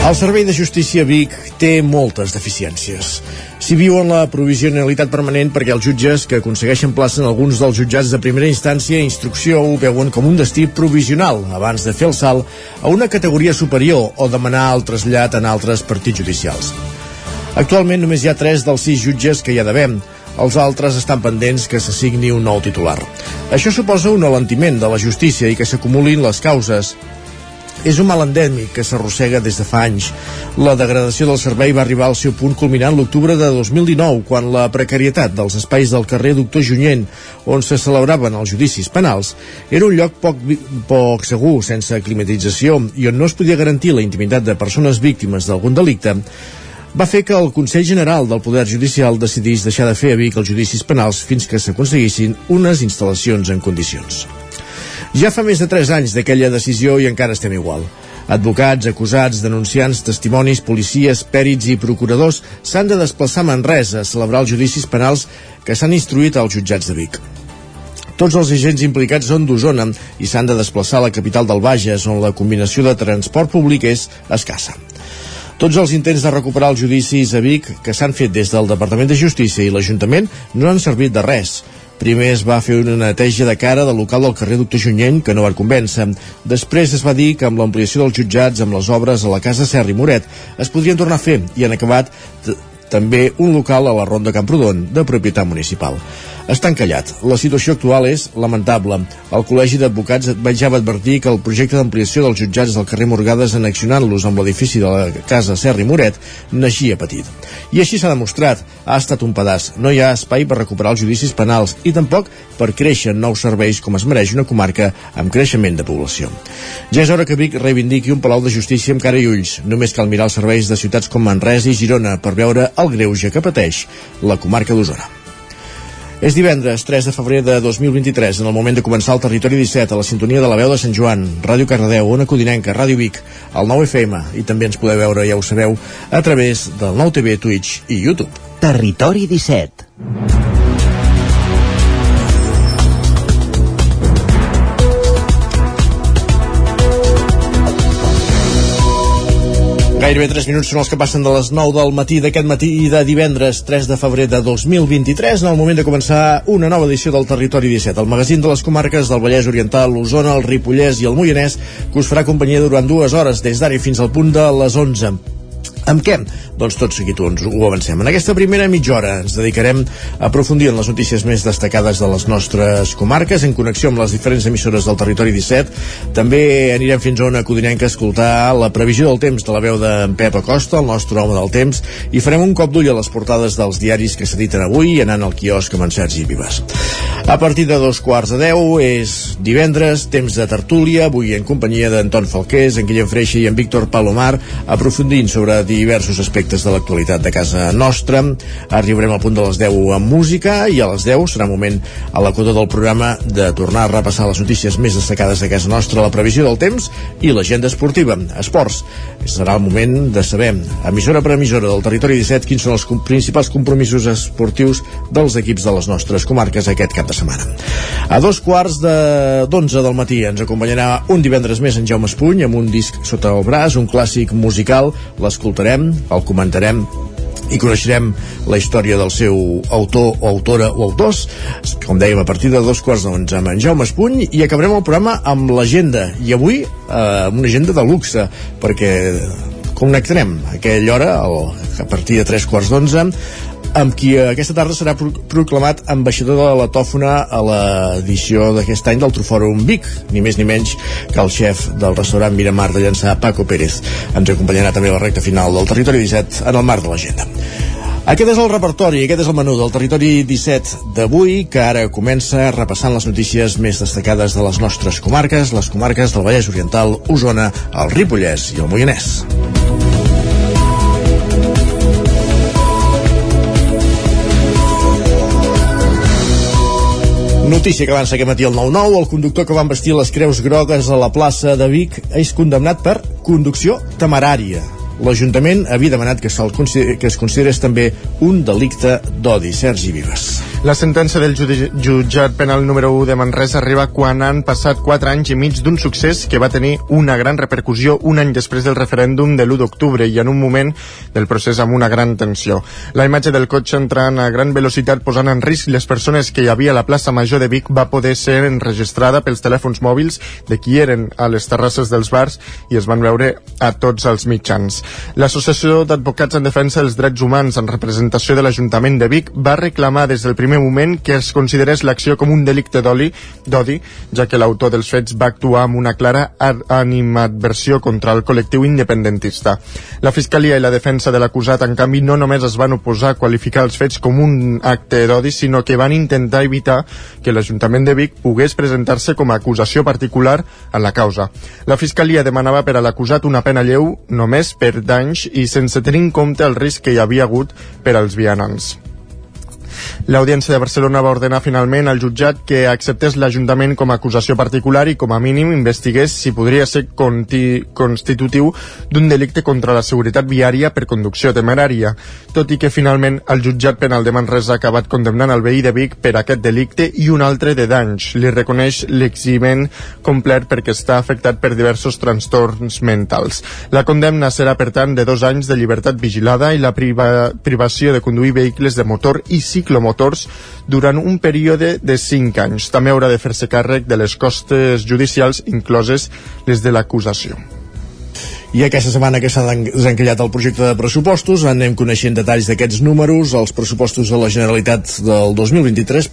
El Servei de Justícia Vic té moltes deficiències. Si viu en la provisionalitat permanent perquè els jutges que aconsegueixen plaça en alguns dels jutjats de primera instància i instrucció ho veuen com un destí provisional abans de fer el salt a una categoria superior o demanar el trasllat en altres partits judicials. Actualment només hi ha 3 dels 6 jutges que hi ha d'haver, els altres estan pendents que s'assigni un nou titular. Això suposa un alentiment de la justícia i que s'acumulin les causes, és un mal endèmic que s'arrossega des de fa anys. La degradació del servei va arribar al seu punt culminant l'octubre de 2019, quan la precarietat dels espais del carrer Doctor Junyent, on se celebraven els judicis penals, era un lloc poc, poc segur, sense climatització, i on no es podia garantir la intimitat de persones víctimes d'algun delicte, va fer que el Consell General del Poder Judicial decidís deixar de fer a Vic els judicis penals fins que s'aconseguissin unes instal·lacions en condicions. Ja fa més de 3 anys d'aquella decisió i encara estem igual. Advocats, acusats, denunciants, testimonis, policies, pèrits i procuradors s'han de desplaçar a Manresa a celebrar els judicis penals que s'han instruït als jutjats de Vic. Tots els agents implicats són d'Osona i s'han de desplaçar a la capital del Bages, on la combinació de transport públic és escassa. Tots els intents de recuperar els judicis a Vic que s'han fet des del Departament de Justícia i l'Ajuntament no han servit de res. Primer es va fer una neteja de cara del local del carrer Doctor Junyent, que no va convèncer. Després es va dir que amb l'ampliació dels jutjats, amb les obres a la Casa Serra i Moret, es podrien tornar a fer i han acabat també un local a la Ronda Camprodon, de propietat municipal està encallat. La situació actual és lamentable. El Col·legi d'Advocats ja va advertir que el projecte d'ampliació dels jutjats del carrer Morgades annexionant-los amb l'edifici de la Casa Serra i Moret naixia petit. I així s'ha demostrat. Ha estat un pedaç. No hi ha espai per recuperar els judicis penals i tampoc per créixer nous serveis com es mereix una comarca amb creixement de població. Ja és hora que Vic reivindiqui un palau de justícia amb cara i ulls. Només cal mirar els serveis de ciutats com Manresa i Girona per veure el greuge que pateix la comarca d'Osona. És divendres 3 de febrer de 2023, en el moment de començar el Territori 17, a la sintonia de la veu de Sant Joan, Ràdio Cardedeu, Ona Codinenca, Ràdio Vic, el 9 FM, i també ens podeu veure, ja ho sabeu, a través del 9 TV, Twitch i YouTube. Territori 17 Gairebé 3 minuts són els que passen de les 9 del matí d'aquest matí i de divendres 3 de febrer de 2023 en el moment de començar una nova edició del Territori 17, el magazín de les comarques del Vallès Oriental, l'Osona, el Ripollès i el Moianès que us farà companyia durant dues hores des d'ara fins al punt de les 11. Amb què? Doncs tot seguit ens ho avancem. En aquesta primera mitja hora ens dedicarem a aprofundir en les notícies més destacades de les nostres comarques, en connexió amb les diferents emissores del territori 17. També anirem fins a una codinenca a escoltar la previsió del temps de la veu d'en Pep Acosta, el nostre home del temps, i farem un cop d'ull a les portades dels diaris que s'editen avui anant al quiosc amb en Sergi Vives. A partir de dos quarts de deu és divendres, temps de tertúlia, avui en companyia d'Anton Falqués, en Guillem Freixa i en Víctor Palomar, aprofundint sobre diversos aspectes de l'actualitat de casa nostra. Arribarem al punt de les 10 amb música i a les 10 serà moment a la coda del programa de tornar a repassar les notícies més destacades de casa nostra, la previsió del temps i l'agenda esportiva. Esports. Serà el moment de saber, emissora per emissora del territori 17, quins són els principals compromisos esportius dels equips de les nostres comarques aquest cap de setmana. A dos quarts de d'onze del matí ens acompanyarà un divendres més en Jaume Espuny amb un disc sota el braç, un clàssic musical, l'escoltarem l'escoltarem, el comentarem i coneixerem la història del seu autor o autora o autors, com dèiem, a partir de dos quarts d'onze amb en Jaume Espuny i acabarem el programa amb l'agenda. I avui eh, amb una agenda de luxe perquè connectarem a aquella hora a partir de tres quarts d'onze amb qui aquesta tarda serà proclamat ambaixador de la tòfona a l'edició d'aquest any del Trofòrum Vic, ni més ni menys que el xef del restaurant Miramar de Llançà, Paco Pérez. Ens acompanyarà també a la recta final del Territori 17 en el marc de l'agenda. Aquest és el repertori, aquest és el menú del Territori 17 d'avui, que ara comença repassant les notícies més destacades de les nostres comarques, les comarques del Vallès Oriental, Osona, el Ripollès i el Moianès. Notícia que avança aquest matí al 9-9, el conductor que va vestir les creus grogues a la plaça de Vic és condemnat per conducció temerària. L'Ajuntament havia demanat que, que es considerés també un delicte d'odi. Sergi Vives. La sentència del jutjat penal número 1 de Manresa arriba quan han passat 4 anys i mig d'un succés que va tenir una gran repercussió un any després del referèndum de l'1 d'octubre i en un moment del procés amb una gran tensió. La imatge del cotxe entrant a gran velocitat posant en risc les persones que hi havia a la plaça Major de Vic va poder ser enregistrada pels telèfons mòbils de qui eren a les terrasses dels bars i es van veure a tots els mitjans. L'Associació d'Advocats en Defensa dels Drets Humans en representació de l'Ajuntament de Vic va reclamar des del primer primer moment que es considerés l'acció com un delicte d'odi, ja que l'autor dels fets va actuar amb una clara animadversió contra el col·lectiu independentista. La Fiscalia i la defensa de l'acusat, en canvi, no només es van oposar a qualificar els fets com un acte d'odi, sinó que van intentar evitar que l'Ajuntament de Vic pogués presentar-se com a acusació particular en la causa. La Fiscalia demanava per a l'acusat una pena lleu només per danys i sense tenir en compte el risc que hi havia hagut per als vianants. L'Audiència de Barcelona va ordenar finalment al jutjat que acceptés l'Ajuntament com a acusació particular i com a mínim investigués si podria ser constitutiu d'un delicte contra la seguretat viària per conducció temerària, tot i que finalment el jutjat penal de Manresa ha acabat condemnant el veí de Vic per aquest delicte i un altre de danys. Li reconeix l'eximent complet perquè està afectat per diversos trastorns mentals. La condemna serà, per tant, de dos anys de llibertat vigilada i la priva privació de conduir vehicles de motor i cicle ciclomotors durant un període de 5 anys. També haurà de fer-se càrrec de les costes judicials incloses les de l'acusació i aquesta setmana que s'ha desencallat el projecte de pressupostos anem coneixent detalls d'aquests números els pressupostos de la Generalitat del 2023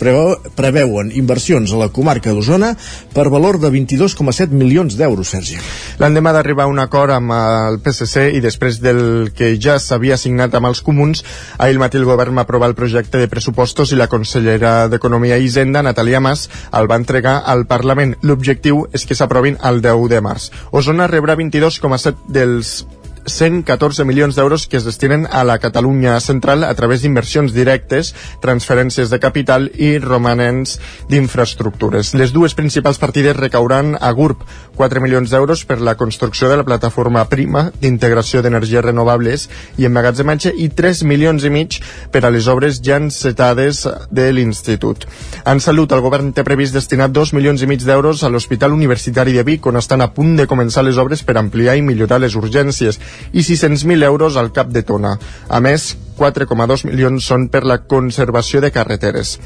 preveuen inversions a la comarca d'Osona per valor de 22,7 milions d'euros, Sergi. L'endemà d'arribar a un acord amb el PSC i després del que ja s'havia signat amb els comuns, ahir matí el govern va aprovar el projecte de pressupostos i la consellera d'Economia i Hisenda, Natalia Mas, el va entregar al Parlament. L'objectiu és que s'aprovin el 10 de març. Osona rebrà 22,7 dels 114 milions d'euros que es destinen a la Catalunya central a través d'inversions directes, transferències de capital i romanents d'infraestructures. Les dues principals partides recauran a GURB 4 milions d'euros per la construcció de la plataforma prima d'integració d'energies renovables i emmagatzematge i 3 milions i mig per a les obres ja encetades de l'Institut. En salut, el govern té previst destinar 2 milions i mig d'euros a l'Hospital Universitari de Vic, on estan a punt de començar les obres per ampliar i millorar les urgències i 600.000 euros al cap de tona. A més, 4,2 milions són per la conservació de carreteres.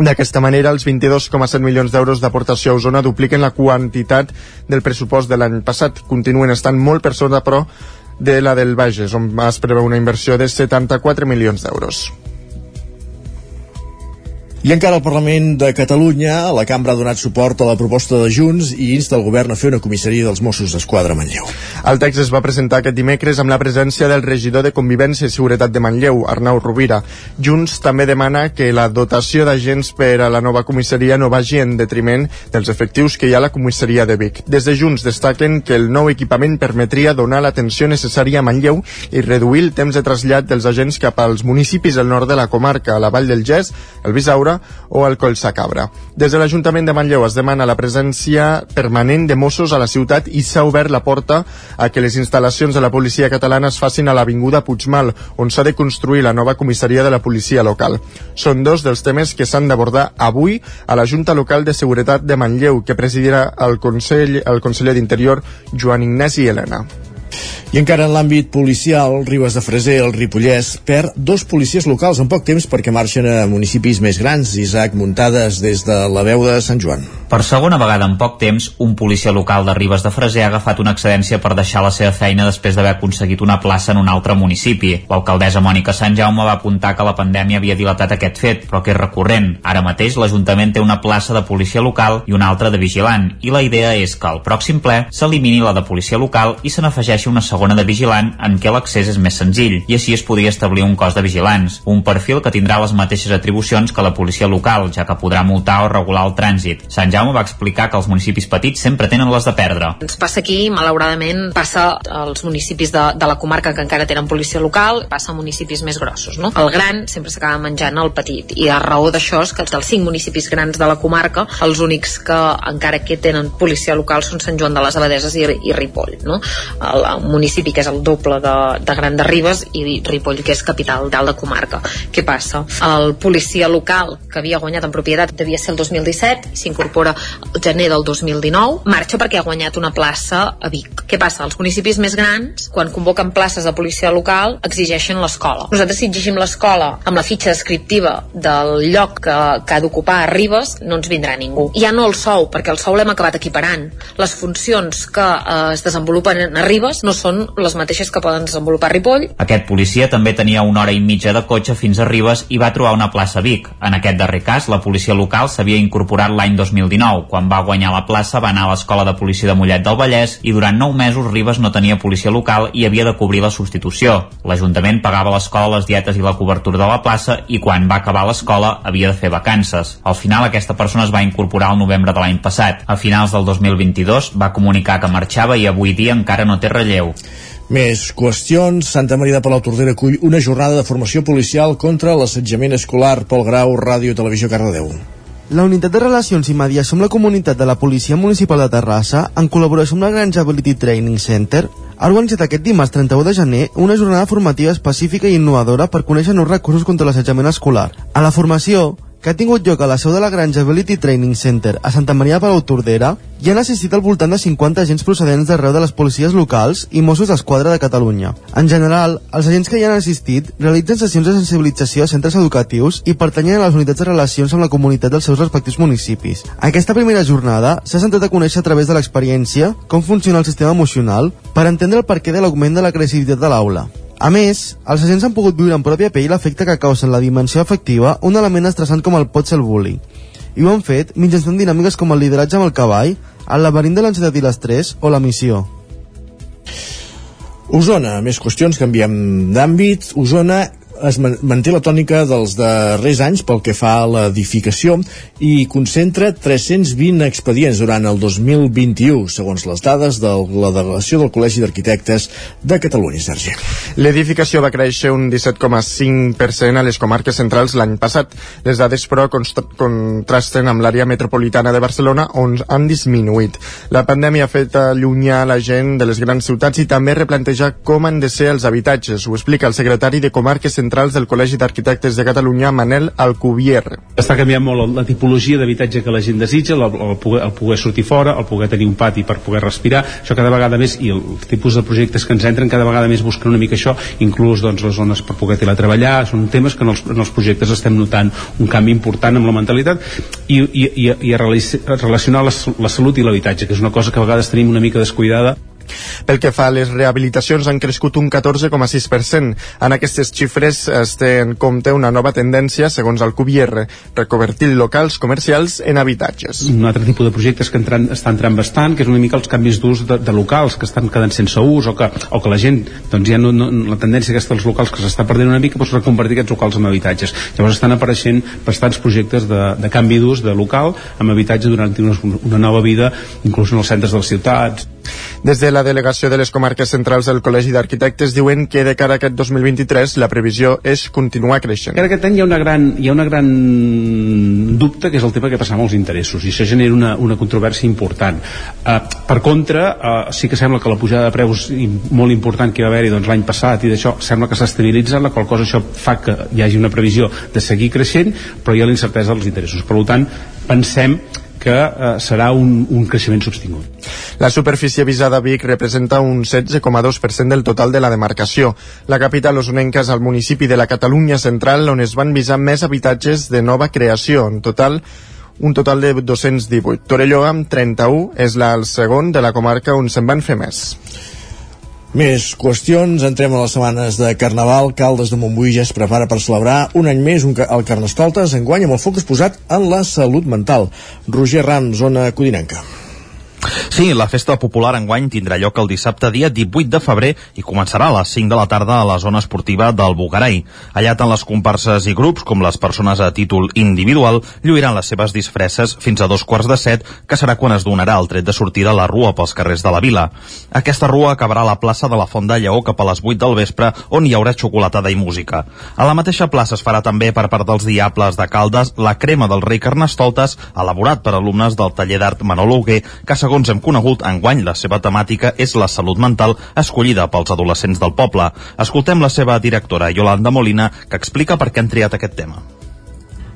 D'aquesta manera, els 22,7 milions d'euros d'aportació a Osona dupliquen la quantitat del pressupost de l'any passat. Continuen estant molt per sota, però, de la del Bages, on es preveu una inversió de 74 milions d'euros. I encara el Parlament de Catalunya, la cambra ha donat suport a la proposta de Junts i insta el govern a fer una comissaria dels Mossos d'Esquadra a Manlleu. El text es va presentar aquest dimecres amb la presència del regidor de Convivència i Seguretat de Manlleu, Arnau Rovira. Junts també demana que la dotació d'agents per a la nova comissaria no vagi en detriment dels efectius que hi ha a la comissaria de Vic. Des de Junts destaquen que el nou equipament permetria donar l'atenció necessària a Manlleu i reduir el temps de trasllat dels agents cap als municipis del nord de la comarca, a la Vall del Gès, el Bisaura Cabra o el Collsacabra. Des de l'Ajuntament de Manlleu es demana la presència permanent de Mossos a la ciutat i s'ha obert la porta a que les instal·lacions de la policia catalana es facin a l'Avinguda Puigmal, on s'ha de construir la nova comissaria de la policia local. Són dos dels temes que s'han d'abordar avui a la Junta Local de Seguretat de Manlleu, que presidirà el, Consell, el conseller d'Interior Joan Ignasi Helena. I encara en l'àmbit policial, Ribes de Freser, el Ripollès, perd dos policies locals en poc temps perquè marxen a municipis més grans. Isaac, muntades des de la veu de Sant Joan. Per segona vegada en poc temps, un policia local de Ribes de Freser ha agafat una excedència per deixar la seva feina després d'haver aconseguit una plaça en un altre municipi. L'alcaldessa Mònica Sant Jaume va apuntar que la pandèmia havia dilatat aquest fet, però que és recurrent. Ara mateix l'Ajuntament té una plaça de policia local i una altra de vigilant, i la idea és que al pròxim ple s'elimini la de policia local i se n'afegeixi una segona de vigilant en què l'accés és més senzill i així es podria establir un cos de vigilants, un perfil que tindrà les mateixes atribucions que la policia local, ja que podrà multar o regular el trànsit. Sant Jaume va explicar que els municipis petits sempre tenen les de perdre. Ens passa aquí, malauradament, passa als municipis de, de la comarca que encara tenen policia local, passa a municipis més grossos. No? El gran sempre s'acaba menjant el petit i la raó d'això és que dels cinc municipis grans de la comarca, els únics que encara que tenen policia local són Sant Joan de les Abadeses i, i Ripoll. No? El, el municipi que és el doble de, de Gran de Ribes i Ripoll que és capital dalt de comarca. Què passa? El policia local que havia guanyat en propietat devia ser el 2017, s'incorpora el gener del 2019, marxa perquè ha guanyat una plaça a Vic. Què passa? Els municipis més grans, quan convoquen places de policia local, exigeixen l'escola. Nosaltres si exigim l'escola amb la fitxa descriptiva del lloc que, que ha d'ocupar a Ribes, no ens vindrà ningú. Ja no el sou, perquè el sou l'hem acabat equiparant. Les funcions que eh, es desenvolupen a Ribes no són les mateixes que poden desenvolupar Ripoll. Aquest policia també tenia una hora i mitja de cotxe fins a Ribes i va trobar una plaça a Vic. En aquest darrer cas, la policia local s'havia incorporat l'any 2019. Quan va guanyar la plaça va anar a l'escola de policia de Mollet del Vallès i durant nou mesos Ribes no tenia policia local i havia de cobrir la substitució. L'Ajuntament pagava l'escola les dietes i la cobertura de la plaça i quan va acabar l'escola havia de fer vacances. Al final aquesta persona es va incorporar al novembre de l'any passat. A finals del 2022 va comunicar que marxava i avui dia encara no té relleu. Més qüestions. Santa Maria de Palau Tordera acull una jornada de formació policial contra l'assetjament escolar pel grau Ràdio Televisió Cardedeu. La Unitat de Relacions i Mediació amb la Comunitat de la Policia Municipal de Terrassa, en col·laboració amb la Granja Ability Training Center, ha organitzat aquest dimarts 31 de gener una jornada formativa específica i innovadora per conèixer nous recursos contra l'assetjament escolar. A la formació, que ha tingut lloc a la seu de la Granja Ability Training Center a Santa Maria de Palau Tordera, hi han assistit al voltant de 50 agents procedents d'arreu de les policies locals i Mossos d'Esquadra de Catalunya. En general, els agents que hi han assistit realitzen sessions de sensibilització a centres educatius i pertanyen a les unitats de relacions amb la comunitat dels seus respectius municipis. Aquesta primera jornada s'ha centrat a conèixer a través de l'experiència com funciona el sistema emocional per entendre el perquè de l'augment de l'agressivitat de l'aula. A més, els agents han pogut viure en pròpia pell l'efecte que causa en la dimensió afectiva un element estressant com el pot ser el bullying. I ho han fet mitjançant dinàmiques com el lideratge amb el cavall, el laberint de l'ansietat i l'estrès o la missió. Osona, més qüestions, canviem d'àmbit. Osona es manté la tònica dels darrers anys pel que fa a l'edificació i concentra 320 expedients durant el 2021, segons les dades de la delegació del Col·legi d'Arquitectes de Catalunya, Sergi. L'edificació va créixer un 17,5% a les comarques centrals l'any passat. Les dades, però, contrasten amb l'àrea metropolitana de Barcelona, on han disminuït. La pandèmia ha fet allunyar la gent de les grans ciutats i també replantejar com han de ser els habitatges. Ho explica el secretari de Comarques Centrals centrals del Col·legi d'Arquitectes de Catalunya, Manel Alcubier. Està canviant molt la tipologia d'habitatge que la gent desitja, el, el, poder, el poder sortir fora, el poder tenir un pati per poder respirar, això cada vegada més, i el tipus de projectes que ens entren cada vegada més busquen una mica això, inclús doncs, les zones per poder teletreballar, són temes que en els, en els projectes estem notant un canvi important amb la mentalitat i, i, i, i a relacionar la, la salut i l'habitatge, que és una cosa que a vegades tenim una mica descuidada pel que fa a les rehabilitacions, han crescut un 14,6%. En aquestes xifres es té en compte una nova tendència, segons el Cubier, reconvertir locals comercials en habitatges. Un altre tipus de projectes que entran, estan entrant bastant, que és una mica els canvis d'ús de, de locals que estan quedant sense ús o que, o que la gent, doncs ja no, no la tendència aquesta dels locals que s'està perdent una mica, doncs reconvertir aquests locals en habitatges. Llavors estan apareixent bastants projectes de, de canvi d'ús de local amb habitatge durant una, una nova vida, inclús en els centres de les ciutats. Des de la delegació de les comarques centrals del Col·legi d'Arquitectes diuen que de cara a aquest 2023 la previsió és continuar creixent. Cada aquest any hi ha una gran, hi ha una gran dubte que és el tema que passa amb els interessos i això genera una, una controvèrsia important. Uh, per contra, uh, sí que sembla que la pujada de preus molt important que va haver-hi doncs, l'any passat i d'això sembla que s'ha estabilitzat, la qual cosa això fa que hi hagi una previsió de seguir creixent, però hi ha la incertesa dels interessos. Per tant, pensem que eh, serà un, un creixement sostingut. La superfície visada a Vic representa un 16,2% del total de la demarcació. La capital osonenca és el municipi de la Catalunya central on es van visar més habitatges de nova creació. En total, un total de 218. Torelló amb 31 és la, el segon de la comarca on se'n van fer més. Més qüestions, entrem a les setmanes de Carnaval. Caldes de Montbui ja es prepara per celebrar un any més un, el Carnestoltes, enguany amb el focus posat en la salut mental. Roger Ram, zona codinenca. Sí, la festa popular enguany tindrà lloc el dissabte dia 18 de febrer i començarà a les 5 de la tarda a la zona esportiva del Bugarai. Allà tant les comparses i grups com les persones a títol individual lluiran les seves disfresses fins a dos quarts de set, que serà quan es donarà el tret de sortida a la rua pels carrers de la vila. Aquesta rua acabarà a la plaça de la Font de Lleó cap a les 8 del vespre, on hi haurà xocolatada i música. A la mateixa plaça es farà també per part dels Diables de Caldes la crema del rei Carnestoltes, elaborat per alumnes del taller d'art Manolo Huguer, que segons hem conegut, enguany la seva temàtica és la salut mental escollida pels adolescents del poble. Escoltem la seva directora, Yolanda Molina, que explica per què han triat aquest tema.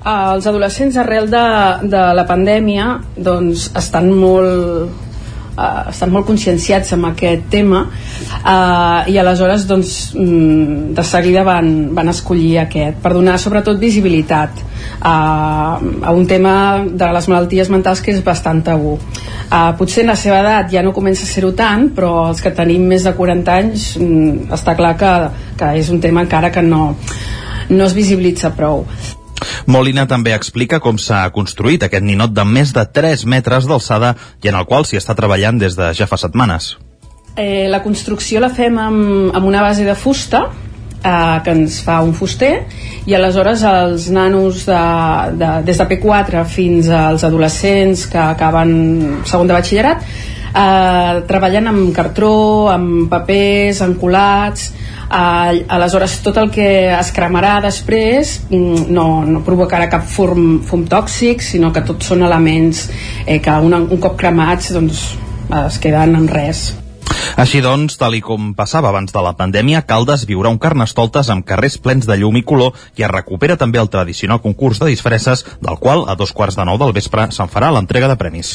Els adolescents arrel de, de la pandèmia doncs, estan molt uh, estan molt conscienciats amb aquest tema uh, i aleshores doncs, mm, de seguida van, van escollir aquest per donar sobretot visibilitat uh, a un tema de les malalties mentals que és bastant tabú. Uh, potser en la seva edat ja no comença a ser-ho tant però els que tenim més de 40 anys mm, està clar que, que és un tema encara que no, no es visibilitza prou Molina també explica com s'ha construït aquest ninot de més de 3 metres d'alçada i en el qual s'hi està treballant des de ja fa setmanes. Eh, la construcció la fem amb, amb una base de fusta eh, que ens fa un fuster i aleshores els nanos de, de, des de P4 fins als adolescents que acaben segon de batxillerat eh, treballen amb cartró, amb papers, encolats eh, aleshores tot el que es cremarà després mm, no, no provocarà cap fum, fum tòxic sinó que tots són elements eh, que un, un cop cremats doncs, es queden en res així doncs, tal i com passava abans de la pandèmia, Caldes viurà un carnestoltes amb carrers plens de llum i color i es recupera també el tradicional concurs de disfresses, del qual a dos quarts de nou del vespre se'n farà l'entrega de premis.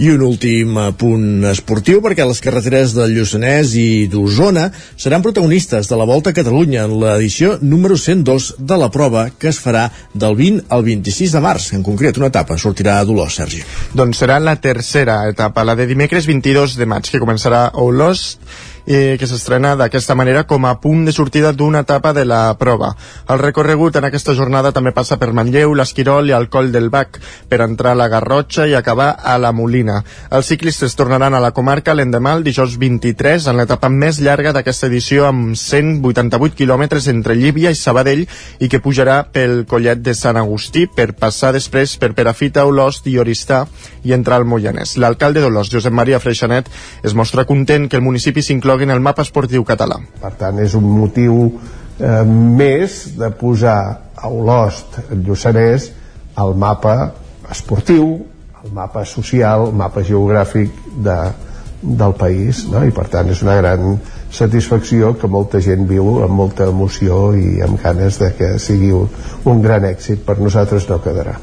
I un últim punt esportiu perquè les carreteres del Lluçanès i d'Osona seran protagonistes de la Volta a Catalunya en l'edició número 102 de la prova que es farà del 20 al 26 de març. En concret, una etapa sortirà a Dolors, Sergi. Doncs serà la tercera etapa, la de dimecres 22 de maig, que començarà a Olost eh, que s'estrena d'aquesta manera com a punt de sortida d'una etapa de la prova. El recorregut en aquesta jornada també passa per Manlleu, l'Esquirol i el Coll del Bac per entrar a la Garrotxa i acabar a la Molina. Els ciclistes tornaran a la comarca l'endemà el dijous 23 en l'etapa més llarga d'aquesta edició amb 188 quilòmetres entre Llívia i Sabadell i que pujarà pel collet de Sant Agustí per passar després per Perafita, Olost i Oristà i entrar al Moianès. L'alcalde d'Olost, Josep Maria Freixanet, es mostra content que el municipi s'inclou incloguin el mapa esportiu català. Per tant, és un motiu eh, més de posar a Olost, el Lluçanès, al mapa esportiu, el mapa social, el mapa geogràfic de, del país, no? i per tant és una gran satisfacció que molta gent viu amb molta emoció i amb ganes de que sigui un, un gran èxit per nosaltres no quedarà.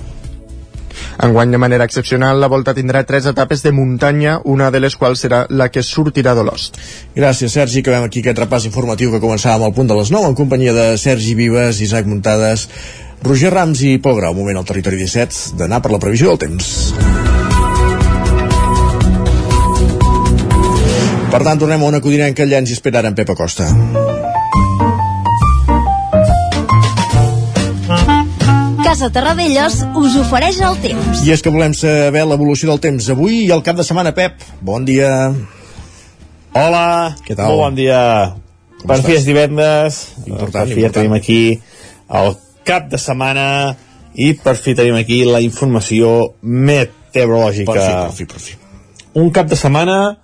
Enguany, de manera excepcional, la volta tindrà tres etapes de muntanya, una de les quals serà la que sortirà d'Olost. Gràcies, Sergi. Acabem aquí aquest repàs informatiu que començàvem al punt de les 9 en companyia de Sergi Vives, Isaac Muntades, Roger Rams i Pol Grau. moment al territori 17 d'anar per la previsió del temps. Per tant, tornem a una codinenca, allà ens hi espera ara en Casa Terradellos us ofereix el temps. I és que volem saber l'evolució del temps avui i el cap de setmana, Pep. Bon dia. Hola, Què tal? molt bon dia. Com per estàs? fi és divendres, Important, per fi ja important. tenim aquí el cap de setmana i per fi tenim aquí la informació meteorològica. Per fi, per fi, per fi. Un cap de setmana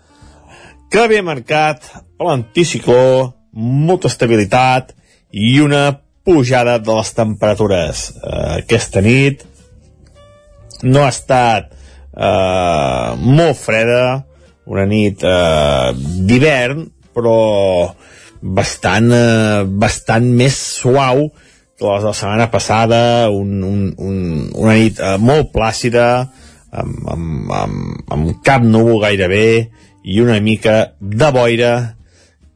que ve marcat per l'anticicló, molta estabilitat i una pujada de les temperatures. Eh, aquesta nit no ha estat eh, molt freda, una nit eh, d'hivern, però bastant, eh, bastant més suau que la de la setmana passada, un, un, un, una nit eh, molt plàcida, amb, amb, amb, amb cap núvol gairebé i una mica de boira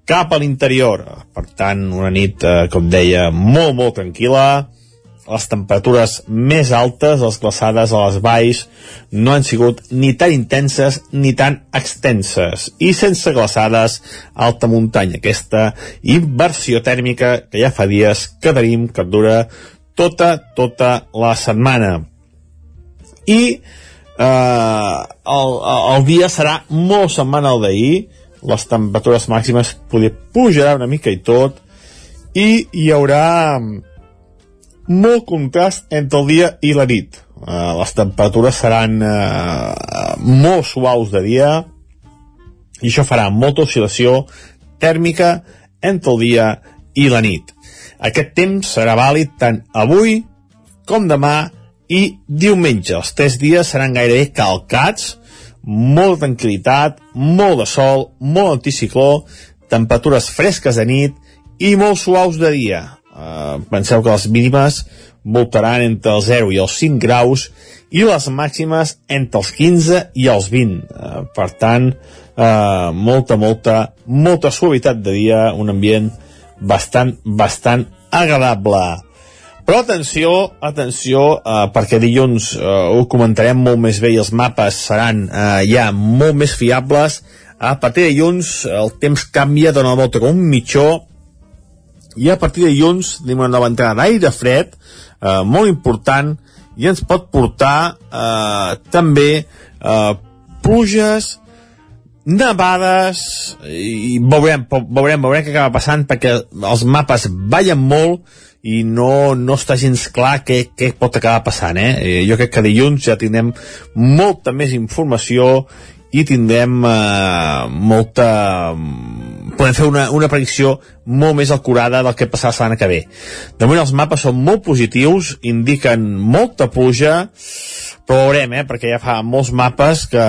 cap a l'interior. Per tant, una nit, eh, com deia, molt, molt tranquil·la. Les temperatures més altes, les glaçades a les valls, no han sigut ni tan intenses ni tan extenses. I sense glaçades, alta muntanya. Aquesta inversió tèrmica que ja fa dies que tenim, que dura tota, tota la setmana. I eh, el, el dia serà molt semblant al d'ahir les temperatures màximes poder pujarà una mica i tot i hi haurà molt contrast entre el dia i la nit uh, les temperatures seran uh, molt suaus de dia i això farà molta oscil·lació tèrmica entre el dia i la nit aquest temps serà vàlid tant avui com demà i diumenge. Els tres dies seran gairebé calcats, molta tranquil·litat, molt de sol, molt anticicló, temperatures fresques de nit i molt suaus de dia. Uh, penseu que les mínimes voltaran entre els 0 i els 5 graus i les màximes entre els 15 i els 20. Uh, per tant, uh, molta, molta, molta suavitat de dia, un ambient bastant, bastant agradable. Però atenció, atenció, eh, perquè dilluns eh, ho comentarem molt més bé i els mapes seran eh, ja molt més fiables. A partir de dilluns el temps canvia, dona la volta com un mitjó, i a partir de dilluns tenim una nova entrada d'aire fred, eh, molt important, i ens pot portar eh, també eh, pluges, nevades i veurem, veurem, veurem què acaba passant perquè els mapes ballen molt i no, no està gens clar què, què pot acabar passant eh? eh? jo crec que dilluns ja tindrem molta més informació i tindrem eh, molta podem fer una, una predicció molt més acurada del que passarà la setmana que ve. De moment els mapes són molt positius indiquen molta pluja però veurem, eh, perquè ja fa molts mapes que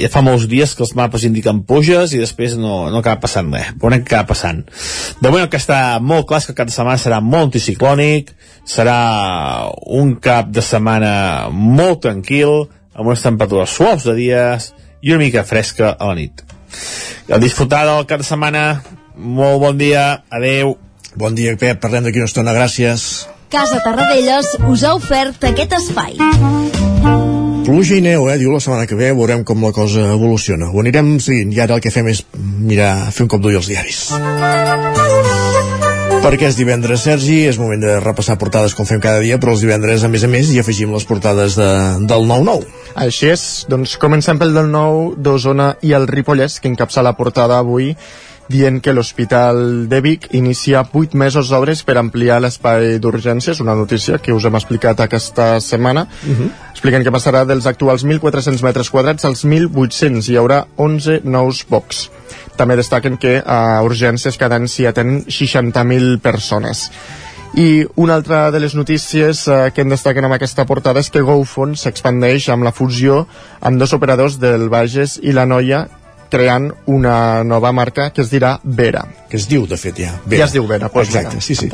ja fa molts dies que els mapes indiquen puges i després no, no acaba passant res. Veurem què acaba passant. De moment el que està molt clar és que el cap de setmana serà molt anticiclònic serà un cap de setmana molt tranquil amb unes temperatures suaus de dies i una mica fresca a la nit a disfrutar del cap de setmana molt bon dia, adeu Bon dia, Pep, parlem d'aquí una estona, gràcies. Casa Tarradellas us ha ofert aquest espai. Pluja i neu, eh? Diu la setmana que ve, veurem com la cosa evoluciona. Ho anirem seguint, i ara el que fem és mirar, fer un cop d'ull als diaris. Perquè és divendres, Sergi, és moment de repassar portades com fem cada dia, però els divendres, a més a més, hi afegim les portades de, del 9-9. Així és, doncs comencem pel del 9 d'Osona i el Ripollès, que encapça la portada avui dient que l'Hospital de Vic inicia 8 mesos d'obres per ampliar l'espai d'urgències, una notícia que us hem explicat aquesta setmana. Uh -huh. Expliquen que passarà dels actuals 1.400 metres quadrats als 1.800. Hi haurà 11 nous box. També destaquen que a urgències cada any s'hi atenen 60.000 persones. I una altra de les notícies eh, que en destaquen amb aquesta portada és que GoFund s'expandeix amb la fusió amb dos operadors del Bages i la Noia creant una nova marca que es dirà Vera. Que es diu, de fet, ja. Vera. Ja es diu Vera. Pues Exacte, Vera. sí, sí.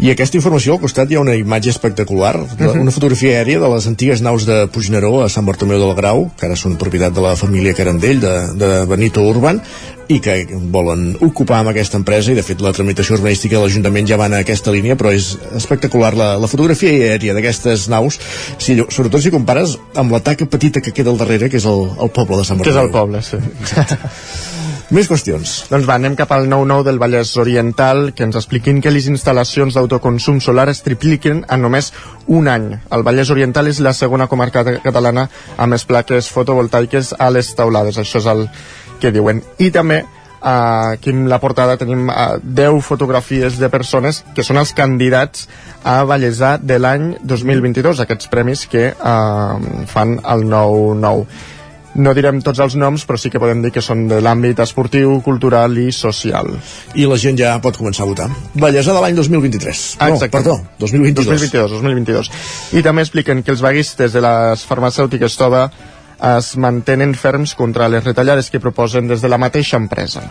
I aquesta informació al costat hi ha una imatge espectacular, uh mhm. -huh. una fotografia aèria de les antigues naus de Puigneró a Sant Bartomeu del Grau, que ara són propietat de la família Carandell, de, de Benito Urban, i que volen ocupar amb aquesta empresa i de fet la tramitació urbanística de l'Ajuntament ja va en aquesta línia però és espectacular la, la fotografia aèria d'aquestes naus si, sobretot si compares amb la taca petita que queda al darrere que és el, el poble de Sant Bartomeu que és el poble, sí Més qüestions. Doncs va, anem cap al 9-9 del Vallès Oriental, que ens expliquin que les instal·lacions d'autoconsum solar es tripliquen en només un any. El Vallès Oriental és la segona comarca catalana amb més plaques fotovoltaiques a les taulades. Això és el que diuen. I també Uh, aquí en la portada tenim uh, 10 fotografies de persones que són els candidats a Vallèsà de l'any 2022, aquests premis que uh, fan el 9-9 no direm tots els noms, però sí que podem dir que són de l'àmbit esportiu, cultural i social. I la gent ja pot començar a votar. Vallesa de l'any 2023. Ah, no, perdó, 2022. 2022, 2022. I també expliquen que els vaguistes de les farmacèutiques Tova es mantenen ferms contra les retallades que proposen des de la mateixa empresa.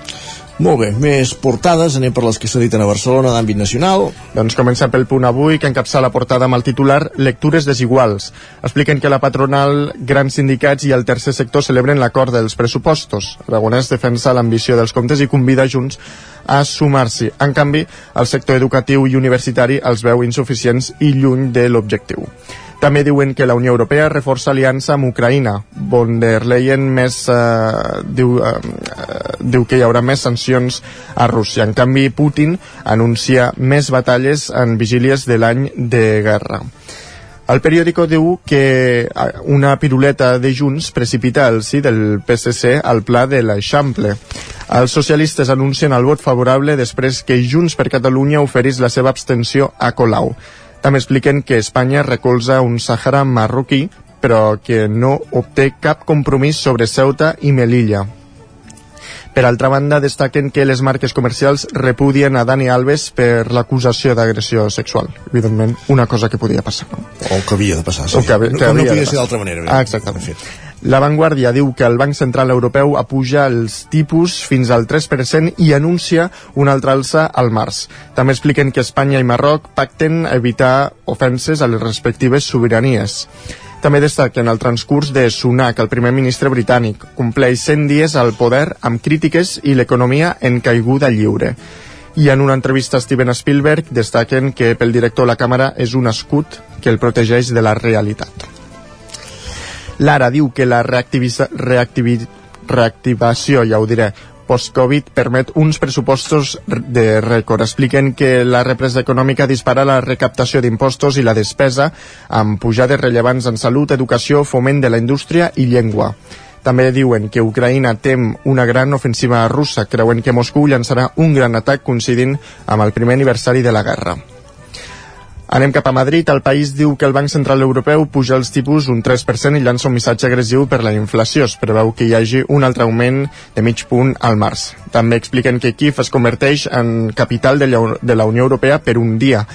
Molt bé, més portades, anem per les que s'editen a Barcelona d'àmbit nacional. Doncs comencem pel punt avui, que encapça la portada amb el titular Lectures desiguals. Expliquen que la patronal, grans sindicats i el tercer sector celebren l'acord dels pressupostos. Aragonès defensa l'ambició dels comptes i convida Junts a sumar-s'hi. En canvi, el sector educatiu i universitari els veu insuficients i lluny de l'objectiu. També diuen que la Unió Europea reforça aliança amb Ucraïna. Von der Leyen més, eh, diu, eh, diu que hi haurà més sancions a Rússia. En canvi, Putin anuncia més batalles en vigílies de l'any de guerra. El periòdico diu que eh, una piruleta de Junts precipita el sí del PSC al pla de l'Eixample. Els socialistes anuncien el vot favorable després que Junts per Catalunya oferís la seva abstenció a Colau. També expliquen que Espanya recolza un Sàhara marroquí, però que no obté cap compromís sobre Ceuta i Melilla. Per altra banda, destaquen que les marques comercials repudien a Dani Alves per l'acusació d'agressió sexual. Evidentment, una cosa que podia passar. No? O que havia de passar, sí. O que, que no, no havia de podia ser d'altra manera. Ah, exactament. La Vanguardia diu que el Banc Central Europeu apuja els tipus fins al 3% i anuncia una altra alça al març. També expliquen que Espanya i Marroc pacten evitar ofenses a les respectives sobiranies. També destaquen el transcurs de Sunak, el primer ministre britànic. Compleix 100 dies al poder amb crítiques i l'economia en caiguda lliure. I en una entrevista a Steven Spielberg destaquen que pel director la càmera és un escut que el protegeix de la realitat. Lara diu que la reactivi, reactivació, ja ho diré, post-Covid permet uns pressupostos de rècord. Expliquen que la represa econòmica dispara la recaptació d'impostos i la despesa amb pujades rellevants en salut, educació, foment de la indústria i llengua. També diuen que Ucraïna tem una gran ofensiva russa, creuen que Moscou llançarà un gran atac coincidint amb el primer aniversari de la guerra. Anem cap a Madrid. El país diu que el Banc Central Europeu puja els tipus un 3% i llança un missatge agressiu per la inflació. Es preveu que hi hagi un altre augment de mig punt al març. També expliquen que Kiev es converteix en capital de la, Unió Europea per un dia.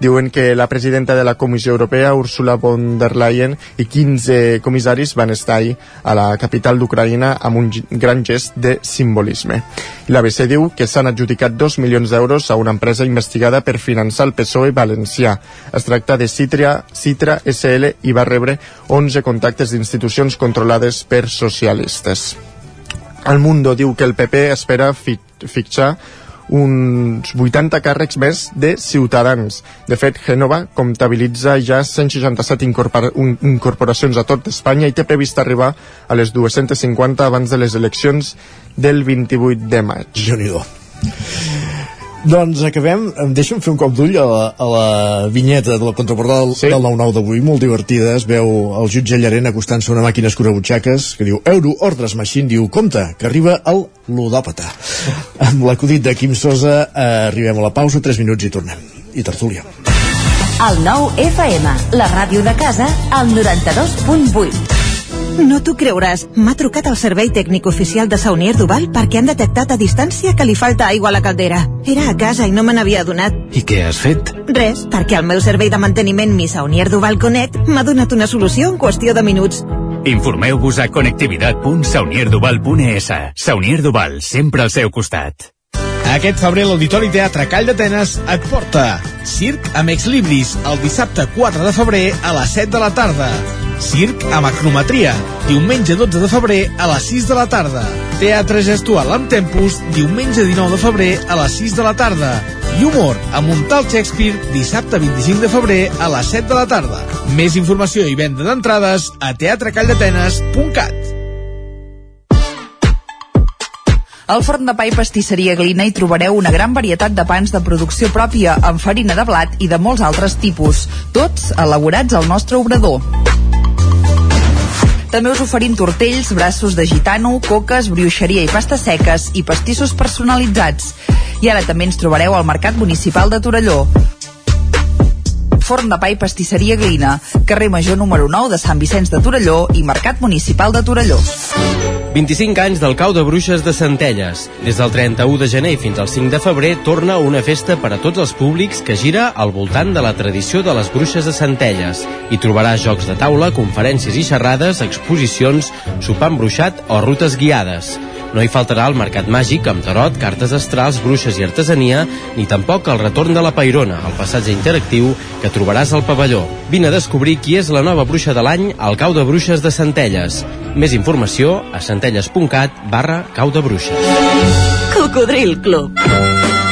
Diuen que la presidenta de la Comissió Europea, Ursula von der Leyen, i 15 comissaris van estar ahir a la capital d'Ucraïna amb un gran gest de simbolisme. L'ABC diu que s'han adjudicat 2 milions d'euros a una empresa investigada per finançar el PSOE valencià. Es tracta de Citra, Citra SL i va rebre 11 contactes d'institucions controlades per socialistes. El Mundo diu que el PP espera fi fitxar uns 80 càrrecs més de Ciutadans. De fet, Genova comptabilitza ja 167 incorpor incorporacions a tot Espanya i té previst arribar a les 250 abans de les eleccions del 28 de maig. déu Doncs acabem, em deixa'm fer un cop d'ull a, la, a la vinyeta de la contraportada sí. del 9-9 d'avui, molt divertida, es veu el jutge Llarent acostant-se a una màquina escurabutxaques que diu Euro Ordres Machine, diu, compte, que arriba el ludòpata. Amb l'acudit de Quim Sosa eh, arribem a la pausa, 3 minuts i tornem. I tertúlia. El 9 FM, la ràdio de casa, al 92.8. No t'ho creuràs. M'ha trucat el servei tècnic oficial de Saunier Duval perquè han detectat a distància que li falta aigua a la caldera. Era a casa i no me n'havia adonat. I què has fet? Res, perquè el meu servei de manteniment Mi Saunier Duval Connect m'ha donat una solució en qüestió de minuts. Informeu-vos a connectivitat.saunierduval.es. Saunier Duval, sempre al seu costat. Aquest febrer l'Auditori Teatre Call d'Atenes et porta Circ amb Ex Libris el dissabte 4 de febrer a les 7 de la tarda. Circ amb acrometria, diumenge 12 de febrer a les 6 de la tarda. Teatre gestual amb tempus, diumenge 19 de febrer a les 6 de la tarda. I humor amb un tal Shakespeare, dissabte 25 de febrer a les 7 de la tarda. Més informació i venda d'entrades a teatrecalldatenes.cat. Al forn de pa i pastisseria Glina hi trobareu una gran varietat de pans de producció pròpia amb farina de blat i de molts altres tipus, tots elaborats al nostre obrador. També us oferim tortells, braços de gitano, coques, brioixeria i pastes seques i pastissos personalitzats. I ara també ens trobareu al Mercat Municipal de Torelló. Forn de pa i pastisseria Glina, carrer Major número 9 de Sant Vicenç de Torelló i Mercat Municipal de Torelló. 25 anys del cau de bruixes de Centelles. Des del 31 de gener fins al 5 de febrer torna una festa per a tots els públics que gira al voltant de la tradició de les bruixes de Centelles. Hi trobaràs jocs de taula, conferències i xerrades, exposicions, sopar embruixat o rutes guiades. No hi faltarà el mercat màgic amb tarot, cartes astrals, bruixes i artesania, ni tampoc el retorn de la Pairona, el passatge interactiu que trobaràs al pavelló. Vine a descobrir qui és la nova bruixa de l'any al cau de bruixes de Centelles. Més informació a centelles.cat barra cau de bruixes. Cocodril Club.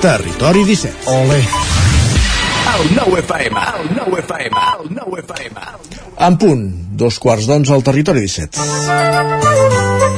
Territori 17. Ole. El 9 FM, el 9 FM, el 9 FM. En punt, dos quarts d'onze al Territori 17.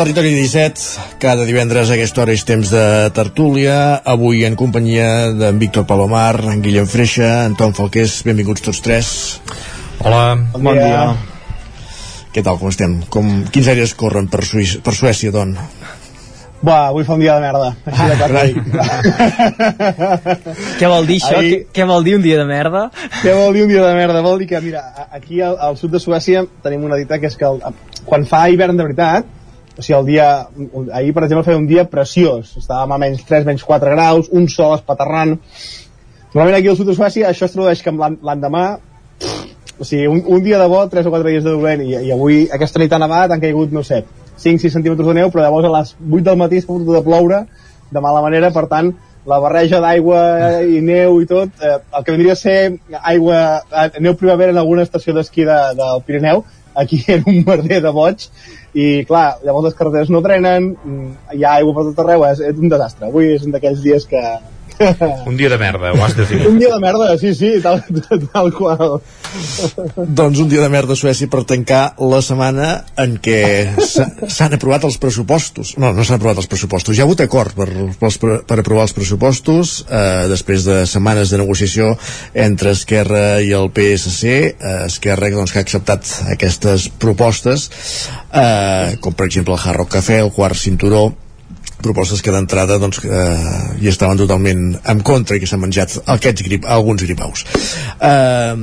Territori 17, cada divendres a aquesta hora és temps de tertúlia, avui en companyia d'en Víctor Palomar, en Guillem Freixa, en Tom Falqués, benvinguts tots tres. Hola. Bon dia. Què tal, com estem? Com, quins aires corren per, Suïs, per Suècia, Don? Buah, avui fa un dia de merda. Així de clar. Què vol dir això? Ahir- Què, què vol dir un dia de merda? Què vol dir un dia de merda? Vol dir que, mira, aquí al, al sud de Suècia tenim una dita que és que el, quan fa hivern de veritat, o sigui, el dia, ahir, per exemple, feia un dia preciós. Estàvem a menys 3, menys 4 graus, un sol espaterrant. Normalment aquí al sud de Suècia això es tradueix que l'endemà o sigui, un, un dia de bo, 3 o 4 dies de dolent, i, i avui, aquesta nit ha nevat, han caigut, no sé, 5-6 centímetres de neu, però llavors a les 8 del matí s'ha fotut de ploure de mala manera, per tant, la barreja d'aigua i neu i tot, eh, el que vendria a ser aigua, eh, neu primavera en alguna estació d'esquí de, del Pirineu, aquí en un merder de boig, i clar, llavors les carreteres no trenen, mm, hi ha aigua per tot arreu, és, és un desastre. Avui és un d'aquells dies que... Un dia de merda, ho has definit. un dia de merda, sí, sí, tal, tal qual. Doncs un dia de merda a Suècia per tancar la setmana en què s'ha- s'han aprovat els pressupostos. No, no s'han aprovat els pressupostos. Hi ha hagut acord per, pre- per aprovar els pressupostos eh, després de setmanes de negociació entre Esquerra i el PSC. Eh, Esquerra doncs, que ha acceptat aquestes propostes, eh, com per exemple el Hard Rock Café, el quart cinturó, propostes que d'entrada doncs, eh, hi estaven totalment en contra i que s'han menjat aquests grip, alguns gripaus. Eh,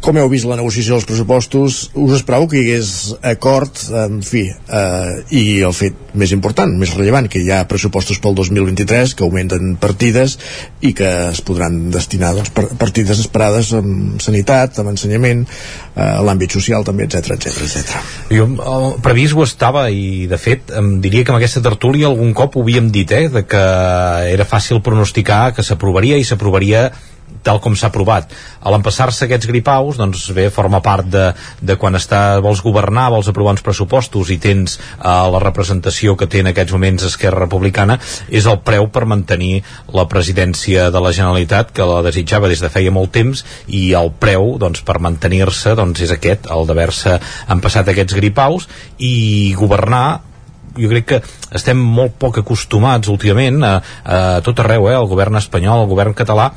com heu vist la negociació dels pressupostos, us esperau que hi hagués acord, en fi, eh, i el fet més important, més rellevant, que hi ha pressupostos pel 2023 que augmenten partides i que es podran destinar doncs, partides esperades en sanitat, en ensenyament, a l'àmbit social també, etc etc etc. Jo, el previst ho estava i, de fet, em diria que amb aquesta tertúlia algun cop ho havíem dit, eh, de que era fàcil pronosticar que s'aprovaria i s'aprovaria tal com s'ha aprovat. A l'empassar-se aquests gripaus, doncs bé, forma part de, de quan està, vols governar, vols aprovar uns pressupostos i tens eh, la representació que té en aquests moments Esquerra Republicana, és el preu per mantenir la presidència de la Generalitat, que la desitjava des de feia molt temps, i el preu, doncs, per mantenir-se, doncs, és aquest, el d'haver-se empassat aquests gripaus, i governar jo crec que estem molt poc acostumats últimament a, a tot arreu, eh, el govern espanyol, el govern català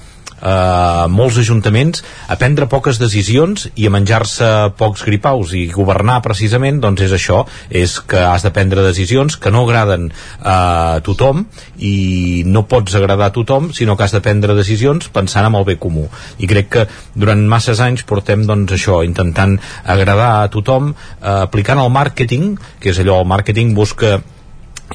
a molts ajuntaments a prendre poques decisions i a menjar-se pocs gripaus. I governar precisament doncs és això, és que has de prendre decisions que no agraden a tothom i no pots agradar a tothom sinó que has de prendre decisions pensant en el bé comú. I crec que durant masses anys portem doncs això, intentant agradar a tothom eh, aplicant el màrqueting que és allò, el màrqueting busca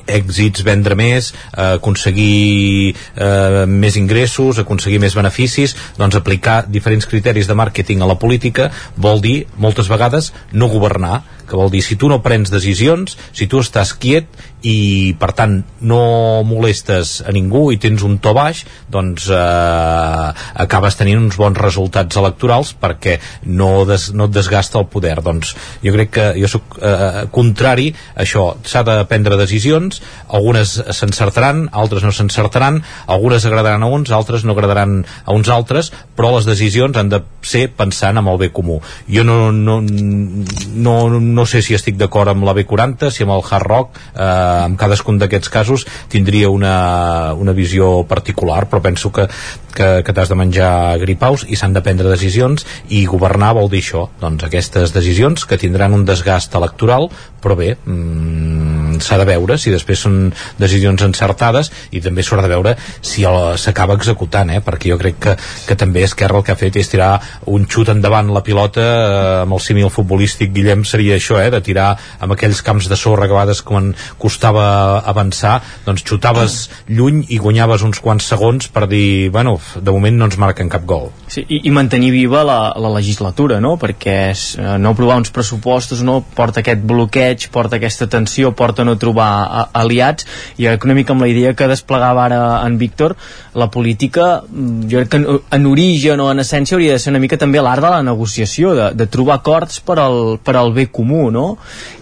èxits, vendre més, eh, aconseguir eh, més ingressos, aconseguir més beneficis, doncs aplicar diferents criteris de màrqueting a la política vol dir, moltes vegades, no governar, que vol dir si tu no prens decisions si tu estàs quiet i per tant no molestes a ningú i tens un to baix doncs eh, acabes tenint uns bons resultats electorals perquè no, des, no et desgasta el poder. Doncs jo crec que jo sóc eh, contrari a això, s'ha de prendre decisions algunes s'encertaran altres no s'encertaran, algunes agradaran a uns altres no agradaran a uns altres però les decisions han de ser pensant amb el bé comú. Jo no, no, no, no sé si estic d'acord amb la B40 si amb el Hard Rock eh, en cadascun d'aquests casos tindria una, una visió particular però penso que, que, que t'has de menjar gripaus i s'han de prendre decisions i governar vol dir això. Doncs aquestes decisions que tindran un desgast electoral però bé mmm, s'ha de veure si després són decisions encertades i també s'haurà de veure si s'acaba executant eh? perquè jo crec que, que també Esquerra el que ha fet és tirar un xut endavant la pilota eh, amb el símil futbolístic Guillem seria això, eh? de tirar amb aquells camps de sorra que a vegades quan costava avançar doncs xutaves lluny i guanyaves uns quants segons per dir, bueno, de moment no ens marquen cap gol Sí, i, i mantenir viva la, la legislatura, no? Perquè eh, no aprovar uns pressupostos no porta aquest bloqueig, porta aquesta tensió, porta no trobar a, aliats, i econòmic amb la idea que desplegava ara en Víctor, la política, mm, jo crec que en, en origen o en essència hauria de ser una mica també l'art de la negociació, de, de trobar acords per al, per al bé comú, no?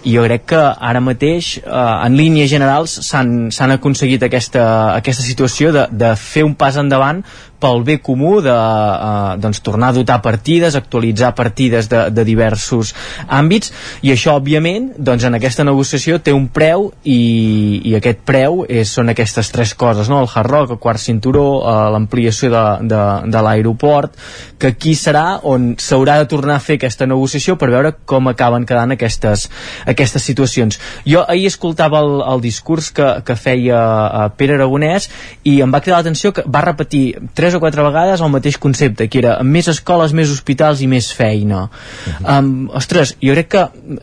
I jo crec que ara mateix, eh, en línies generals, s'han aconseguit aquesta, aquesta situació de, de fer un pas endavant pel bé comú de eh, doncs, tornar a dotar partides, actualitzar partides de, de diversos àmbits i això òbviament doncs, en aquesta negociació té un preu i, i aquest preu és, són aquestes tres coses no? el hard rock, el quart cinturó eh, l'ampliació de, de, de l'aeroport que aquí serà on s'haurà de tornar a fer aquesta negociació per veure com acaben quedant aquestes, aquestes situacions jo ahir escoltava el, el discurs que, que feia eh, Pere Aragonès i em va cridar l'atenció que va repetir tres tres o quatre vegades el mateix concepte, que era més escoles, més hospitals i més feina. Uh -huh. um, ostres, jo crec que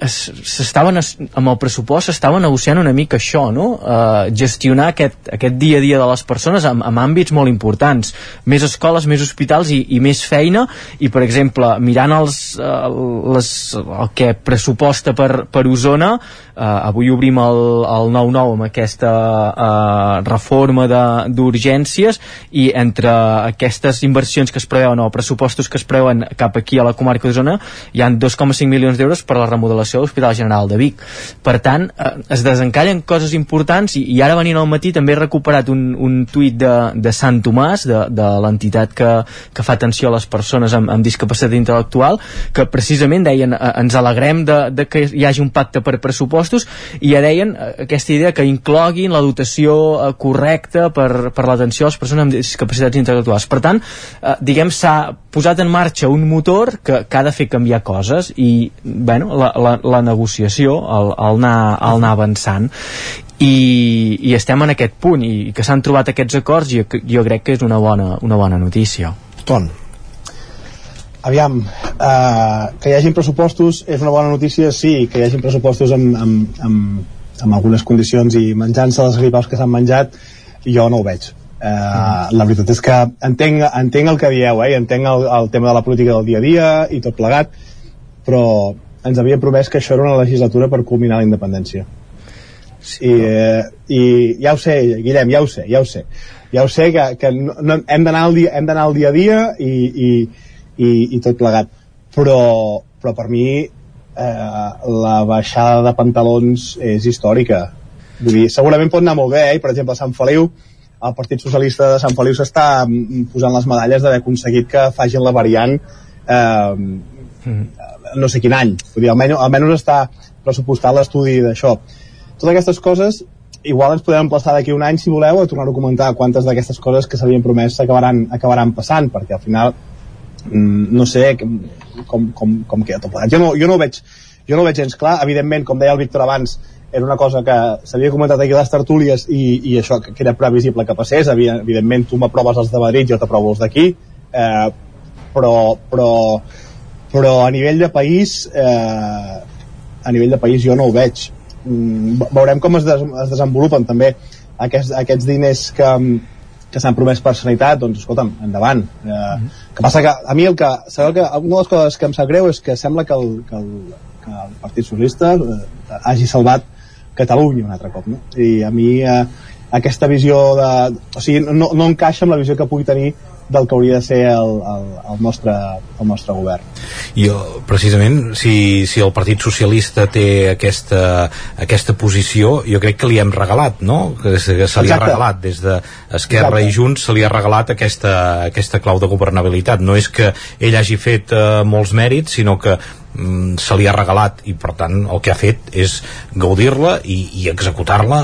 s'estaven amb el pressupost s'estava negociant una mica això, no? Uh, gestionar aquest, aquest dia a dia de les persones amb, amb àmbits molt importants. Més escoles, més hospitals i, i més feina i, per exemple, mirant els, uh, les, el que pressuposta per, per Osona, uh, avui obrim el, el 9-9 amb aquesta uh, reforma d'urgències i entre aquestes inversions que es preveuen o pressupostos que es preveuen cap aquí a la comarca d'Osona hi han 2,5 milions d'euros per a la remodelació de l'Hospital General de Vic. Per tant eh, es desencallen coses importants i, i ara venint al matí també he recuperat un, un tuit de, de Sant Tomàs de, de l'entitat que, que fa atenció a les persones amb, amb discapacitat intel·lectual que precisament deien eh, ens alegrem de, de que hi hagi un pacte per pressupostos i ja deien eh, aquesta idea que incloguin la dotació eh, correcta per, per l'atenció a les persones amb discapacitats intel·lectuals. Per tant, eh, diguem, s'ha posat en marxa un motor que, que ha de fer canviar coses i, bueno, la, la, la negociació, el, el, anar, el anar avançant. I, i estem en aquest punt i que s'han trobat aquests acords jo, jo crec que és una bona, una bona notícia. Ton Aviam, uh, que hi hagin pressupostos és una bona notícia, sí, que hi hagin pressupostos amb, amb, amb, amb algunes condicions i menjant-se les gripaus que s'han menjat, jo no ho veig. Uh, la veritat és que entenc, entenc el que dieu, eh? entenc el, el tema de la política del dia a dia i tot plegat, però ens havia promès que això era una legislatura per culminar la independència. Sí, I, eh, I ja ho sé, Guillem, ja ho sé, ja ho sé. Ja ho sé que, que no, no, hem d'anar al, dia, hem al dia a dia i, i, i, i tot plegat. Però, però per mi eh, la baixada de pantalons és històrica. Vull dir, segurament pot anar molt bé, eh? per exemple, a Sant Feliu el Partit Socialista de Sant Feliu s'està mm, posant les medalles d'haver aconseguit que facin la variant eh, mm. no sé quin any vull dir, almenys, almenys està pressupostat l'estudi d'això totes aquestes coses igual ens podem emplaçar d'aquí un any si voleu a tornar a comentar quantes d'aquestes coses que s'havien promès acabaran, acabaran passant perquè al final no sé com, com, com queda tot plegat. Jo no, jo no ho veig jo no ho veig gens clar, evidentment, com deia el Víctor abans era una cosa que s'havia comentat aquí a les tertúlies i, i això que era previsible que passés. Evidentment tu m'aproves els de Madrid jo t'aprovo els d'aquí. Eh, però, però, però a nivell de país eh, a nivell de país jo no ho veig. Mm, veurem com es, des, es desenvolupen també aquests, aquests diners que, que s'han promès per sanitat, doncs escolta'm, endavant. Eh, que passa que a mi el que, sabeu que una de les coses que em sap greu és que sembla que el, que el, que el Partit Socialista eh, hagi salvat Catalunya un altre cop no? i a mi eh, aquesta visió de... o sigui, no, no encaixa amb la visió que pugui tenir del que hauria de ser el, el, el, nostre, el nostre govern. Jo, precisament, si, si el Partit Socialista té aquesta, aquesta posició, jo crec que li hem regalat, no? Que, que se li Exacte. ha regalat des d'Esquerra i Junts, se li ha regalat aquesta, aquesta clau de governabilitat. No és que ell hagi fet eh, molts mèrits, sinó que mm, se li ha regalat i per tant el que ha fet és gaudir-la i, i executar-la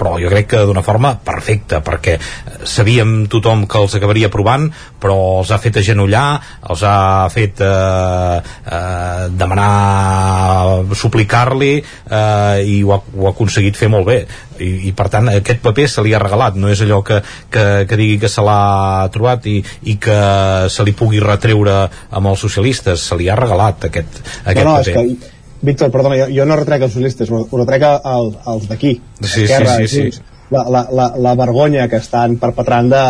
però jo crec que d'una forma perfecta perquè sabíem tothom que els acabaria provant però els ha fet agenollar els ha fet eh, eh, demanar suplicar-li eh, i ho ha, ho ha aconseguit fer molt bé. I, i per tant aquest paper se li ha regalat. No és allò que, que, que digui que se l'ha trobat i, i que se li pugui retreure amb els socialistes. Se li ha regalat aquest, aquest no, no, paper. és que Víctor, perdona, jo, jo no retrec els socialistes, ho, retrec al, als d'aquí. Sí, sí, sí, sí. La, la, la, la vergonya que estan perpetrant de,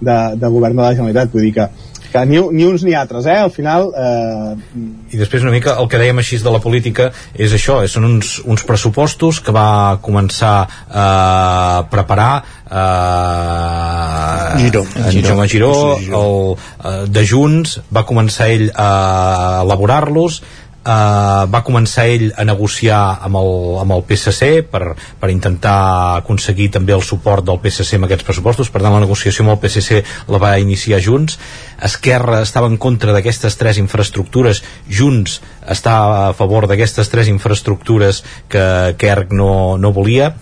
de, de govern de la Generalitat, vull dir que que ni, ni uns ni altres, eh? Al final... Eh... I després una mica el que dèiem així de la política és això, eh? són uns, uns pressupostos que va començar a eh, preparar eh, Giró. en Giró. Jaume Giró, el, eh, de Junts, va començar ell a elaborar-los, Uh, va començar ell a negociar amb el, amb el PSC per, per intentar aconseguir també el suport del PSC amb aquests pressupostos. Per tant la negociació amb el PSC la va iniciar Junts. Esquerra estava en contra d'aquestes tres infraestructures. Junts està a favor d'aquestes tres infraestructures que, que ERC no, no volia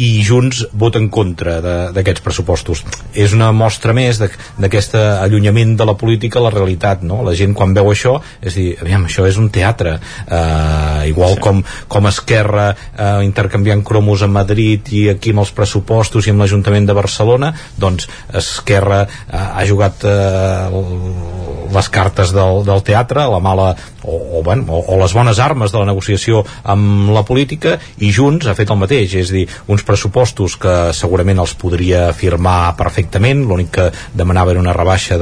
i Junts vota en contra d'aquests pressupostos. És una mostra més d'aquest allunyament de la política a la realitat, no? La gent quan veu això és dir, aviam, això és un teatre uh, igual sí. com, com Esquerra uh, intercanviant cromos a Madrid i aquí amb els pressupostos i amb l'Ajuntament de Barcelona doncs Esquerra uh, ha jugat uh, les cartes del, del teatre, la mala o, o, bueno, o, o les bones armes de la negociació amb la política i Junts ha fet el mateix, és dir, uns pressupostos que segurament els podria firmar perfectament, l'únic que demanava era una rebaixa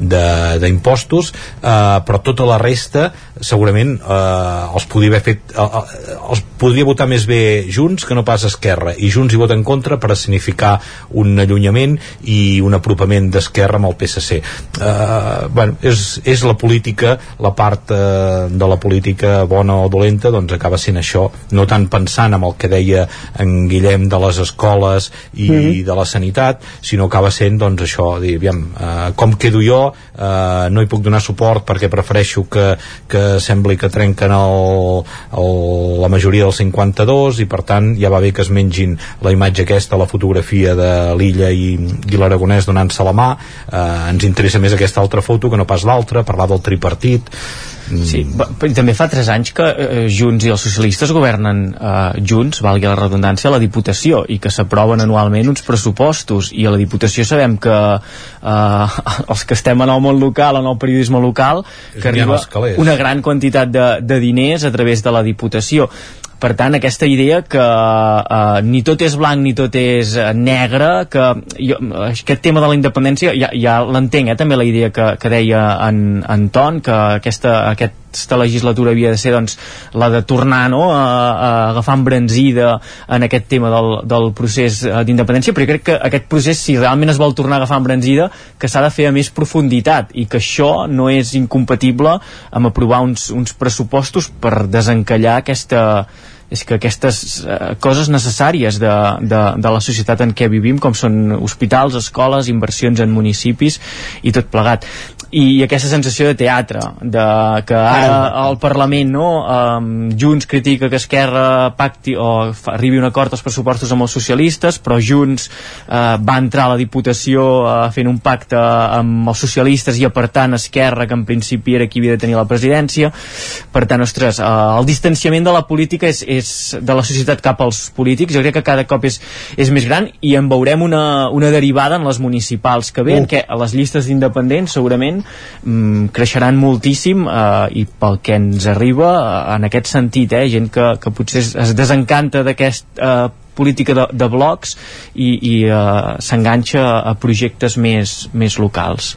d'impostos, eh, però tota la resta segurament eh, els podria haver fet eh, eh, els podria votar més bé Junts que no pas Esquerra i Junts hi vota en contra per significar un allunyament i un apropament d'Esquerra amb el PSC eh, bueno, és, és la política la part eh, de la política bona o dolenta doncs acaba sent això no tant pensant en el que deia en Guillem de les escoles i mm -hmm. de la sanitat sinó acaba sent doncs això dir, aviam, eh, com quedo jo eh, no hi puc donar suport perquè prefereixo que, que sembli que trenquen el, el, la majoria del 52 i per tant ja va bé que es mengin la imatge aquesta, la fotografia de l'illa i, i l'Aragonès donant-se la mà eh, ens interessa més aquesta altra foto que no pas l'altra, parlar del tripartit Sí, i també fa 3 anys que eh, Junts i els socialistes governen eh, junts, valgui la redundància, a la Diputació i que s'aproven anualment uns pressupostos. I a la Diputació sabem que eh, els que estem en el món local, en el periodisme local, que arriba una gran quantitat de, de diners a través de la Diputació per tant aquesta idea que uh, ni tot és blanc ni tot és uh, negre que jo, aquest tema de la independència ja, ja l'entenc, eh, també la idea que, que deia en, en Ton que aquesta, aquesta legislatura havia de ser doncs, la de tornar no, a, a agafar embranzida en aquest tema del, del procés eh, d'independència, però crec que aquest procés, si realment es vol tornar a agafar embranzida, que s'ha de fer a més profunditat i que això no és incompatible amb aprovar uns, uns pressupostos per desencallar aquesta, és que aquestes eh, coses necessàries de, de, de la societat en què vivim, com són hospitals, escoles, inversions en municipis i tot plegat. I aquesta sensació de teatre, de que ara el Parlament, no, um, Junts critica que Esquerra pacti o arribi un acord als pressupostos amb els socialistes, però Junts uh, va entrar a la Diputació uh, fent un pacte amb els socialistes i apartant Esquerra, que en principi era qui havia de tenir la presidència. Per tant, ostres, uh, el distanciament de la política és, és de la societat cap als polítics, jo crec que cada cop és, és més gran i en veurem una, una derivada en les municipals que ve, uh. que a les llistes d'independents segurament mm, creixeran moltíssim eh, i pel que ens arriba eh, en aquest sentit, eh, gent que, que potser es, es desencanta d'aquest eh, política de, de blocs i, i eh, s'enganxa a projectes més, més locals.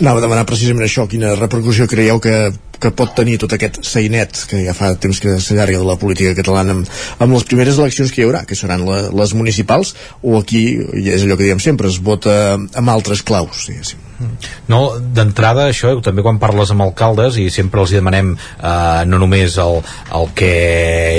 Anava a demanar precisament això, quina repercussió creieu que que pot tenir tot aquest seinet que ja fa temps que s'allarga de la política catalana amb, amb les primeres eleccions que hi haurà, que seran la, les municipals, o aquí, és allò que diem sempre, es vota amb altres claus, diguéssim. No, d'entrada això, també quan parles amb alcaldes i sempre els demanem eh, no només el, el que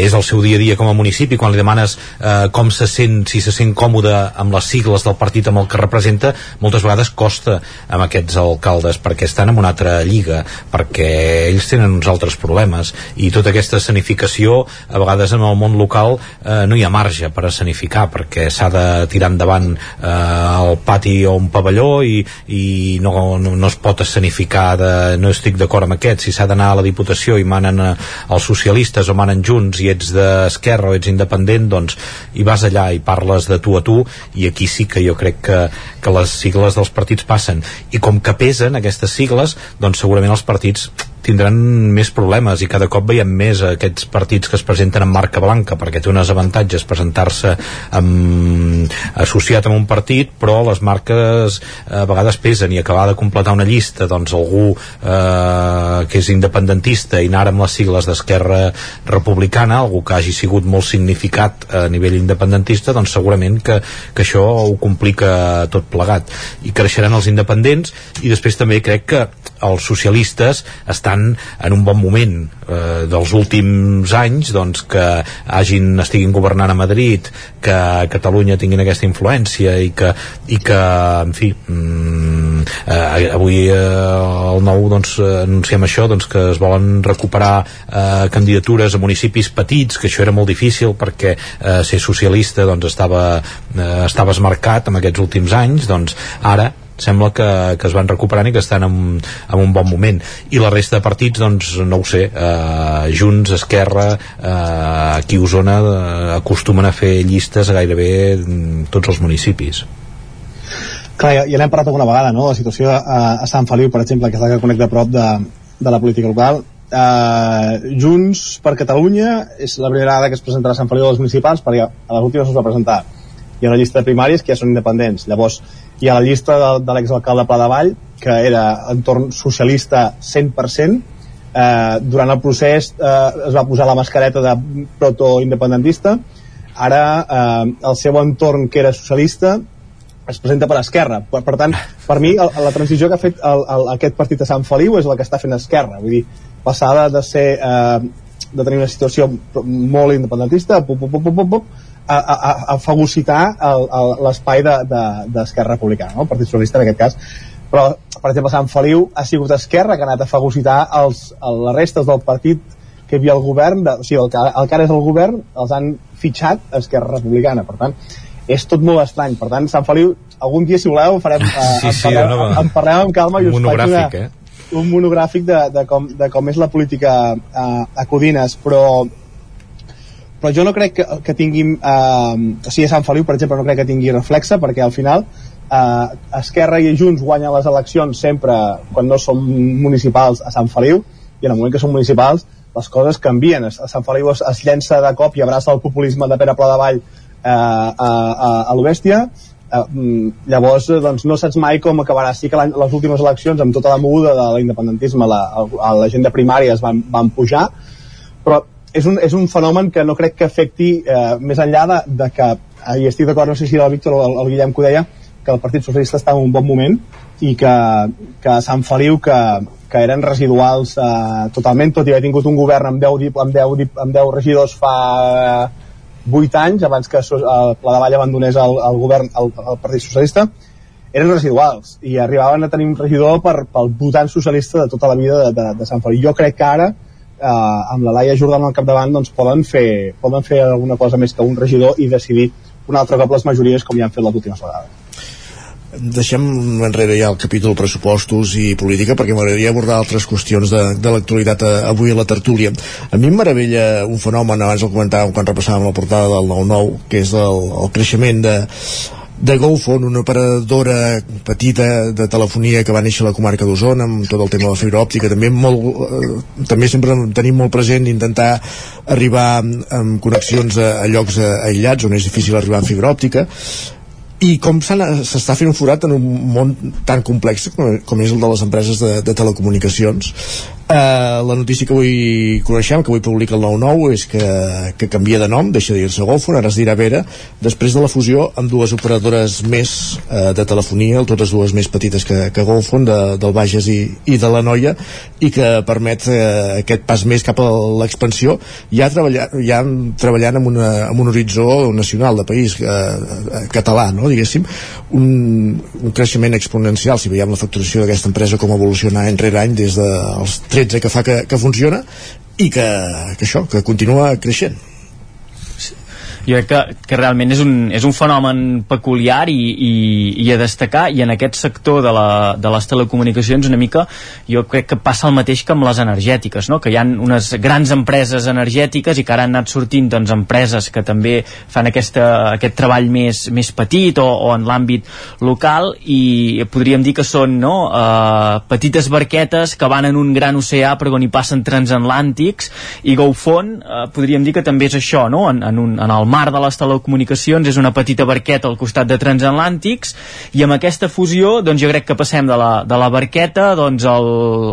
és el seu dia a dia com a municipi, quan li demanes eh, com se sent, si se sent còmode amb les sigles del partit amb el que representa, moltes vegades costa amb aquests alcaldes perquè estan en una altra lliga, perquè ells tenen uns altres problemes i tota aquesta escenificació a vegades en el món local eh, no hi ha marge per escenificar perquè s'ha de tirar endavant eh, el pati o un pavelló i, i no, no, no es pot escenificar de, no estic d'acord amb aquest. Si s'ha d'anar a la Diputació i manen eh, els socialistes o manen junts i ets d'esquerra o ets independent doncs hi vas allà i parles de tu a tu i aquí sí que jo crec que, que les sigles dels partits passen. I com que pesen aquestes sigles doncs segurament els partits tindran més problemes i cada cop veiem més aquests partits que es presenten amb marca blanca perquè té uns avantatges presentar-se associat amb un partit però les marques a vegades pesen i acabar de completar una llista doncs algú eh, que és independentista i anar amb les sigles d'Esquerra Republicana, algú que hagi sigut molt significat a nivell independentista doncs segurament que, que això ho complica tot plegat. I creixeran els independents i després també crec que els socialistes estan en un bon moment eh, dels últims anys doncs que hagin, estiguin governant a Madrid que a Catalunya tinguin aquesta influència i que, i que en fi mm, eh, avui eh, el nou doncs, anunciem això doncs, que es volen recuperar eh, candidatures a municipis petits que això era molt difícil perquè eh, ser socialista doncs, estava, eh, estava esmarcat en aquests últims anys doncs ara sembla que, que es van recuperant i que estan en, en un bon moment i la resta de partits doncs no ho sé eh, Junts, Esquerra eh, aquí a Osona eh, acostumen a fer llistes a gairebé mm, tots els municipis Clar, ja, ja n'hem parlat alguna vegada, no? La situació a, a Sant Feliu, per exemple, que és la que connecta a prop de, de la política local. Uh, Junts per Catalunya és la primera vegada que es presentarà a Sant Feliu de les municipals perquè a les últimes es va presentar hi ha una llista de primàries que ja són independents llavors hi ha la llista de, de l'exalcalde Vall que era entorn socialista 100% eh, durant el procés eh, es va posar la mascareta de proto-independentista ara eh, el seu entorn que era socialista es presenta per Esquerra. Per, per tant, per mi, el, la transició que ha fet el, el, aquest partit de Sant Feliu és la que està fent Esquerra. Vull dir, passada de ser eh, de tenir una situació molt independentista, pup, pup, pup, pup, pup, a, a, a fagocitar l'espai d'Esquerra de, de, Republicana, no? el Partit Socialista en aquest cas. Però, per exemple, Sant Feliu ha sigut Esquerra que ha anat a fagocitar els, les restes del partit que hi havia al govern, de, o sigui, el que, el que ara és el govern, els han fitxat a Esquerra Republicana. Per tant, és tot molt estrany. Per tant, Sant Feliu, algun dia, si voleu, farem, eh, sí, sí, en, parlem, no, en parlem amb calma i us faig una, eh? un monogràfic de, de, com, de com és la política eh, a Codines, però però jo no crec que, que tinguin eh, o sigui a Sant Feliu per exemple no crec que tingui reflexa perquè al final eh, Esquerra i Junts guanyen les eleccions sempre quan no són municipals a Sant Feliu i en el moment que són municipals les coses canvien, a Sant Feliu es, es llença de cop i abraça el populisme de Pere Pla de Vall eh, a, a, a l'Obèstia eh, llavors doncs, no saps mai com acabarà. Sí que les últimes eleccions amb tota la moguda de l'independentisme la, la gent de primàries van, van pujar però és un, és un fenomen que no crec que afecti eh, més enllà de, de que eh, i estic d'acord, no sé si era el Víctor o el, el Guillem que ho deia que el Partit Socialista està en un bon moment i que, que Sant Feliu que, que eren residuals eh, totalment, tot i haver tingut un govern amb 10, amb 10, amb 10 regidors fa eh, 8 anys abans que eh, la de Vall abandonés el, el govern, el Partit Socialista eren residuals i arribaven a tenir un regidor per, pel votant socialista de tota la vida de, de, de Sant Feliu. Jo crec que ara eh, amb la Laia Jordana al capdavant doncs poden fer, poden fer alguna cosa més que un regidor i decidir un altre cop les majories com ja han fet les últimes vegades deixem enrere ja el capítol pressupostos i política perquè m'agradaria abordar altres qüestions de, de l'actualitat eh, avui a la tertúlia. A mi em meravella un fenomen, abans el comentàvem quan repassàvem la portada del 9-9, que és el, el creixement de, de GoPhone, una operadora petita de telefonia que va néixer a la comarca d'Osona amb tot el tema de la fibra òptica també, molt, eh, també sempre tenim molt present intentar arribar amb connexions a, a llocs aïllats on és difícil arribar amb fibra òptica. I com s'està fent un forat en un món tan complex com, com és el de les empreses de, de telecomunicacions Uh, la notícia que avui coneixem, que avui publica el 9-9, és que, que canvia de nom, deixa de dir-se Golfon, ara es dirà Vera, després de la fusió amb dues operadores més uh, de telefonia, totes dues més petites que, que Golfon, de, del Bages i, i de la Noia, i que permet uh, aquest pas més cap a l'expansió, ja, treballar, ja treballant amb, una, amb un horitzó nacional de país uh, català, no, diguéssim, un, un creixement exponencial, si veiem la facturació d'aquesta empresa com evoluciona any rere any des dels 13 que fa que, que funciona i que, que això, que continua creixent jo crec que, que realment és un, és un fenomen peculiar i, i, i a destacar i en aquest sector de, la, de les telecomunicacions una mica jo crec que passa el mateix que amb les energètiques no? que hi ha unes grans empreses energètiques i que ara han anat sortint doncs, empreses que també fan aquesta, aquest treball més, més petit o, o en l'àmbit local i podríem dir que són no, uh, petites barquetes que van en un gran oceà però on hi passen transatlàntics i GoFon uh, podríem dir que també és això no? en, en, un, en el mar de les telecomunicacions és una petita barqueta al costat de transatlàntics i amb aquesta fusió doncs jo crec que passem de la, de la barqueta doncs al,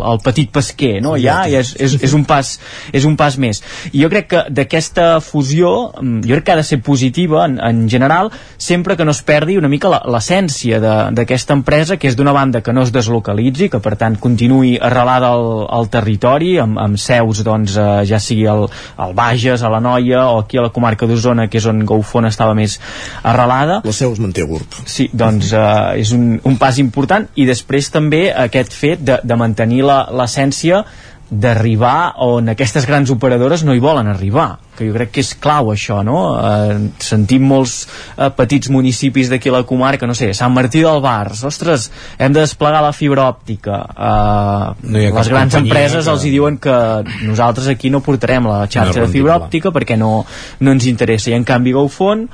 al petit pesquer no? ja, ja és, és, és, un pas, és un pas més i jo crec que d'aquesta fusió mm, jo crec que ha de ser positiva en, en general sempre que no es perdi una mica l'essència d'aquesta empresa que és d'una banda que no es deslocalitzi que per tant continuï arrelada al, al territori amb, amb seus doncs, eh, ja sigui al, al Bages, a la Noia o aquí a la comarca d'Osona que és on GoFon estava més arrelada. La seu es manté a Gurb. Sí, doncs eh, és un, un pas important i després també aquest fet de, de mantenir l'essència d'arribar on aquestes grans operadores no hi volen arribar que jo crec que és clau això, no? Eh, sentim molts eh, petits municipis d'aquí la comarca, no sé, Sant Martí del Bars, ostres, hem de desplegar la fibra òptica. Eh, no les grans empreses que... els hi diuen que nosaltres aquí no portarem la xarxa no de fibra òptica perquè no, no ens interessa. I en canvi GoFon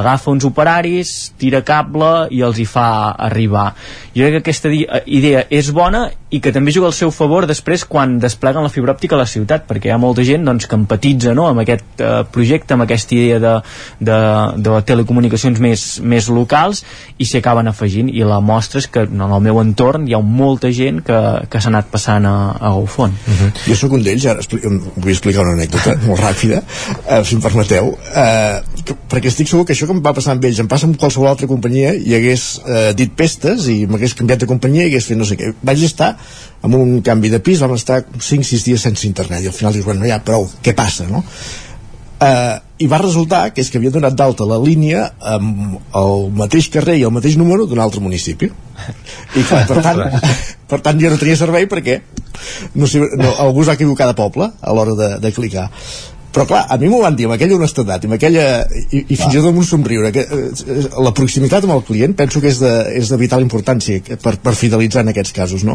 agafa uns operaris, tira cable i els hi fa arribar. Jo crec que aquesta eh, idea és bona i que també juga al seu favor després quan despleguen la fibra òptica a la ciutat, perquè hi ha molta gent doncs, que empatitza no, amb aquest eh, projecte, amb aquesta idea de, de, de telecomunicacions més, més locals i s'hi acaben afegint. I la mostra és que en el meu entorn hi ha molta gent que, que s'ha anat passant a, a GoFon uh -huh. Jo sóc un d'ells, ara vull explicar una anècdota molt ràpida, eh, si em permeteu. Eh, que, perquè estic segur que això que em va passar amb ells em passa amb qualsevol altra companyia i hagués eh, dit pestes i m'hagués canviat de companyia i hagués fet no sé què. Vaig estar amb un canvi de pis vam estar 5-6 dies sense internet i al final dius, bueno, ja, prou, què passa, no? Eh, i va resultar que és que havia donat d'alta la línia amb el mateix carrer i el mateix número d'un altre municipi. I clar, per tant, per tant jo no tenia servei perquè no no, algú s'ha equivocat de poble a l'hora de, de clicar però clar, a mi m'ho van dir amb aquella honestedat i, amb aquella, i, i fins i tot amb un somriure que, eh, la proximitat amb el client penso que és de, és de vital importància per, per fidelitzar en aquests casos no?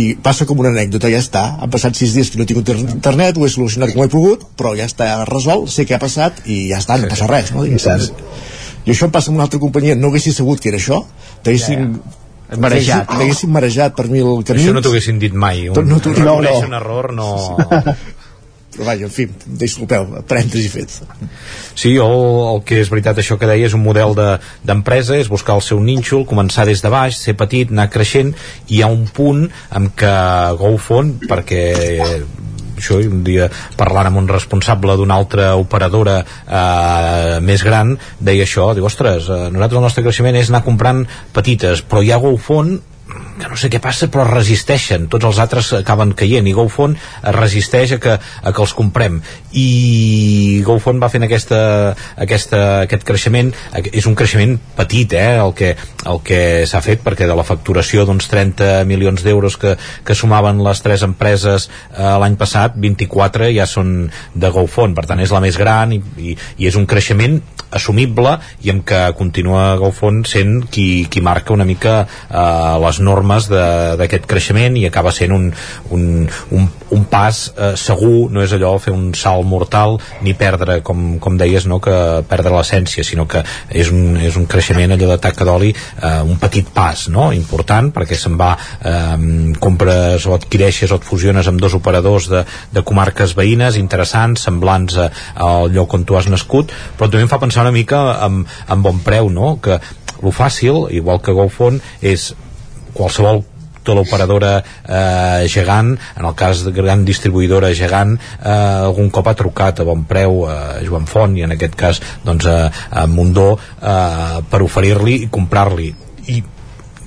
i passa com una anècdota, ja està han passat sis dies que no he tingut internet ho he solucionat com he pogut, però ja està resolt sé què ha passat i ja està, no passa res no? I, i això em passa amb una altra companyia no haguessis sabut que era això t'haguessin ja, ja marejat. T'haguessin marejat per mil camins. Això no t'ho haguessin dit mai. Un, no, no, no, no. un error no... però vaja, en fi, disculpeu, parèntesi fet. Sí, o el que és veritat això que deia és un model d'empresa, de, és buscar el seu nínxol, començar des de baix, ser petit, anar creixent, i hi ha un punt en què GoFon, perquè això, un dia parlant amb un responsable d'una altra operadora eh, més gran, deia això, diu, ostres, eh, nosaltres el nostre creixement és anar comprant petites, però hi ha GoFon que no sé què passa però resisteixen, tots els altres acaben caient. I GoFon resisteix a que, a que els comprem. I GoFon va fent aquesta, aquesta, aquest creixement. És un creixement petit eh, el que, el que s'ha fet perquè de la facturació d'uns 30 milions d'euros que, que sumaven les tres empreses eh, l'any passat, 24 ja són de GoFon, per tant és la més gran i, i, i és un creixement assumible i en què continua GoFon sent qui, qui marca una mica eh, les normes d'aquest creixement i acaba sent un, un, un, un pas eh, segur, no és allò fer un salt mortal ni perdre, com, com deies, no, que perdre l'essència, sinó que és un, és un creixement allò de taca d'oli eh, un petit pas, no?, important perquè se'n va, eh, compres o adquireixes o et fusiones amb dos operadors de, de comarques veïnes interessants, semblants a, al lloc on tu has nascut, però també em fa pensar una mica amb, amb bon preu, no?, que lo fàcil, igual que GoFon, és qualsevol l'operadora eh, gegant, en el cas de gran distribuïdora gegant, eh, algun cop ha trucat a bon preu a Joan Font i en aquest cas doncs, a, a Mundó eh, per oferir-li i comprar-li. I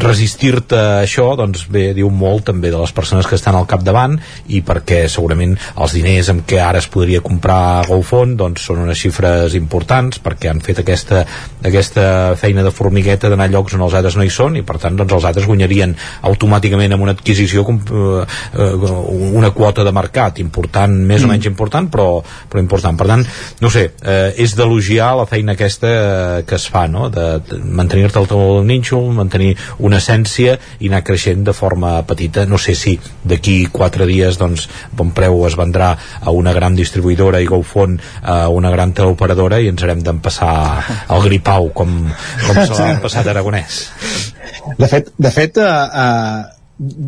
resistir-te a això doncs bé, diu molt també de les persones que estan al capdavant i perquè segurament els diners amb què ara es podria comprar GoFund doncs són unes xifres importants perquè han fet aquesta, aquesta feina de formigueta d'anar a llocs on els altres no hi són i per tant doncs els altres guanyarien automàticament amb una adquisició com, eh, eh, una quota de mercat important, més mm. o menys important però, però important, per tant no sé, eh, és d'elogiar la feina aquesta eh, que es fa, no? de, de mantenir-te al teu nínxol, mantenir una essència i anar creixent de forma petita. No sé si d'aquí quatre dies doncs, Bon Preu es vendrà a una gran distribuïdora i GoFont a una gran teleoperadora i ens haurem d'empassar el gripau com, com se l'ha passat Aragonès. De fet, de fet uh, uh,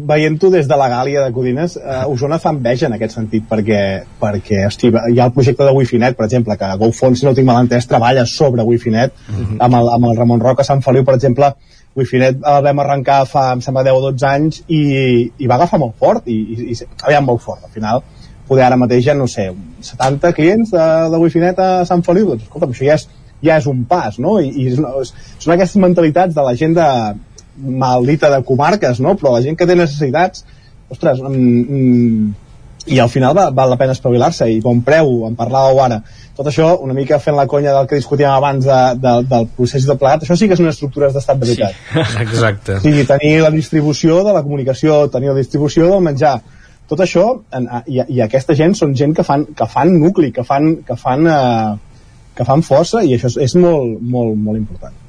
veient-ho des de la Gàlia de Codines, uh, Osona fa enveja en aquest sentit, perquè, perquè hosti, hi ha el projecte de Wi-Fi Net, per exemple, que GoFont, si no tinc mal entès, treballa sobre Wi-Fi Net, uh -huh. amb, el, amb el Ramon Roca Sant Feliu, per exemple, Wi-Fi Net el vam arrencar fa, em sembla, 10 o 12 anys i, i va agafar molt fort i, i, i aviam molt fort, al final poder ara mateix ja, no sé, 70 clients de, de Wi-Fi Net a Sant Feliu doncs escolta, això ja és, ja és un pas no? I, i són aquestes mentalitats de la gent de maldita de comarques no? però la gent que té necessitats ostres, mm, mm, i al final val, val la pena espavilar-se i bon preu, en parlàveu ara tot això, una mica fent la conya del que discutíem abans de, de, del procés de plegat, això sí que són estructures d'estat de veritat. Sí, exacte. O sigui, tenir la distribució de la comunicació, tenir la distribució del menjar, tot això, en, i, i aquesta gent són gent que fan, que fan nucli, que fan, que fan, eh, que fan força, i això és, és molt, molt, molt important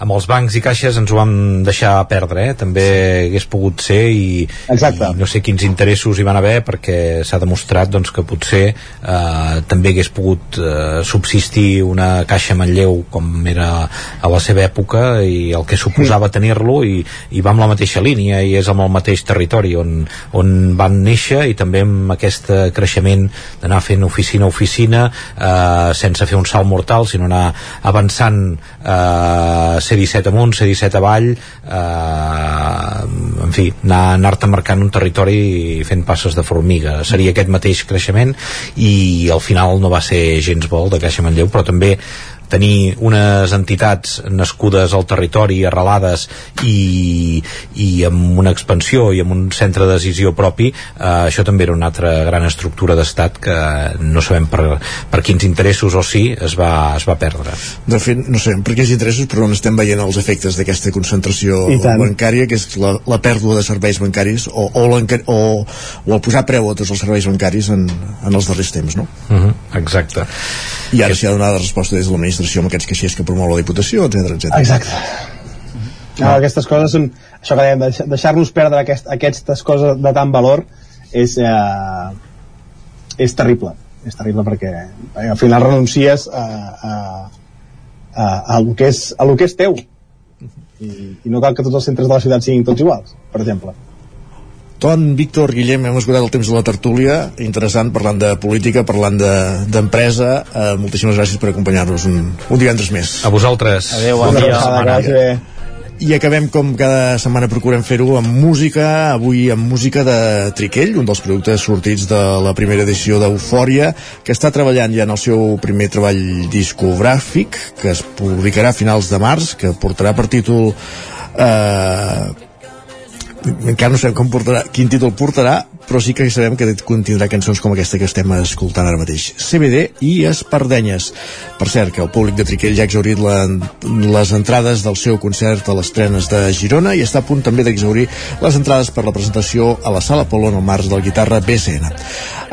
amb els bancs i caixes ens ho vam deixar perdre, eh? també sí. hagués pogut ser i, Exacte. i no sé quins interessos hi van haver perquè s'ha demostrat doncs, que potser eh, també hagués pogut eh, subsistir una caixa Manlleu com era a la seva època i el que suposava tenir-lo i, i va amb la mateixa línia i és amb el mateix territori on, on van néixer i també amb aquest creixement d'anar fent oficina a oficina eh, sense fer un salt mortal sinó anar avançant eh, C-17 amunt, C-17 avall eh, en fi anar-te anar marcant un territori fent passes de formiga, seria aquest mateix creixement i al final no va ser gens vol de Caixa Manlleu, però també tenir unes entitats nascudes al territori, arrelades i, i amb una expansió i amb un centre de decisió propi, eh, això també era una altra gran estructura d'estat que no sabem per, per quins interessos o sí es va, es va perdre. De fet, no sé per quins interessos, però on estem veient els efectes d'aquesta concentració bancària, que és la, la pèrdua de serveis bancaris o, o, o, o el posar preu a tots els serveis bancaris en, en els darrers temps, no? Uh -huh, exacte. I ara s'hi ha donat resposta des de l'administració amb aquests caixers que promou la Diputació, etc etc. Exacte. No, aquestes coses són, això que dèiem, deixar-nos perdre aquest, aquestes coses de tant valor és, eh, és terrible. És terrible perquè, perquè al final renuncies a, a, a, a, lo que és, a lo que és teu. I, i no cal que tots els centres de la ciutat siguin tots iguals, per exemple Ton, Víctor, Guillem, hem esgotat el temps de la tertúlia, interessant, parlant de política, parlant d'empresa. De, eh, moltíssimes gràcies per acompanyar-nos un, un divendres més. A vosaltres. Adéu, bon dia. I acabem com cada setmana procurem fer-ho amb música, avui amb música de Triquell, un dels productes sortits de la primera edició d'Eufòria, que està treballant ja en el seu primer treball discogràfic, que es publicarà a finals de març, que portarà per títol eh, encara no sabem com portarà, quin títol portarà, però sí que sabem que contindrà cançons com aquesta que estem escoltant ara mateix. CBD i Espardenyes. Per cert, que el públic de Triquell ja ha exaurit la, les entrades del seu concert a les trenes de Girona i està a punt també d'exaurir les entrades per la presentació a la Sala Polo en el març del guitarra BCN.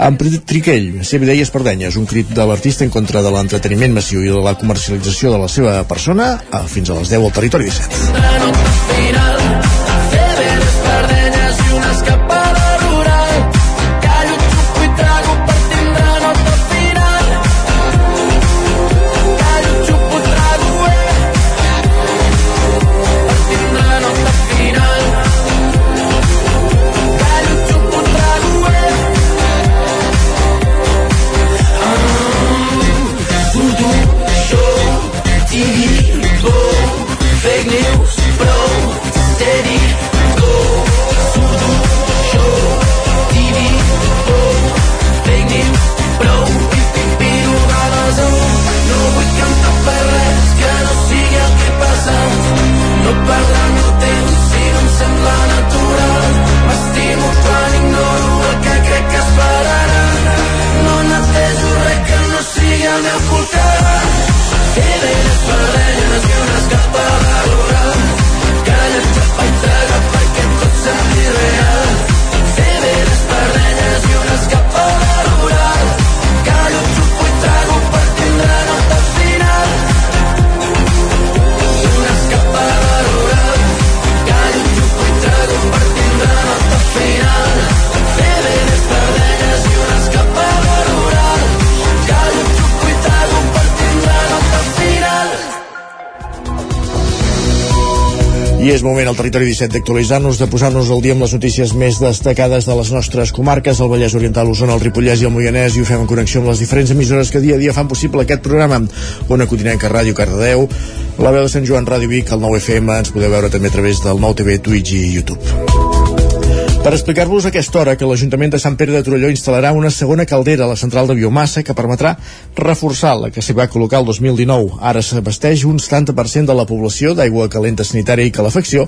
Amb Triquell, CBD i Espardenyes, un crit de l'artista en contra de l'entreteniment massiu i de la comercialització de la seva persona, fins a les 10 al territori 17. És moment al territori 17 d'actualitzar-nos, de posar-nos al dia amb les notícies més destacades de les nostres comarques, el Vallès Oriental, Osona, el Ripollès i el Moianès, i ho fem en connexió amb les diferents emissores que dia a dia fan possible aquest programa. Ona Codinenca, Ràdio Cardedeu, la veu de Sant Joan, Ràdio Vic, el 9FM, ens podeu veure també a través del 9TV, Twitch i YouTube. Per explicar-vos a aquesta hora que l'Ajuntament de Sant Pere de Torelló instal·larà una segona caldera a la central de biomassa que permetrà reforçar la que s'hi va col·locar el 2019. Ara s'abasteix un 70% de la població d'aigua calenta sanitària i calefacció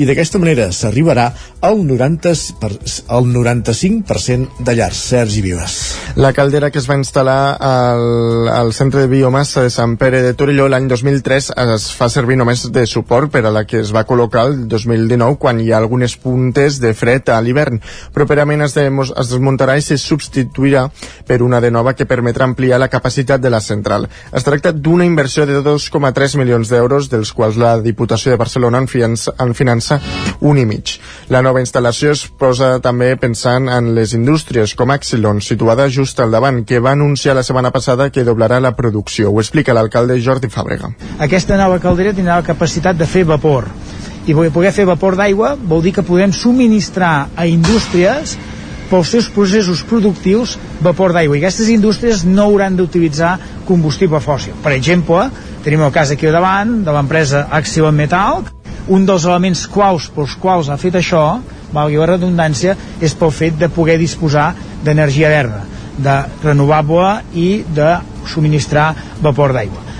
i d'aquesta manera s'arribarà al, 90 per, al 95% de llars. Sergi Vives. La caldera que es va instal·lar al, al centre de biomassa de Sant Pere de Torelló l'any 2003 es fa servir només de suport per a la que es va col·locar el 2019 quan hi ha algunes puntes de fred a l'hivern. Properament es, de, es desmuntarà i se substituirà per una de nova que permetrà ampliar la capacitat de la central. Es tracta d'una inversió de 2,3 milions d'euros, dels quals la Diputació de Barcelona en finança, en finança un i mig. La nova instal·lació es posa també pensant en les indústries, com Axilon, situada just al davant, que va anunciar la setmana passada que doblarà la producció. Ho explica l'alcalde Jordi Fàbrega. Aquesta nova caldera tindrà la capacitat de fer vapor i poder fer vapor d'aigua vol dir que podem subministrar a indústries pels seus processos productius vapor d'aigua i aquestes indústries no hauran d'utilitzar combustible fòssil. Per exemple, tenim el cas aquí davant de l'empresa Axion Metal, un dels elements claus pels quals ha fet això, valgui la redundància, és pel fet de poder disposar d'energia verda, de renovable i de subministrar vapor d'aigua.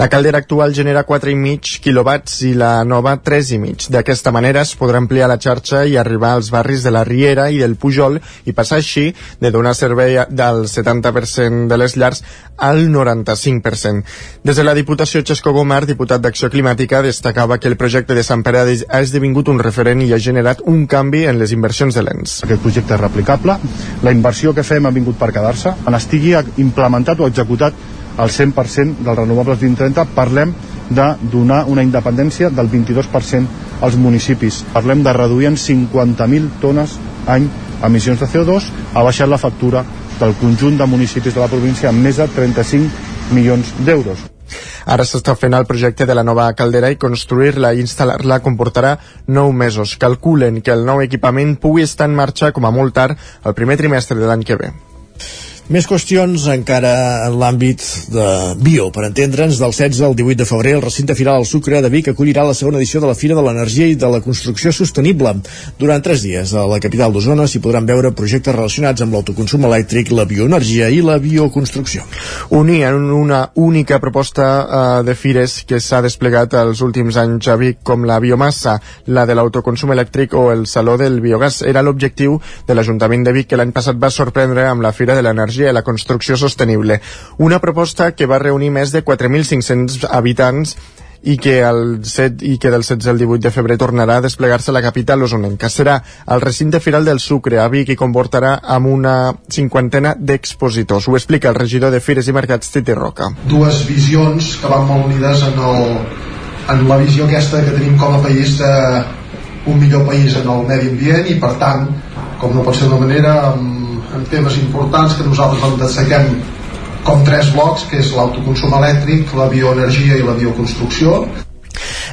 La caldera actual genera 4,5 quilowatts i la nova 3,5. D'aquesta manera es podrà ampliar la xarxa i arribar als barris de la Riera i del Pujol i passar així de donar servei del 70% de les llars al 95%. Des de la Diputació Xesco Gomar, diputat d'Acció Climàtica, destacava que el projecte de Sant Pere ha esdevingut un referent i ha generat un canvi en les inversions de l'ENS. Aquest projecte és replicable, la inversió que fem ha vingut per quedar-se, en estigui implementat o executat al 100% dels renovables 2030 parlem de donar una independència del 22% als municipis. Parlem de reduir en 50.000 tones any emissions de CO2, ha baixat la factura del conjunt de municipis de la província amb més de 35 milions d'euros. Ara s'està fent el projecte de la nova caldera i construir-la i instal·lar-la comportarà 9 mesos. Calculen que el nou equipament pugui estar en marxa com a molt tard el primer trimestre de l'any que ve. Més qüestions encara en l'àmbit de bio. Per entendre'ns, del 16 al 18 de febrer, el recinte firal al Sucre de Vic acollirà la segona edició de la Fira de l'Energia i de la Construcció Sostenible. Durant tres dies, a la capital d'Osona s'hi podran veure projectes relacionats amb l'autoconsum elèctric, la bioenergia i la bioconstrucció. Unir en una única proposta uh, de fires que s'ha desplegat els últims anys a Vic, com la biomassa, la de l'autoconsum elèctric o el Saló del Biogàs, era l'objectiu de l'Ajuntament de Vic que l'any passat va sorprendre amb la Fira de l'Energia l'energia i la construcció sostenible. Una proposta que va reunir més de 4.500 habitants i que, el 7, i que del 16 al 18 de febrer tornarà a desplegar-se la capital osonenca. Serà el recinte firal del Sucre a Vic i comportarà amb una cinquantena d'expositors. Ho explica el regidor de Fires i Mercats, Titi Roca. Dues visions que van molt unides en, el, en la visió aquesta que tenim com a país de un millor país en el medi ambient i per tant, com no pot ser d'una manera, amb en temes importants que nosaltres en dessequem com tres blocs, que és l'autoconsum elèctric, la bioenergia i la bioconstrucció.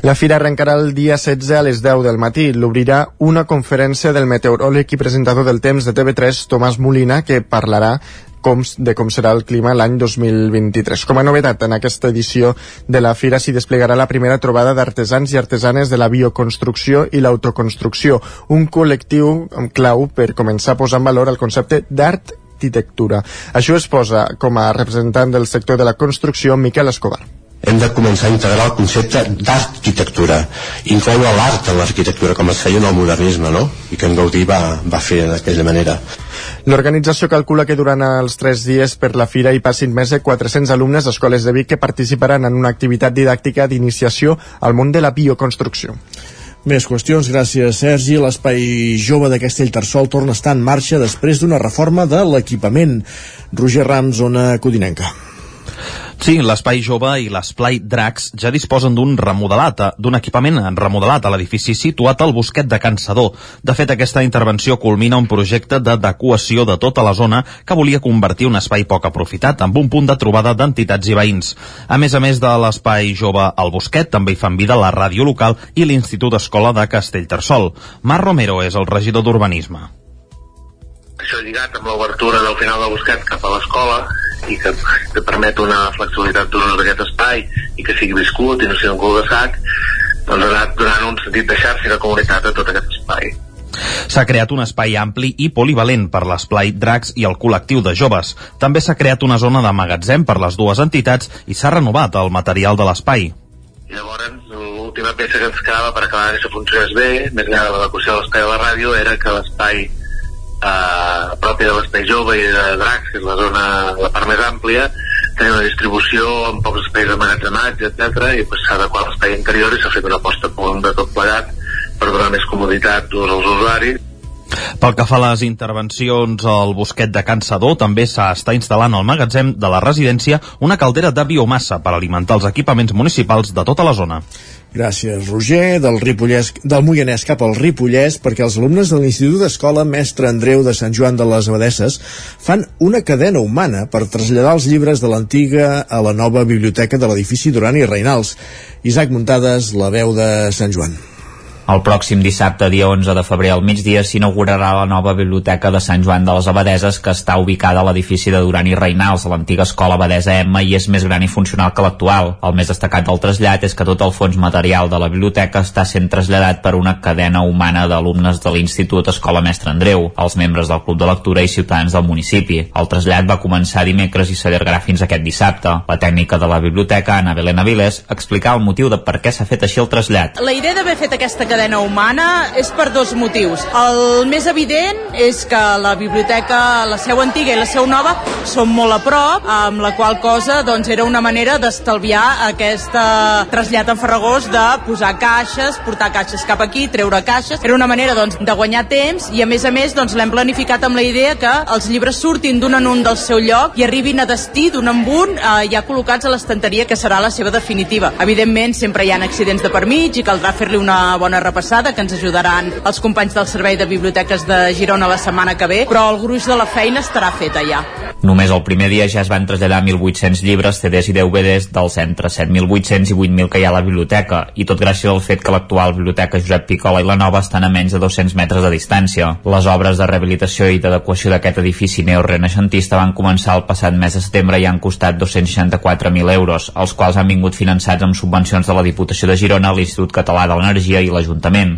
La fira arrencarà el dia 16 a les 10 del matí. L'obrirà una conferència del meteoròleg i presentador del temps de TV3, Tomàs Molina, que parlarà com, de com serà el clima l'any 2023. Com a novetat, en aquesta edició de la Fira s'hi desplegarà la primera trobada d'artesans i artesanes de la bioconstrucció i l'autoconstrucció, un col·lectiu clau per començar a posar en valor el concepte d'art arquitectura. Això es posa com a representant del sector de la construcció Miquel Escobar hem de començar a integrar el concepte d'arquitectura, incloure l'art en l'arquitectura, com es feia en el modernisme, no? I que en Gaudí va, va fer d'aquella manera. L'organització calcula que durant els tres dies per la fira hi passin més de 400 alumnes d'escoles de Vic que participaran en una activitat didàctica d'iniciació al món de la bioconstrucció. Més qüestions, gràcies Sergi. L'espai jove de Castellterçol torna a estar en marxa després d'una reforma de l'equipament. Roger Rams, zona Codinenca. Sí, l'Espai Jove i l'Esplai Dracs ja disposen d'un remodelat, eh, d'un equipament remodelat a l'edifici situat al Bosquet de Can Sadó. De fet, aquesta intervenció culmina un projecte d'adequació de tota la zona que volia convertir un espai poc aprofitat amb un punt de trobada d'entitats i veïns. A més a més de l'Espai Jove al Bosquet, també hi fan vida la ràdio local i l'Institut Escola de Castellterçol. Mar Romero és el regidor d'Urbanisme això lligat amb l'obertura del final del Busquet cap a l'escola i que, que permet una flexibilitat d'ús d'aquest espai i que sigui viscut i no sigui un cul de sac doncs ha anat donant un sentit de xarxa i de comunitat a tot aquest espai. S'ha creat un espai ampli i polivalent per l'esplai Dracs i el col·lectiu de joves. També s'ha creat una zona de magatzem per les dues entitats i s'ha renovat el material de l'espai. Llavors, l'última peça que ens quedava per acabar que això funcionés bé, més enllà de l'adequació de l'espai de la ràdio, era que l'espai eh, pròpia de l'espai jove i de és la zona, la part més àmplia, tenia una distribució amb pocs espais d'emmagatzematge, etc i pues, adequat l'espai interior i s'ha fet una aposta de tot plegat per donar més comoditat als usuaris pel que fa a les intervencions al bosquet de Can Sadó, també s'està instal·lant al magatzem de la residència una caldera de biomassa per alimentar els equipaments municipals de tota la zona. Gràcies, Roger, del, Ripollès, del Moianès cap al Ripollès, perquè els alumnes de l'Institut d'Escola Mestre Andreu de Sant Joan de les Abadesses fan una cadena humana per traslladar els llibres de l'antiga a la nova biblioteca de l'edifici Duran i Reinals. Isaac Muntades, la veu de Sant Joan. El pròxim dissabte, dia 11 de febrer al migdia, s'inaugurarà la nova biblioteca de Sant Joan de les Abadeses, que està ubicada a l'edifici de Duran i Reinals, a l'antiga escola abadesa Emma, i és més gran i funcional que l'actual. El més destacat del trasllat és que tot el fons material de la biblioteca està sent traslladat per una cadena humana d'alumnes de l'Institut Escola Mestre Andreu, els membres del Club de Lectura i ciutadans del municipi. El trasllat va començar dimecres i s'allargarà fins aquest dissabte. La tècnica de la biblioteca, Ana Belén Avilés, explicava el motiu de per què s'ha fet així el trasllat. La idea d'haver fet aquesta humana és per dos motius. El més evident és que la biblioteca, la seu antiga i la seu nova són molt a prop, amb la qual cosa doncs, era una manera d'estalviar aquesta trasllat en Farragós de posar caixes, portar caixes cap aquí, treure caixes. Era una manera doncs, de guanyar temps i a més a més doncs, l'hem planificat amb la idea que els llibres surtin d'un en un del seu lloc i arribin a destí d'un en un eh, ja col·locats a l'estanteria que serà la seva definitiva. Evidentment sempre hi ha accidents de per mig i caldrà fer-li una bona repassada que ens ajudaran els companys del Servei de Biblioteques de Girona la setmana que ve, però el gruix de la feina estarà feta ja. Només el primer dia ja es van traslladar 1.800 llibres, CDs i DVDs dels entre 7.800 i 8.000 que hi ha a la biblioteca, i tot gràcies al fet que l'actual biblioteca Josep Picola i la nova estan a menys de 200 metres de distància. Les obres de rehabilitació i d'adequació d'aquest edifici neorenaixentista van començar el passat mes de setembre i han costat 264.000 euros, els quals han vingut finançats amb subvencions de la Diputació de Girona, l'Institut Català de l'Energia i l'Ajuntament.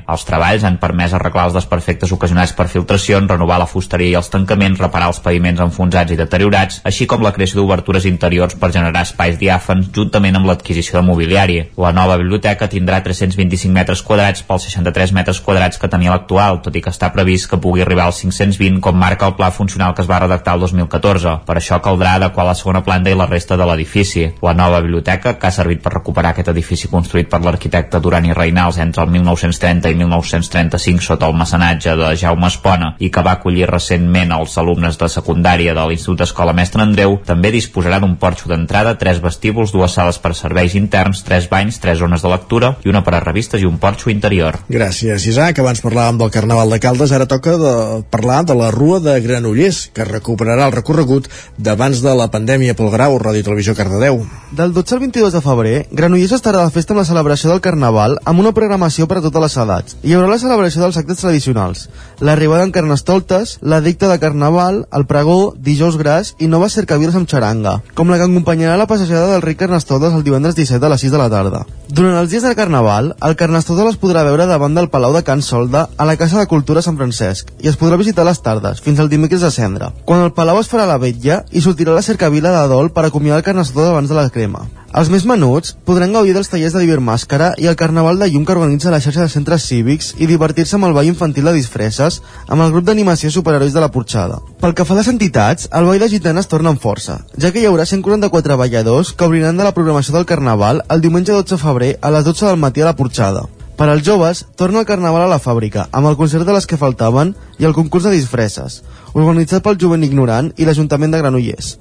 Els treballs han permès arreglar els desperfectes ocasionats per filtracions, renovar la fusteria i els tancaments, reparar els paviments enfonsats i deteriorats, així com la creació d'obertures interiors per generar espais diàfans juntament amb l'adquisició de mobiliari. La nova biblioteca tindrà 325 metres quadrats pels 63 metres quadrats que tenia l'actual, tot i que està previst que pugui arribar als 520 com marca el pla funcional que es va redactar el 2014. Per això caldrà adequar la segona planta i la resta de l'edifici. La nova biblioteca, que ha servit per recuperar aquest edifici construït per l'arquitecte Duran i Reinals entre el 1930 i 1935 sota el mecenatge de Jaume Espona i que va acollir recentment els alumnes de secundària de l'Institut Escola Mestre Andreu, també disposarà d'un porxo d'entrada, tres vestíbuls, dues sales per serveis interns, tres banys, tres zones de lectura i una per a revistes i un porxo interior. Gràcies, Isaac. Abans parlàvem del Carnaval de Caldes, ara toca de parlar de la Rua de Granollers, que recuperarà el recorregut d'abans de la pandèmia pel Grau, Ràdio Televisió Cardedeu. Del 12 al 22 de febrer, Granollers estarà de festa amb la celebració del Carnaval amb una programació per a totes les edats. Hi haurà la celebració dels actes tradicionals, l'arribada en carnestoltes, la dicta de Carnaval, el pregó, dijous gras i noves cercaviles amb xaranga, com la que acompanyarà la passejada del ric Carnestoltes el divendres 17 a les 6 de la tarda. Durant els dies del Carnaval, el Carnestoltes es podrà veure davant del Palau de Can Solda a la Casa de Cultura Sant Francesc i es podrà visitar les tardes, fins al dimecres de cendre, quan el Palau es farà la vetlla i sortirà la cercavila de dol per acomiadar el Carnestoltes abans de la crema. Els més menuts podran gaudir dels tallers de Divert Màscara i el Carnaval de Llum que organitza la xarxa de centres cívics i divertir-se amb el ball infantil de disfresses amb el grup d'animació Superherois de la Porxada. Pel que fa a les entitats, el ball de gitanes torna amb força, ja que hi haurà 144 balladors que obriran de la programació del Carnaval el diumenge 12 de febrer a les 12 del matí a la Porxada. Per als joves, torna el Carnaval a la fàbrica, amb el concert de les que faltaven i el concurs de disfresses, organitzat pel Jovent Ignorant i l'Ajuntament de Granollers.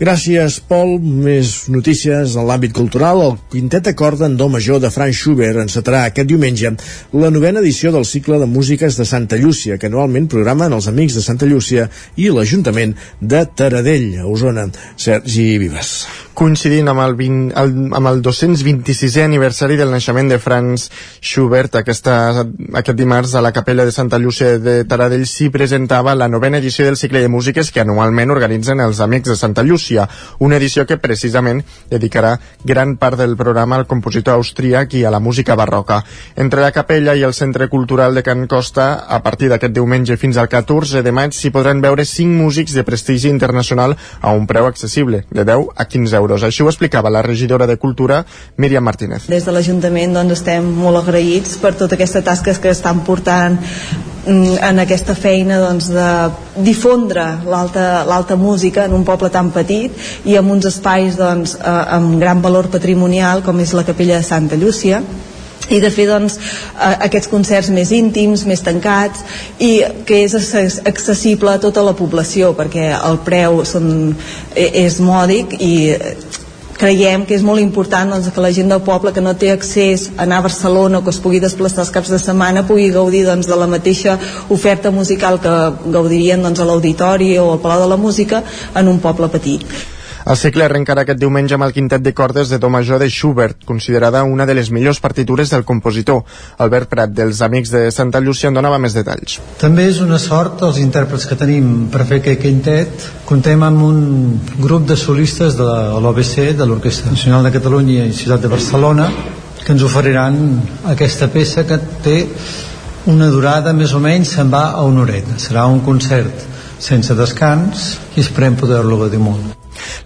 Gràcies, Pol. Més notícies en l'àmbit cultural. El quintet de corda en do major de Franz Schubert encetarà aquest diumenge la novena edició del cicle de músiques de Santa Llúcia, que anualment programen els Amics de Santa Llúcia i l'Ajuntament de Taradell, a Osona. Sergi Vives coincidint amb el, 20, el, amb el 226è aniversari del naixement de Franz Schubert aquesta, aquest dimarts a la capella de Santa Llúcia de Taradell s'hi presentava la novena edició del cicle de músiques que anualment organitzen els Amics de Santa Llúcia una edició que precisament dedicarà gran part del programa al compositor austríac i a la música barroca. Entre la capella i el Centre Cultural de Can Costa, a partir d'aquest diumenge fins al 14 de maig s'hi podran veure 5 músics de prestigi internacional a un preu accessible, de 10 a 15 euros euros. Així ho explicava la regidora de Cultura, Míriam Martínez. Des de l'Ajuntament doncs, estem molt agraïts per tota aquesta tasca que estan portant mm, en aquesta feina doncs, de difondre l'alta música en un poble tan petit i amb uns espais doncs, eh, amb gran valor patrimonial com és la capella de Santa Llúcia i de fer doncs, aquests concerts més íntims, més tancats i que és accessible a tota la població perquè el preu són, e, és mòdic i creiem que és molt important doncs, que la gent del poble que no té accés a anar a Barcelona o que es pugui desplaçar els caps de setmana pugui gaudir doncs, de la mateixa oferta musical que gaudirien doncs, a l'auditori o al Palau de la Música en un poble petit. El cicle arrencarà aquest diumenge amb el quintet de cordes de do major de Schubert, considerada una de les millors partitures del compositor. Albert Prat, dels Amics de Santa Llúcia, en donava més detalls. També és una sort els intèrprets que tenim per fer aquest quintet. Contem amb un grup de solistes de l'OBC, de l'Orquestra Nacional de Catalunya i Ciutat de Barcelona, que ens oferiran aquesta peça que té una durada més o menys se'n va a una horeta. Serà un concert sense descans i esperem poder-lo gaudir molt.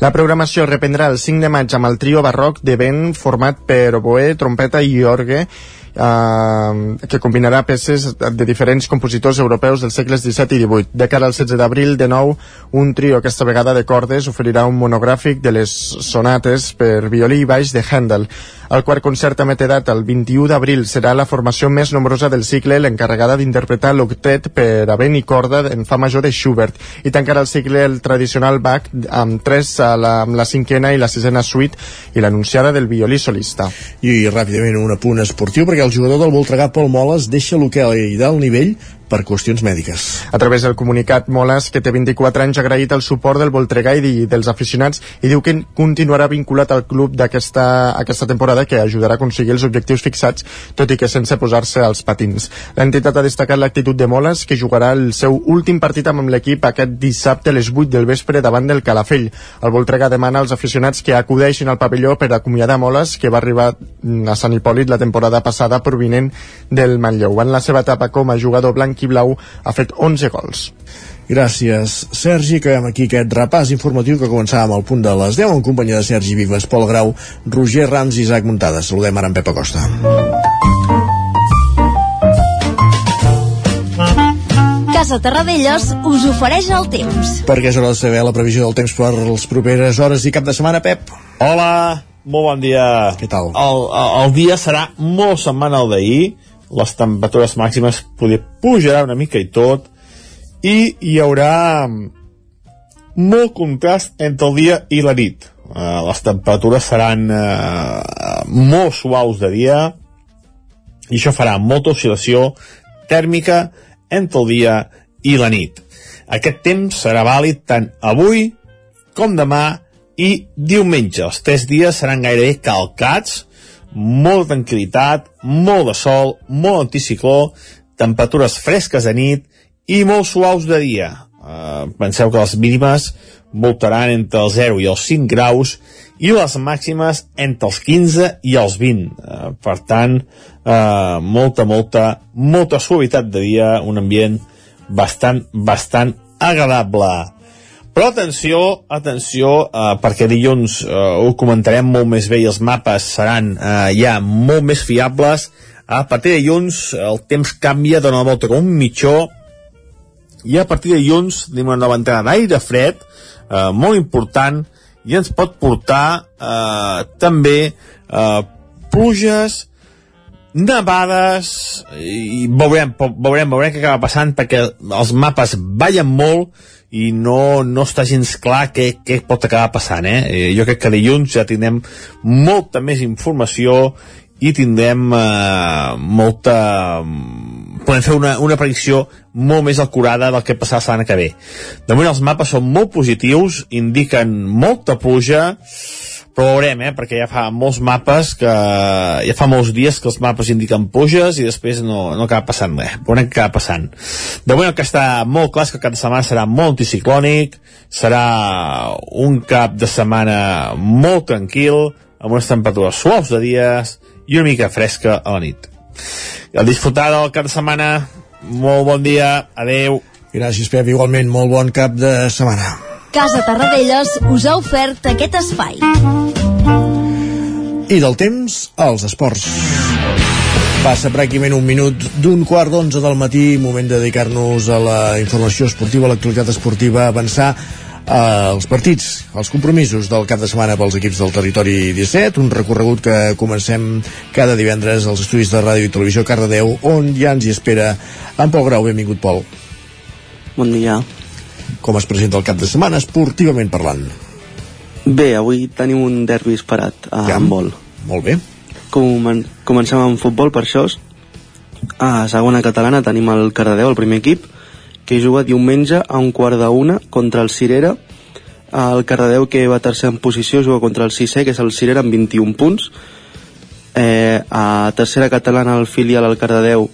La programació reprendrà el 5 de maig amb el trio barroc de vent format per oboe, trompeta i orgue eh, que combinarà peces de diferents compositors europeus dels segles XVII i XVIII. De cara al 16 d'abril, de nou, un trio, aquesta vegada de cordes, oferirà un monogràfic de les sonates per violí i baix de Handel. El quart concert amb edat el 21 d'abril serà la formació més nombrosa del cicle, l'encarregada d'interpretar l'octet per a vent i corda en fa major de Schubert i tancarà el cicle el tradicional Bach amb tres a la, amb la cinquena i la sisena suite i l'anunciada del violí solista. I ràpidament un apunt esportiu perquè el jugador del Voltregà Pol Moles deixa l'hoquei d'alt nivell per qüestions mèdiques. A través del comunicat, Moles, que té 24 anys, ha agraït el suport del Voltregà i dels aficionats i diu que continuarà vinculat al club d'aquesta aquesta temporada que ajudarà a aconseguir els objectius fixats, tot i que sense posar-se als patins. L'entitat ha destacat l'actitud de Moles, que jugarà el seu últim partit amb l'equip aquest dissabte a les 8 del vespre davant del Calafell. El Voltregà demana als aficionats que acudeixin al pavelló per acomiadar Moles, que va arribar a Sant Hipòlit la temporada passada provinent del Manlleu. En la seva etapa com a jugador blanc blau ha fet 11 gols. Gràcies, Sergi. Acabem aquí aquest repàs informatiu que començàvem al punt de les 10 en companyia de Sergi Vives, Pol Grau, Roger Rams i Isaac Muntada. Saludem ara en Pep Acosta. Casa Terradellos us ofereix el temps. Perquè és hora de saber la previsió del temps per les properes hores i cap de setmana, Pep. Hola, molt bon dia. Què tal? El, el, el dia serà molt semblant al d'ahir, les temperatures màximes poder pujarà una mica i tot i hi haurà molt contrast entre el dia i la nit uh, les temperatures seran uh, molt suaus de dia i això farà molta oscil·lació tèrmica entre el dia i la nit aquest temps serà vàlid tant avui com demà i diumenge. Els tres dies seran gairebé calcats molta tranquil·litat, molt de sol, molt anticicló, temperatures fresques de nit i molt suaus de dia. Uh, penseu que les mínimes voltaran entre els 0 i els 5 graus i les màximes entre els 15 i els 20. Uh, per tant, uh, molta, molta, molta suavitat de dia, un ambient bastant, bastant agradable. Però atenció, atenció, eh, perquè dilluns eh, ho comentarem molt més bé i els mapes seran eh, ja molt més fiables. A partir de dilluns el temps canvia, dona la volta com un mitjó i a partir de dilluns tenim una nova entrada d'aire fred, eh, molt important, i ens pot portar eh, també eh, pluges nevades i veurem, veurem, veurem què acaba passant perquè els mapes ballen molt i no, no està gens clar què, què pot acabar passant eh? eh? jo crec que dilluns ja tindrem molta més informació i tindrem eh, molta podem fer una, una predicció molt més acurada del que passarà la setmana que ve de moment els mapes són molt positius indiquen molta pluja però veurem, eh, perquè ja fa molts mapes que ja fa molts dies que els mapes indiquen puges i després no, no acaba passant res. Veurem què acaba passant. De moment el que està molt clar és que el cap de setmana serà molt anticiclònic serà un cap de setmana molt tranquil amb unes temperatures suaus de dies i una mica fresca a la nit. A disfrutar del cap de setmana molt bon dia, adeu. Gràcies Pep, igualment molt bon cap de setmana Casa Tarradellas us ha ofert aquest espai. I del temps, als esports. Passa pràcticament un minut d'un quart d'onze del matí, moment de dedicar-nos a la informació esportiva, a l'actualitat esportiva, avançar als partits, als compromisos del cap de setmana pels equips del territori 17, un recorregut que comencem cada divendres als estudis de ràdio i televisió Cardedeu, on ja ens hi espera en Pol Grau. Benvingut, Pol. Bon dia com es presenta el cap de setmana esportivament parlant? Bé, avui tenim un derbi esperat a ja, handbol. Molt bé. Com, comencem amb futbol, per això. A segona catalana tenim el Cardedeu, el primer equip, que juga diumenge a un quart d'una contra el Cirera. El Cardedeu, que va tercer en posició, juga contra el sisè, que és el Cirera, amb 21 punts. Eh, a tercera catalana, el filial, el Cardedeu,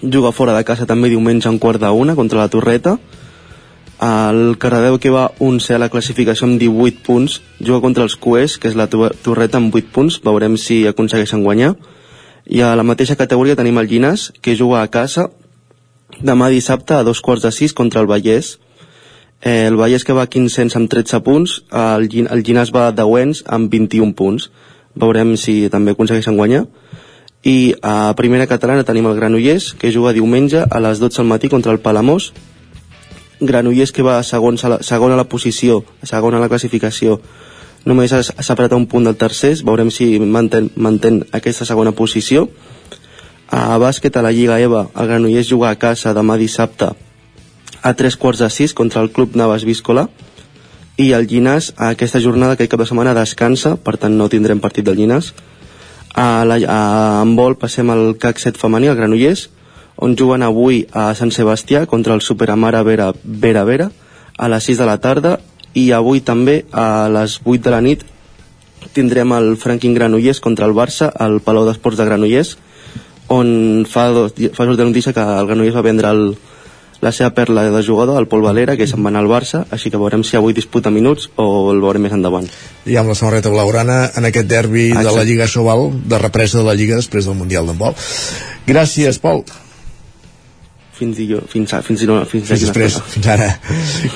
juga fora de casa també diumenge a un quart d'una contra la Torreta el Cardedeu que va 11 a la classificació amb 18 punts juga contra els Cues, que és la Torreta amb 8 punts, veurem si aconsegueixen guanyar. I a la mateixa categoria tenim el Llinàs que juga a casa demà dissabte a dos quarts de sis contra el Vallès. Eh, el Vallès que va 500 amb 13 punts el, el Llinàs va a Wens amb 21 punts. Veurem si també aconsegueixen guanyar. I a primera catalana tenim el Granollers que juga diumenge a les 12 del matí contra el Palamós Granollers que va segons a la, segon a la posició, segon a la classificació, només ha separat un punt del tercer, veurem si mantén, mantén aquesta segona posició. A bàsquet, a la Lliga EVA, el Granollers juga a casa demà dissabte a tres quarts de sis contra el Club Navas Víscola i el Llinàs a aquesta jornada aquest cap de setmana descansa, per tant no tindrem partit del Llinàs. A, la, a handbol passem al CAC 7 femení, el Granollers, on juguen avui a Sant Sebastià contra el Superamara Vera Vera Vera a les 6 de la tarda i avui també a les 8 de la nit tindrem el Franklin Granollers contra el Barça al Palau d'Esports de Granollers on fa dos, fa dos de notícia que el Granollers va vendre el, la seva perla de jugador, el Pol Valera, que se'n va anar al Barça, així que veurem si avui disputa minuts o el veurem més endavant. I amb la samarreta blaugrana en aquest derbi Exacte. de la Lliga Sobal, de represa de la Lliga després del Mundial d'handbol. Gràcies, Pol fins, dillo, fins, a, fins, fins, fins, fins després, fins ara.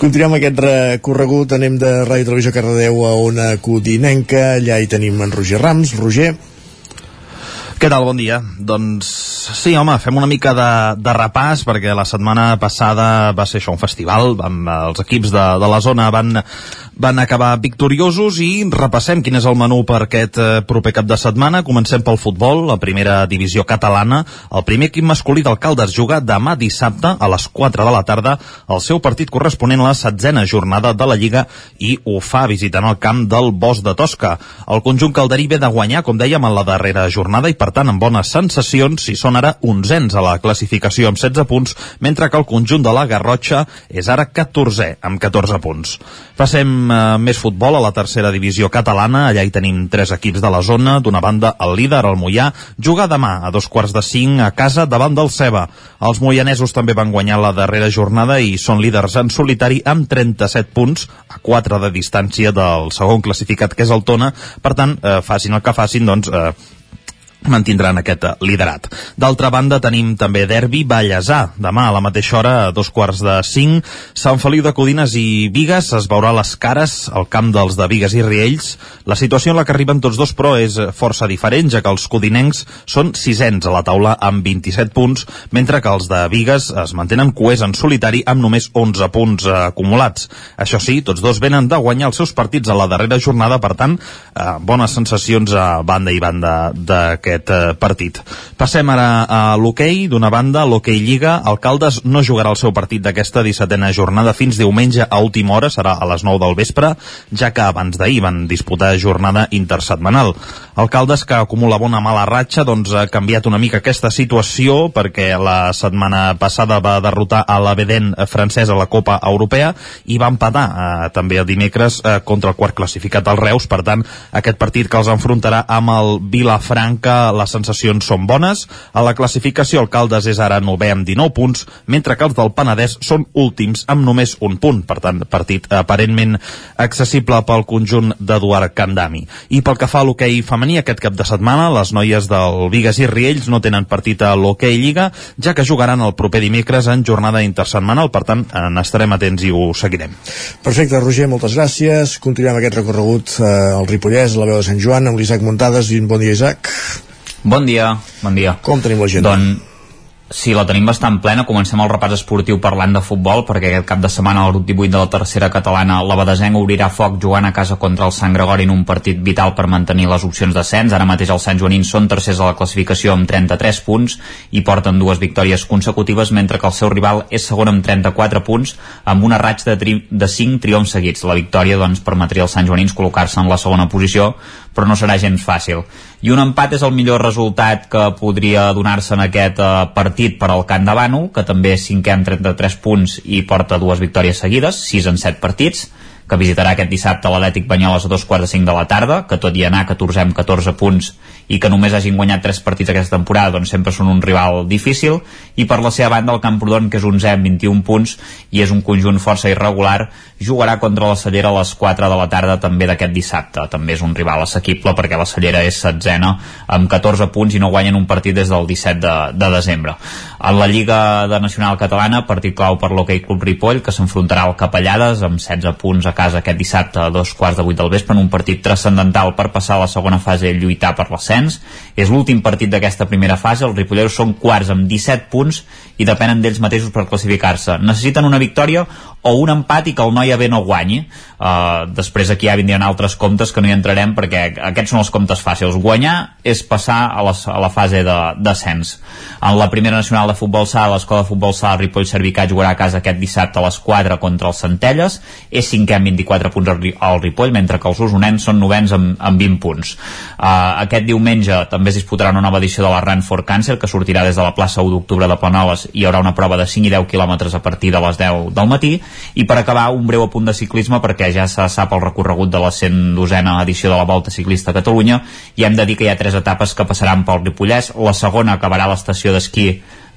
Continuem aquest recorregut, anem de Ràdio Televisió Cardedeu a una codinenca, allà hi tenim en Roger Rams. Roger. Què tal, bon dia? Doncs sí, home, fem una mica de, de repàs perquè la setmana passada va ser això un festival, vam, els equips de, de la zona van van acabar victoriosos i repassem quin és el menú per aquest eh, proper cap de setmana. Comencem pel futbol, la primera divisió catalana. El primer equip masculí d'Alcaldes juga demà dissabte a les 4 de la tarda el seu partit corresponent a la setzena jornada de la Lliga i ho fa visitant el camp del Bosc de Tosca. El conjunt calderí ve de guanyar, com dèiem, en la darrera jornada i, per tant, amb bones sensacions, si són ara onzens a la classificació amb 16 punts, mentre que el conjunt de la Garrotxa és ara 14è amb 14 punts. Passem eh, més futbol a la tercera divisió catalana. Allà hi tenim tres equips de la zona. D'una banda, el líder, el Mollà, juga demà a dos quarts de cinc a casa davant del Ceba. Els moianesos també van guanyar la darrera jornada i són líders en solitari amb 37 punts, a 4 de distància del segon classificat, que és el Tona. Per tant, eh, facin el que facin, doncs eh, mantindran aquest liderat. D'altra banda, tenim també derbi Vallèsà. Demà a la mateixa hora, a dos quarts de cinc, Sant Feliu de Codines i Vigues es veurà les cares al camp dels de Vigues i Riells. La situació en la que arriben tots dos, però, és força diferent, ja que els codinencs són sisens a la taula amb 27 punts, mentre que els de Vigues es mantenen coers en solitari amb només 11 punts eh, acumulats. Això sí, tots dos venen de guanyar els seus partits a la darrera jornada, per tant, eh, bones sensacions a banda i banda d'aquest aquest eh, partit. Passem ara a l'hoquei. D'una banda, l'hoquei Lliga. El Caldes no jugarà el seu partit d'aquesta 17a jornada fins diumenge a última hora, serà a les 9 del vespre, ja que abans d'ahir van disputar jornada intersetmanal. El Caldes, que acumula bona mala ratxa, doncs ha canviat una mica aquesta situació perquè la setmana passada va derrotar a la Beden francesa a la Copa Europea i va empatar eh, també el dimecres eh, contra el quart classificat al Reus. Per tant, aquest partit que els enfrontarà amb el Vilafranca, les sensacions són bones. A la classificació, el Caldes és ara 9 amb 19 punts, mentre que els del Penedès són últims amb només un punt. Per tant, partit aparentment accessible pel conjunt d'Eduard Candami. I pel que fa a l'hoquei femení, aquest cap de setmana, les noies del Vigues i Riells no tenen partit a l'hoquei Lliga, ja que jugaran el proper dimecres en jornada intersetmanal, per tant, n'estarem atents i ho seguirem. Perfecte, Roger, moltes gràcies. Continuem aquest recorregut eh, al Ripollès, a la veu de Sant Joan, amb l'Isaac Muntades. I un bon dia, Isaac. Bon dia, bon dia. Com tenim la gent? Doncs Sí, la tenim bastant plena. Comencem el repàs esportiu parlant de futbol, perquè aquest cap de setmana el grup 18 de la tercera catalana, la Badesenc, obrirà foc jugant a casa contra el Sant Gregori en un partit vital per mantenir les opcions d'ascens. Ara mateix els Sant Joanins són tercers a la classificació amb 33 punts i porten dues victòries consecutives, mentre que el seu rival és segon amb 34 punts, amb una raig de, tri de 5 triomfs seguits. La victòria doncs, permetria als Sant Joanins col·locar-se en la segona posició, però no serà gens fàcil. I un empat és el millor resultat que podria donar-se en aquest eh, partit per al Camp de Bànol, que també és cinquè amb 33 punts i porta dues victòries seguides, 6 en 7 partits que visitarà aquest dissabte l'Atlètic Banyoles a dos quarts de cinc de la tarda, que tot i anar 14 amb 14 punts i que només hagin guanyat 3 partits aquesta temporada, doncs sempre són un rival difícil, i per la seva banda el Camprodon, que és un 0 amb 21 punts i és un conjunt força irregular, jugarà contra la Cellera a les 4 de la tarda també d'aquest dissabte. També és un rival assequible perquè la Cellera és setzena amb 14 punts i no guanyen un partit des del 17 de, de desembre. En la Lliga de Nacional Catalana, partit clau per l'Hockey Club Ripoll, que s'enfrontarà al Capellades amb 16 punts a casa aquest dissabte a dos quarts de vuit del vespre en un partit transcendental per passar a la segona fase i lluitar per l'ascens. És l'últim partit d'aquesta primera fase, els ripolleros són quarts amb 17 punts i depenen d'ells mateixos per classificar-se. Necessiten una victòria o un empat i que el Noia B no guanyi. Uh, després aquí ja vindrien altres comptes que no hi entrarem perquè aquests són els comptes fàcils. Guanyar és passar a la, a la fase d'ascens. En la primera nacional de futbol sala, l'escola de futbol sala Ripoll Servicat jugarà a casa aquest dissabte a les 4 contra els Centelles. És cinquè amb 24 punts al Ripoll, mentre que els usonens són novens amb, amb 20 punts. Uh, aquest diumenge també es disputarà una nova edició de la Run for Cancer, que sortirà des de la plaça 1 d'octubre de Planoles i hi haurà una prova de 5 i 10 quilòmetres a partir de les 10 del matí i per acabar un breu apunt de ciclisme perquè ja se sap el recorregut de la 112a edició de la Volta Ciclista a Catalunya i hem de dir que hi ha tres etapes que passaran pel Ripollès la segona acabarà a l'estació d'esquí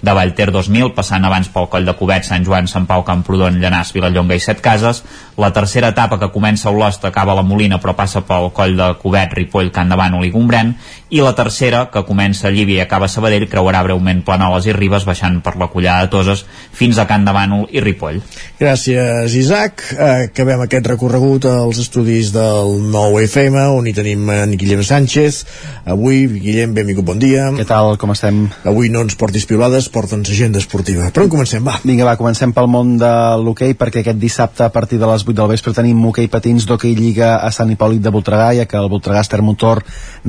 de Vallter 2000, passant abans pel Coll de CuBet, Sant Joan, Sant Pau, Camprodon, Llanàs, Vilallonga i Set Cases. La tercera etapa que comença a Olost acaba a la Molina però passa pel Coll de CuBet, Ripoll, Can de Bànol i Gombrèn. I la tercera, que comença a Llívia i acaba a Sabadell, creuarà breument Planoles i Ribes, baixant per la Collada de Toses fins a Can de Bànol i Ripoll. Gràcies, Isaac. Acabem aquest recorregut als estudis del nou FM, on hi tenim en Guillem Sánchez. Avui, Guillem, benvingut, bon dia. Què tal, com estem? Avui no ens portis piulades, porta'ns agenda esportiva. Però on comencem, va? Vinga, va, comencem pel món de l'hoquei, perquè aquest dissabte, a partir de les 8 del vespre, tenim hoquei patins d'hoquei Lliga a Sant Hipòlit de Voltregà, ja que el Voltregà Ester Motor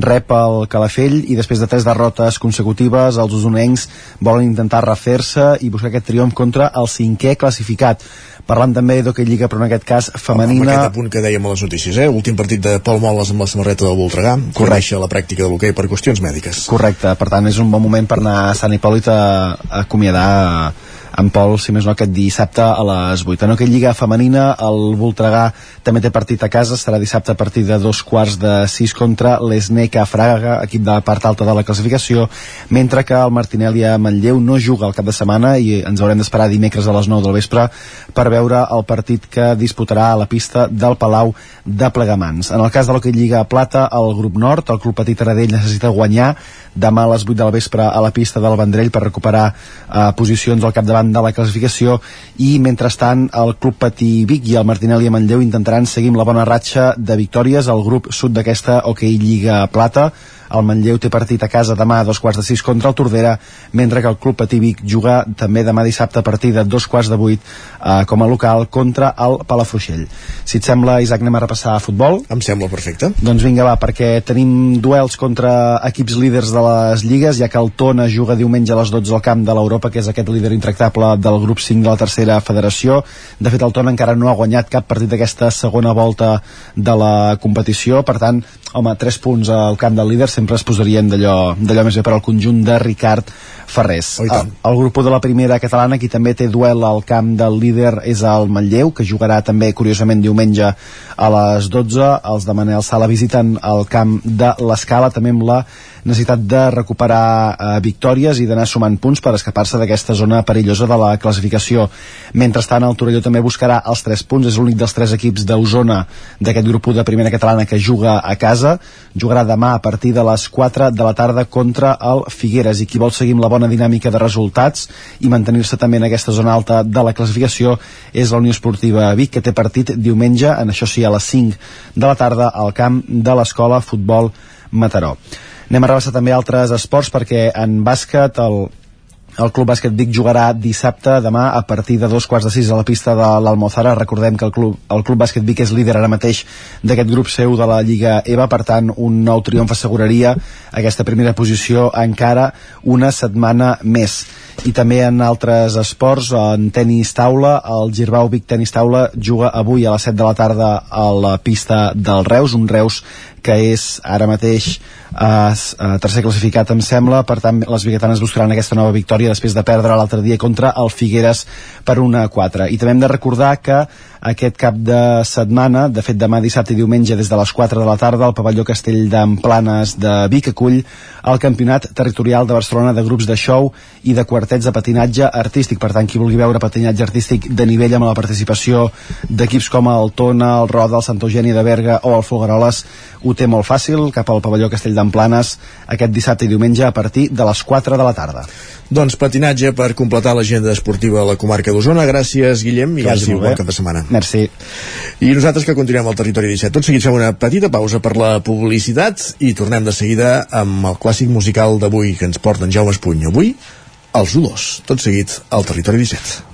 rep el Calafell, i després de tres derrotes consecutives, els usonencs volen intentar refer-se i buscar aquest triomf contra el cinquè classificat. Parlant també d'hoquei Lliga, però en aquest cas femenina... Amb aquest apunt que dèiem a les notícies, eh? Últim partit de Pol Moles amb la samarreta del Voltregà, corregeix la pràctica de l'hoquei per qüestions mèdiques. Correcte, per tant és un bon moment per anar a Sant Hipòlit a, a acomiadar en Pol, si més no, aquest dissabte a les 8. En aquella lliga femenina, el Voltregà també té partit a casa, serà dissabte a partir de dos quarts de sis contra l'Esneca Fraga, equip de la part alta de la classificació, mentre que el Martinelli a Manlleu no juga el cap de setmana i ens haurem d'esperar dimecres a les 9 del vespre per veure el partit que disputarà a la pista del Palau de Plegamans. En el cas de l'Hockey Lliga Plata, el grup nord, el club Petit Aradell necessita guanyar demà a les 8 del vespre a la pista del Vendrell per recuperar eh, posicions al capdavant de la classificació i mentrestant el Club Patí Vic i el Martinelli a Manlleu intentaran seguir amb la bona ratxa de victòries al grup sud d'aquesta Hockey Lliga Plata el Manlleu té partit a casa demà a dos quarts de sis contra el Tordera, mentre que el Club Patí Vic juga també demà dissabte a partir de dos quarts de vuit eh, com a local contra el Palafrugell. Si et sembla, Isaac, anem a repassar a futbol. Em sembla perfecte. Doncs vinga, va, perquè tenim duels contra equips líders de les lligues, ja que el Tona juga diumenge a les 12 al camp de l'Europa, que és aquest líder intractable del grup 5 de la tercera federació. De fet, el Tona encara no ha guanyat cap partit d'aquesta segona volta de la competició, per tant, home, 3 punts al camp del líder sempre es posarien d'allò més bé per al conjunt de Ricard Ferrés. Oh, el, el grup de la primera catalana, qui també té duel al camp del líder és el Manlleu, que jugarà també, curiosament, diumenge a les 12. Els de Manel Sala visiten el camp de l'Escala, també amb la necessitat de recuperar eh, victòries i d'anar sumant punts per escapar-se d'aquesta zona perillosa de la classificació. Mentrestant, el Torelló també buscarà els 3 punts, és l'únic dels 3 equips d'Osona d'aquest grup 1 de primera catalana que juga a casa. Jugarà demà a partir de les 4 de la tarda contra el Figueres i qui vol seguir amb la bona dinàmica de resultats i mantenir-se també en aquesta zona alta de la classificació és la Unió Esportiva Vic que té partit diumenge, en això sí a les 5 de la tarda al camp de l'Escola Futbol Mataró. Anem a rebassar també altres esports perquè en bàsquet el, el Club Bàsquet Vic jugarà dissabte, demà, a partir de dos quarts de sis a la pista de l'Almozara. Recordem que el Club, el Club Bàsquet Vic és líder ara mateix d'aquest grup seu de la Lliga EVA, per tant, un nou triomf asseguraria aquesta primera posició encara una setmana més. I també en altres esports, en tennis taula, el Girbau Vic Tenis Taula juga avui a les 7 de la tarda a la pista del Reus, un Reus que és ara mateix eh, tercer classificat em sembla, per tant les biguetanes buscaran aquesta nova victòria després de perdre l'altre dia contra el Figueres per una 4 i també hem de recordar que aquest cap de setmana, de fet demà dissabte i diumenge des de les 4 de la tarda el pavelló Castell d'Emplanes de Vic acull el Campionat Territorial de Barcelona de grups de show i de quartets de patinatge artístic per tant qui vulgui veure patinatge artístic de nivell amb la participació d'equips com el Tona, el Roda, el Santa Eugènia de Berga o el Fogaroles ho té molt fàcil cap al pavelló Castell d'Emplanes aquest dissabte i diumenge a partir de les 4 de la tarda. Doncs patinatge per completar l'agenda esportiva a la comarca d'Osona. Gràcies, Guillem, i Que vagi molt bon cap de setmana. Merci. I nosaltres que continuem al territori 17. Tot seguit fem una petita pausa per la publicitat i tornem de seguida amb el clàssic musical d'avui que ens porta en Jaume Espuny. Avui, els Olors. Tot seguit al territori 17.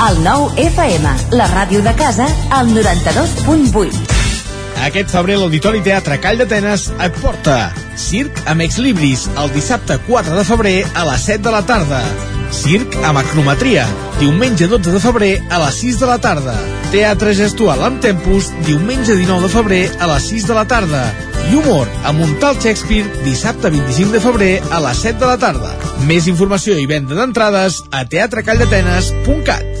El nou FM, la ràdio de casa, al 92.8. Aquest febrer l'Auditori Teatre Call d'Atenes et porta Circ amb Ex Libris el dissabte 4 de febrer a les 7 de la tarda. Circ amb acrometria, diumenge 12 de febrer a les 6 de la tarda. Teatre gestual amb tempus, diumenge 19 de febrer a les 6 de la tarda. I humor amb un tal Shakespeare, dissabte 25 de febrer a les 7 de la tarda. Més informació i venda d'entrades a teatrecalldatenes.cat.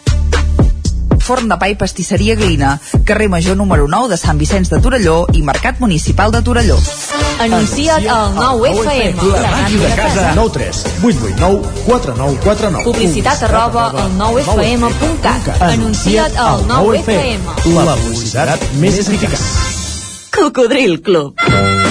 Forn de pa i pastisseria Glina, carrer Major número 9 de Sant Vicenç de Torelló i Mercat Municipal de Torelló. Anuncia't al 9FM, la ràdio de casa. 9 3 8 8 9 4 9 4 9 Publicitat arroba al 9FM.cat. Anuncia't al 9FM. La publicitat més eficaç. Cocodril Club.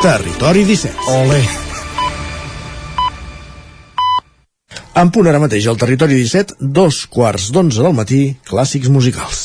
Territori 17. Ole! En punt ara mateix al Territori 17, dos quarts d'onze del matí, clàssics musicals.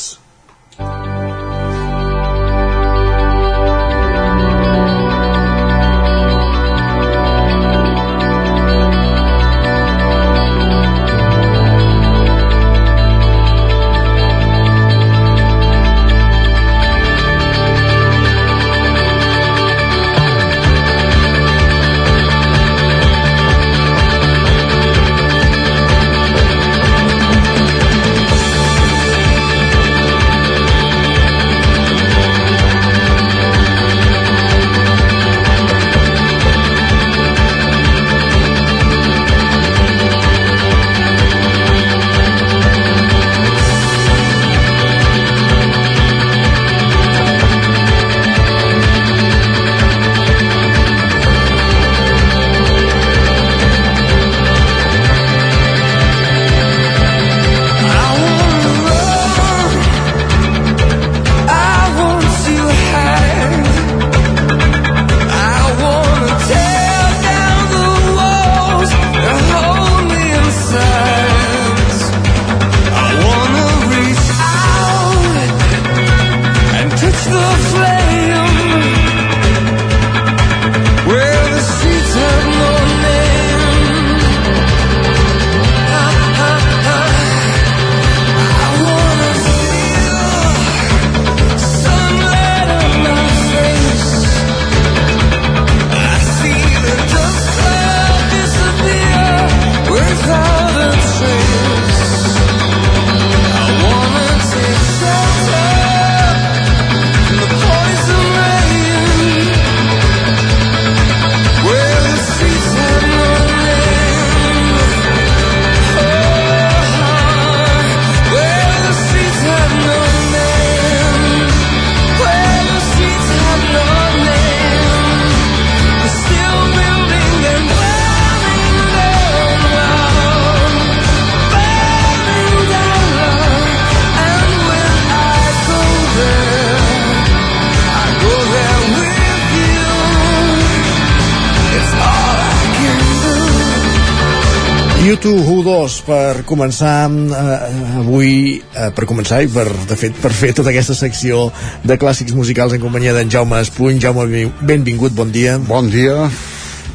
Per començar eh, avui, eh, per començar i per, de fet per fer tota aquesta secció de clàssics musicals en companyia d'en Jaume Espuny. Jaume, benvingut, bon dia. Bon dia.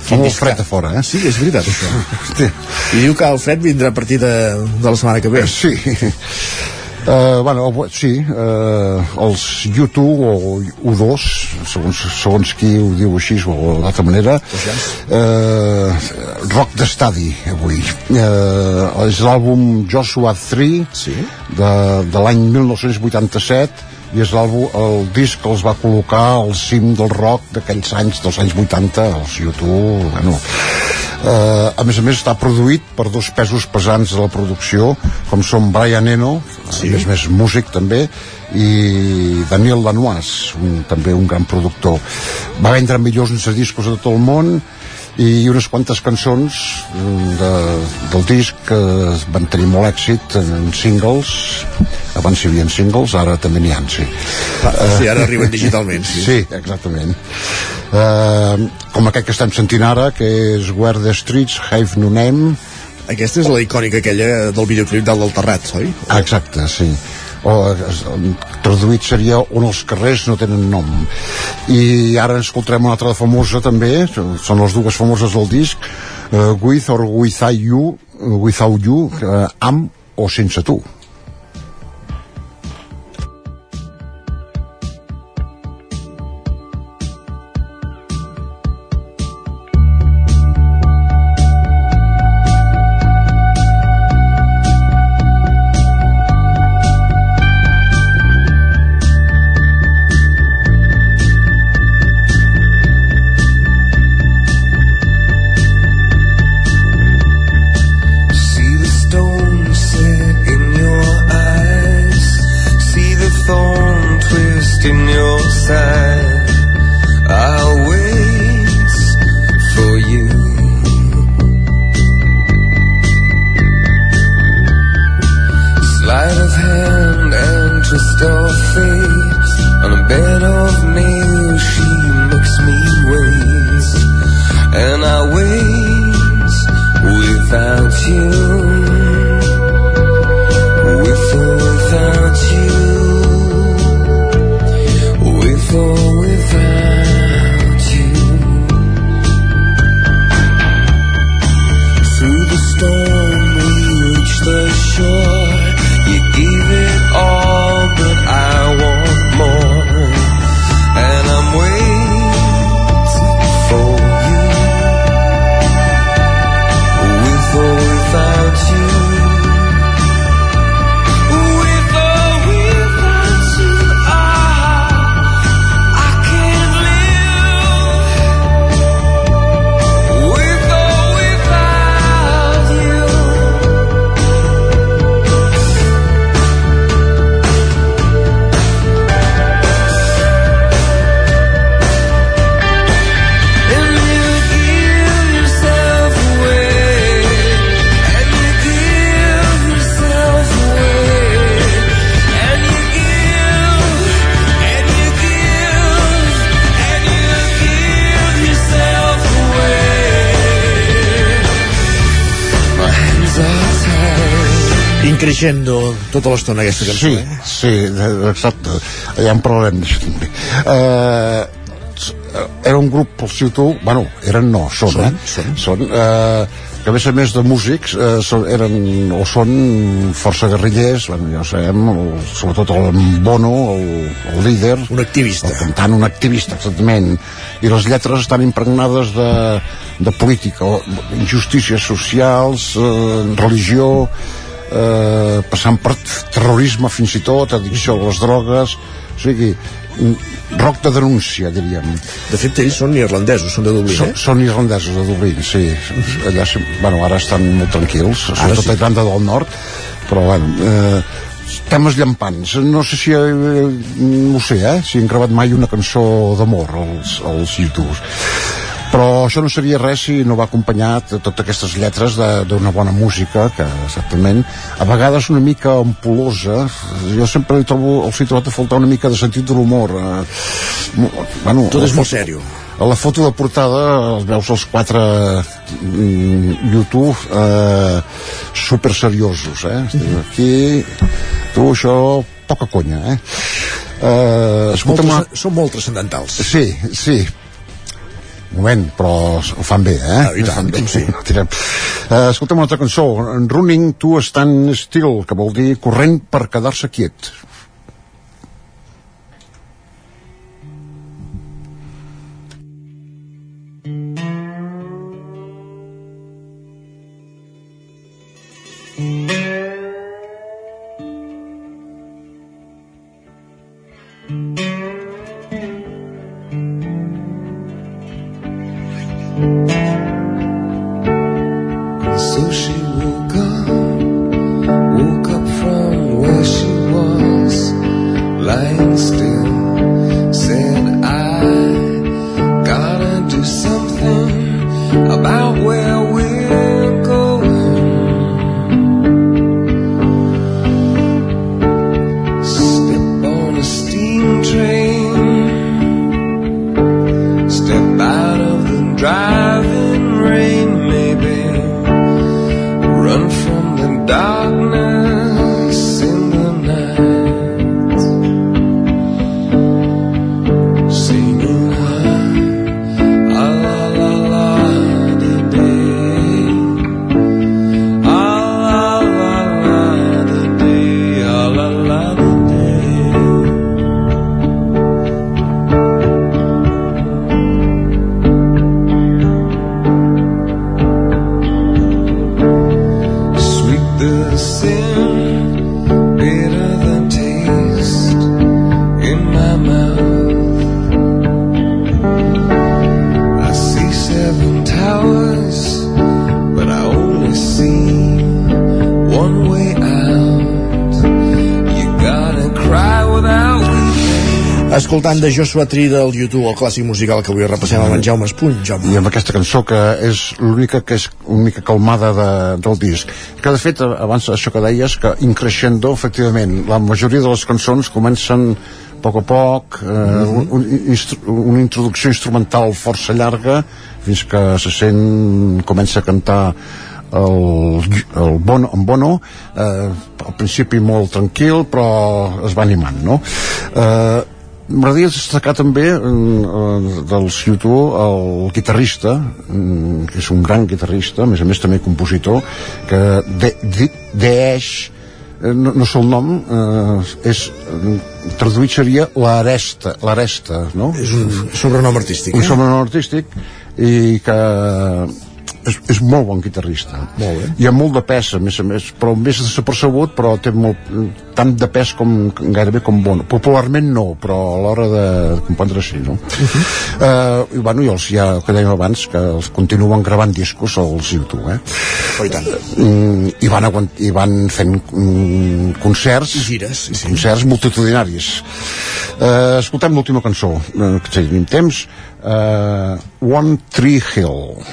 Fa molt fred a fora, eh? Sí, és veritat, això. I diu que el fred vindrà a partir de, de la setmana que ve. Sí. Uh, bueno, sí, uh, els U2 o U2, segons, segons qui ho diu així o d'altra manera, uh, d'estadi avui. Uh, és l'àlbum Joshua 3 sí. de, de l'any 1987 i és l'àlbum, el disc que els va col·locar al cim del rock d'aquells anys, dels anys 80, els YouTube, bueno... Uh, a més a més està produït per dos pesos pesants de la producció com són Brian Eno sí. a més a més músic també i Daniel Lanois un, també un gran productor va vendre milions de discos de tot el món i unes quantes cançons de, del disc que van tenir molt èxit en singles abans hi havia singles, ara també n'hi ha sí. Ah, sí, ara arriben digitalment sí, sí exactament uh, com aquest que estem sentint ara que és Where the Streets Have No Name aquesta és la icònica aquella del videoclip del Terrat, oi? exacte, sí o traduït seria on els carrers no tenen nom. I ara escoltarem una altra famosa també són les dues famoses del disc uh, With or Without You Without You uh, amb o sense tu tota l'estona aquesta cançó, Sí, eh? sí, exacte. Ja en parlarem d'això també. S- era un grup, els YouTube, bueno, eren no, són, Són, eh? Són. són eh, que a més a més de músics eh, són, eren o són força guerrillers, bueno, ja ho sabem, el, sobretot el Bono, el, el líder, un activista, el cantant, un activista, exactament, i les lletres estan impregnades de, de política, o injustícies socials, eh, religió, eh, passant per terrorisme fins i tot, addicció a les drogues, o sigui, rock de denúncia, diríem. De fet, ells són irlandesos, són de Dublín, Són, eh? són irlandesos de Dublín, sí. Allà, bueno, ara estan molt tranquils, sobretot sí. a Irlanda del Nord, però bueno, eh, temes llampants. No sé si, eh, no sé, eh, si han gravat mai una cançó d'amor als, als youtubers. Però això no seria res si no va acompanyat de totes aquestes lletres de- d'una bona música, que exactament, a vegades una mica ampul·losa. Jo sempre li trobo, els he trobat a faltar una mica de sentit de l'humor. Eh, bueno, Tot és molt sèrio. a la foto de portada els veus els quatre mm, YouTube eh, super seriosos eh? aquí tu això poca conya eh? Eh, escolta'm Molt Són molt transcendentals. sí, sí moment, però ho fan bé, eh? Ah, i tant, doncs sí. Eh, escolta'm una altra cançó, Running to Stand Still, que vol dir corrent per quedar-se quiet. De Joshua Tree del YouTube, el clàssic musical que avui repassem amb en Jaume Espuny. Jaume. i amb aquesta cançó que és l'única que és una mica calmada de, del disc que de fet abans això que deies que increixendo efectivament la majoria de les cançons comencen a poc a poc eh, un, un, instru una introducció instrumental força llarga fins que se sent comença a cantar el, el Bono, en Bono eh, al principi molt tranquil però es va animant no? eh, M'agradaria destacar també eh, dels YouTube el guitarrista mm, que és un gran guitarrista a més a més també compositor que de, de, Deeix eh, no, no sé el nom eh, és, traduït seria l'Aresta l'Aresta no? És un sobrenom artístic un eh? sobrenom artístic i que és, és molt bon guitarrista molt bé. hi ha molt de pes a més a més però més desapercebut però té molt, tant de pes com gairebé com bon popularment no però a l'hora de compondre sí no? Uh -huh. uh, i bueno i els ja el que dèiem abans que els continuen gravant discos als YouTube eh? oh, i, tant. Mm, i, van aguant, i van fent mm, concerts I gires sí, sí. concerts multitudinaris uh, escoltem l'última cançó uh, que tenim temps uh, One Tree Hill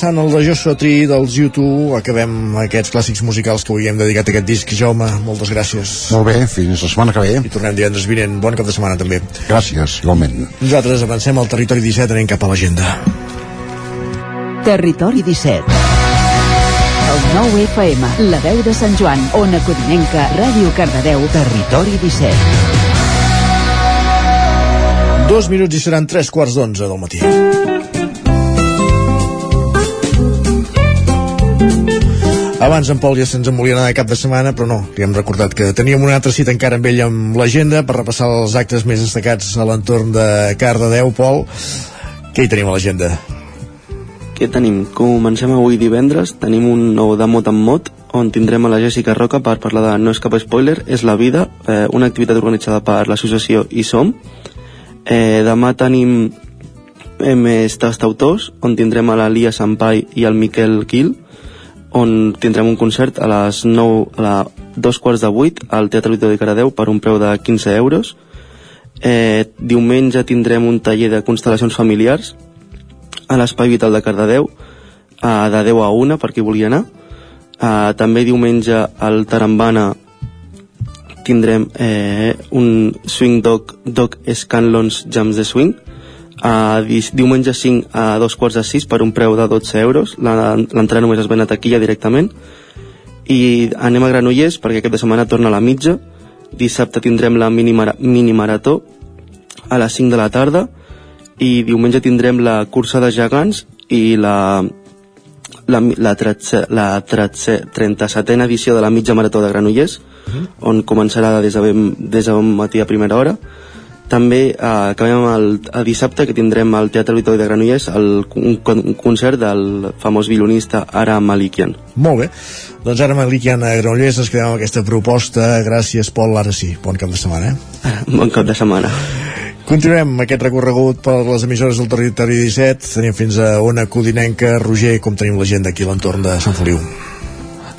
repassant el de Joshua Tree dels YouTube, acabem aquests clàssics musicals que avui hem dedicat a aquest disc. Jaume, moltes gràcies. Molt bé, fins la setmana que ve. I tornem divendres vinent. Bon cap de setmana també. Gràcies, igualment. Nosaltres avancem al territori 17, anem cap a l'agenda. Territori 17. El 9 FM, la veu de Sant Joan, Ona Codinenca, Ràdio Cardedeu, Territori 17. Dos minuts i seran tres quarts d'onze del matí. Abans en Pol ja se'ns en volia anar de cap de setmana, però no, li hem recordat que teníem una altra cita encara amb ell amb l'agenda per repassar els actes més destacats a l'entorn de Cardedeu, Pol. Què hi tenim a l'agenda? Què tenim? Comencem avui divendres, tenim un nou de mot en mot, on tindrem a la Jessica Roca per parlar de No és cap spoiler, és la vida, eh, una activitat organitzada per l'associació I Som. Eh, demà tenim eh, més tastautors, on tindrem a la Lia Sampai i el Miquel Quil, on tindrem un concert a les 9, a la dos quarts de 8 al Teatre Auditori de Caradeu per un preu de 15 euros. Eh, diumenge tindrem un taller de constel·lacions familiars a l'Espai Vital de Cardedeu eh, de 10 a 1 per qui vulgui anar. Eh, també diumenge al Tarambana tindrem eh, un Swing Dog, Dog Scanlons Jams de Swing a diumenge 5 a dos quarts de 6 per un preu de 12 euros. L'entrada només es ven a taquilla directament. I anem a Granollers perquè aquest de setmana torna a la mitja. Dissabte tindrem la mini, mini marató a les 5 de la tarda. I diumenge tindrem la cursa de gegants i la la, la, 13, la 13, 37a edició de la mitja marató de Granollers uh -huh. on començarà des de, ben, des de bon matí a primera hora també eh, acabem el, el dissabte que tindrem al Teatre Auditori de Granollers el, un, un concert del famós violonista Ara Malikian. Molt bé. Doncs ara Malikian a Granollers ens quedem amb aquesta proposta. Gràcies, Pol. Ara sí. Bon cap de setmana, eh? Bon cap de setmana. Continuem aquest recorregut per les emissores del territori 17. Tenim fins a Ona Codinenca. Roger, com tenim la gent d'aquí a l'entorn de Sant Feliu?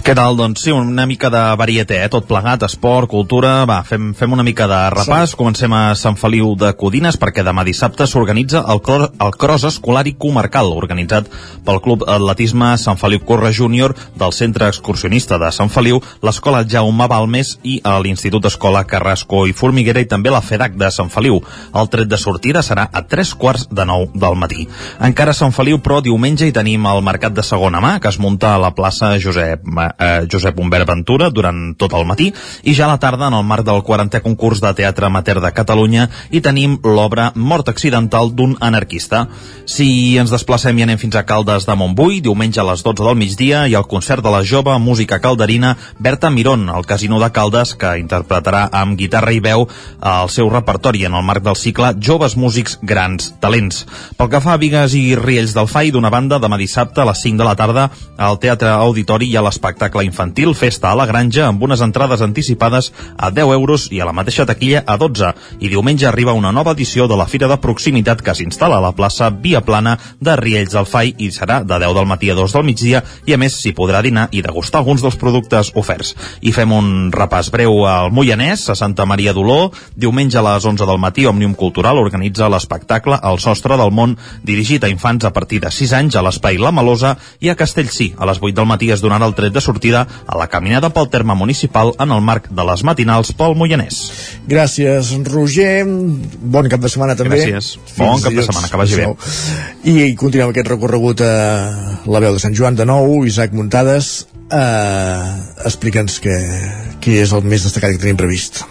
Què tal? Doncs sí, una mica de varieté, eh? tot plegat, esport, cultura... Va, fem, fem una mica de repàs. Comencem a Sant Feliu de Codines perquè demà dissabte s'organitza el, cro el Cross Escolar i Comarcal, organitzat pel Club Atletisme Sant Feliu Corre Júnior del Centre Excursionista de Sant Feliu, l'Escola Jaume Balmes i a l'Institut Escola Carrasco i Formiguera i també la FEDAC de Sant Feliu. El tret de sortida serà a tres quarts de nou del matí. Encara a Sant Feliu, però diumenge hi tenim el Mercat de Segona Mà, que es munta a la plaça Josep eh, Josep Humbert Ventura durant tot el matí i ja a la tarda en el marc del 40è concurs de teatre amateur de Catalunya hi tenim l'obra Mort accidental d'un anarquista. Si ens desplacem i anem fins a Caldes de Montbui, diumenge a les 12 del migdia i el concert de la jove música calderina Berta Mirón, al Casino de Caldes, que interpretarà amb guitarra i veu el seu repertori en el marc del cicle Joves Músics Grans Talents. Pel que fa a Vigues i Riells del Fai, d'una banda, demà dissabte a les 5 de la tarda al Teatre Auditori hi ha l'espectacle infantil Festa a la Granja amb unes entrades anticipades a 10 euros i a la mateixa taquilla a 12. I diumenge arriba una nova edició de la Fira de Proximitat que s'instal·la a la plaça Via Plana de Riells del Fai i serà de 10 del matí a 2 del migdia i a més s'hi podrà dinar i degustar alguns dels productes oferts. I fem un repàs breu al Moianès, a Santa Maria d'Oló. Diumenge a les 11 del matí Òmnium Cultural organitza l'espectacle El sostre del món dirigit a infants a partir de 6 anys a l'Espai La Malosa i a Castellcí. A les 8 del matí es donarà el tret de sortida a la caminada pel terme municipal en el marc de les matinals pel Moianès. Gràcies, Roger. Bon cap de setmana també. Gràcies. Bon Fins cap de setmana, que vagi bé. I continuem aquest recorregut a la veu de Sant Joan de nou, Isaac Muntades. Uh, Explica'ns què, què és el més destacat que tenim previst.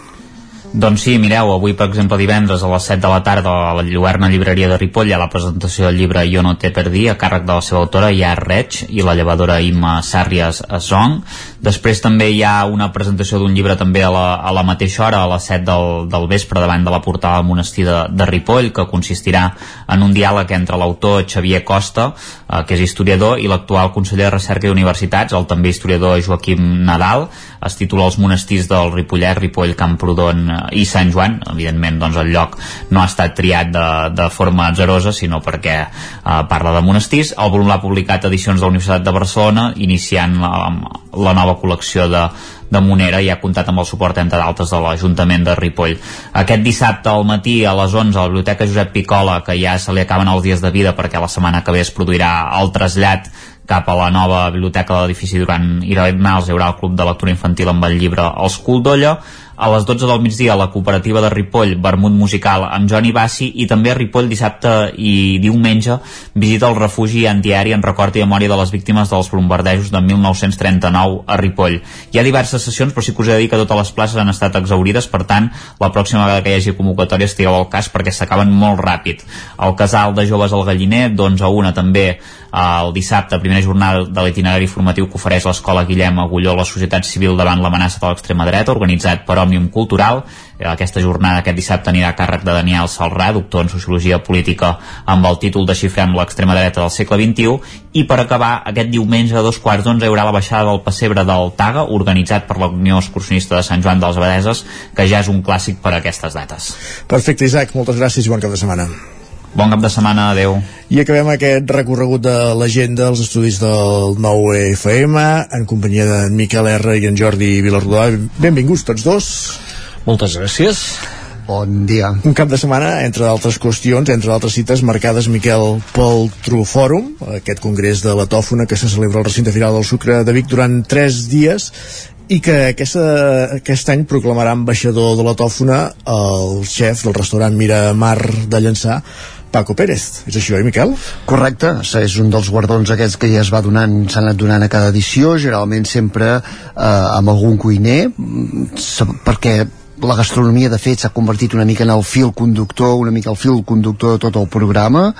Doncs sí, mireu, avui, per exemple, divendres a les 7 de la tarda a la Lluerna Llibreria de Ripoll hi ha la presentació del llibre Jo no té per dir, a càrrec de la seva autora Iar Reig i la llevadora Imma Sàrries Song. Després també hi ha una presentació d'un llibre també a la, a la mateixa hora, a les 7 del, del vespre, davant de la portada del monestir de, de Ripoll, que consistirà en un diàleg entre l'autor Xavier Costa, eh, que és historiador, i l'actual conseller de Recerca i Universitats, el també historiador Joaquim Nadal. Es titula Els monestirs del Ripollet, Ripoll, Camprodon eh, i Sant Joan. Evidentment, doncs, el lloc no ha estat triat de, de forma atzerosa, sinó perquè eh, parla de monestirs. El volum l'ha publicat Edicions de la Universitat de Barcelona, iniciant la, la nova col·lecció de, de Monera i ha comptat amb el suport, entre d'altres, de l'Ajuntament de Ripoll. Aquest dissabte al matí a les 11 a la Biblioteca Josep Picola, que ja se li acaben els dies de vida perquè la setmana que ve es produirà el trasllat cap a la nova biblioteca de l'edifici durant hivernals hi haurà el Club de Lectura Infantil amb el llibre Els Cul d'Olla a les 12 del migdia a la cooperativa de Ripoll Vermut Musical amb Johnny Bassi i també a Ripoll dissabte i diumenge visita el refugi antiaeri en record i memòria de les víctimes dels bombardejos de 1939 a Ripoll. Hi ha diverses sessions però sí que us he de dir que totes les places han estat exaurides per tant la pròxima vegada que hi hagi convocatòria estigueu al cas perquè s'acaben molt ràpid. El casal de joves al Galliner d'11 a 1 també el dissabte, primera jornada de l'itinerari formatiu que ofereix l'escola Guillem Agulló la societat civil davant l'amenaça de l'extrema dreta, organitzat per Òmnium Cultural. Eh, Aquesta jornada aquest dissabte anirà a càrrec de Daniel Salrà, doctor en Sociologia Política, amb el títol Desxifrem l'extrema dreta del segle XXI. I per acabar, aquest diumenge a dos quarts d'onze hi haurà la baixada del pessebre del Taga, organitzat per la Unió Excursionista de Sant Joan dels Abadeses, que ja és un clàssic per a aquestes dates. Perfecte, Isaac, moltes gràcies i bon cap de setmana. Bon cap de setmana, adeu. I acabem aquest recorregut de l'agenda als estudis del 9FM en companyia de Miquel R i en Jordi Vilarrodà. Benvinguts tots dos. Moltes gràcies. Bon dia. Un cap de setmana, entre d'altres qüestions, entre d'altres cites marcades, Miquel, pel Trufòrum, aquest congrés de la tòfona que se celebra al recinte final del Sucre de Vic durant tres dies i que aquesta, aquest any proclamarà ambaixador de la tòfona el xef del restaurant Miramar de Llançà, Paco Pérez. És això, eh, Miquel? Correcte, és un dels guardons aquests que ja es va donant, s'ha anat donant a cada edició, generalment sempre eh, amb algun cuiner, mm, perquè la gastronomia de fet s'ha convertit una mica en el fil conductor, una mica el fil conductor de tot el programa,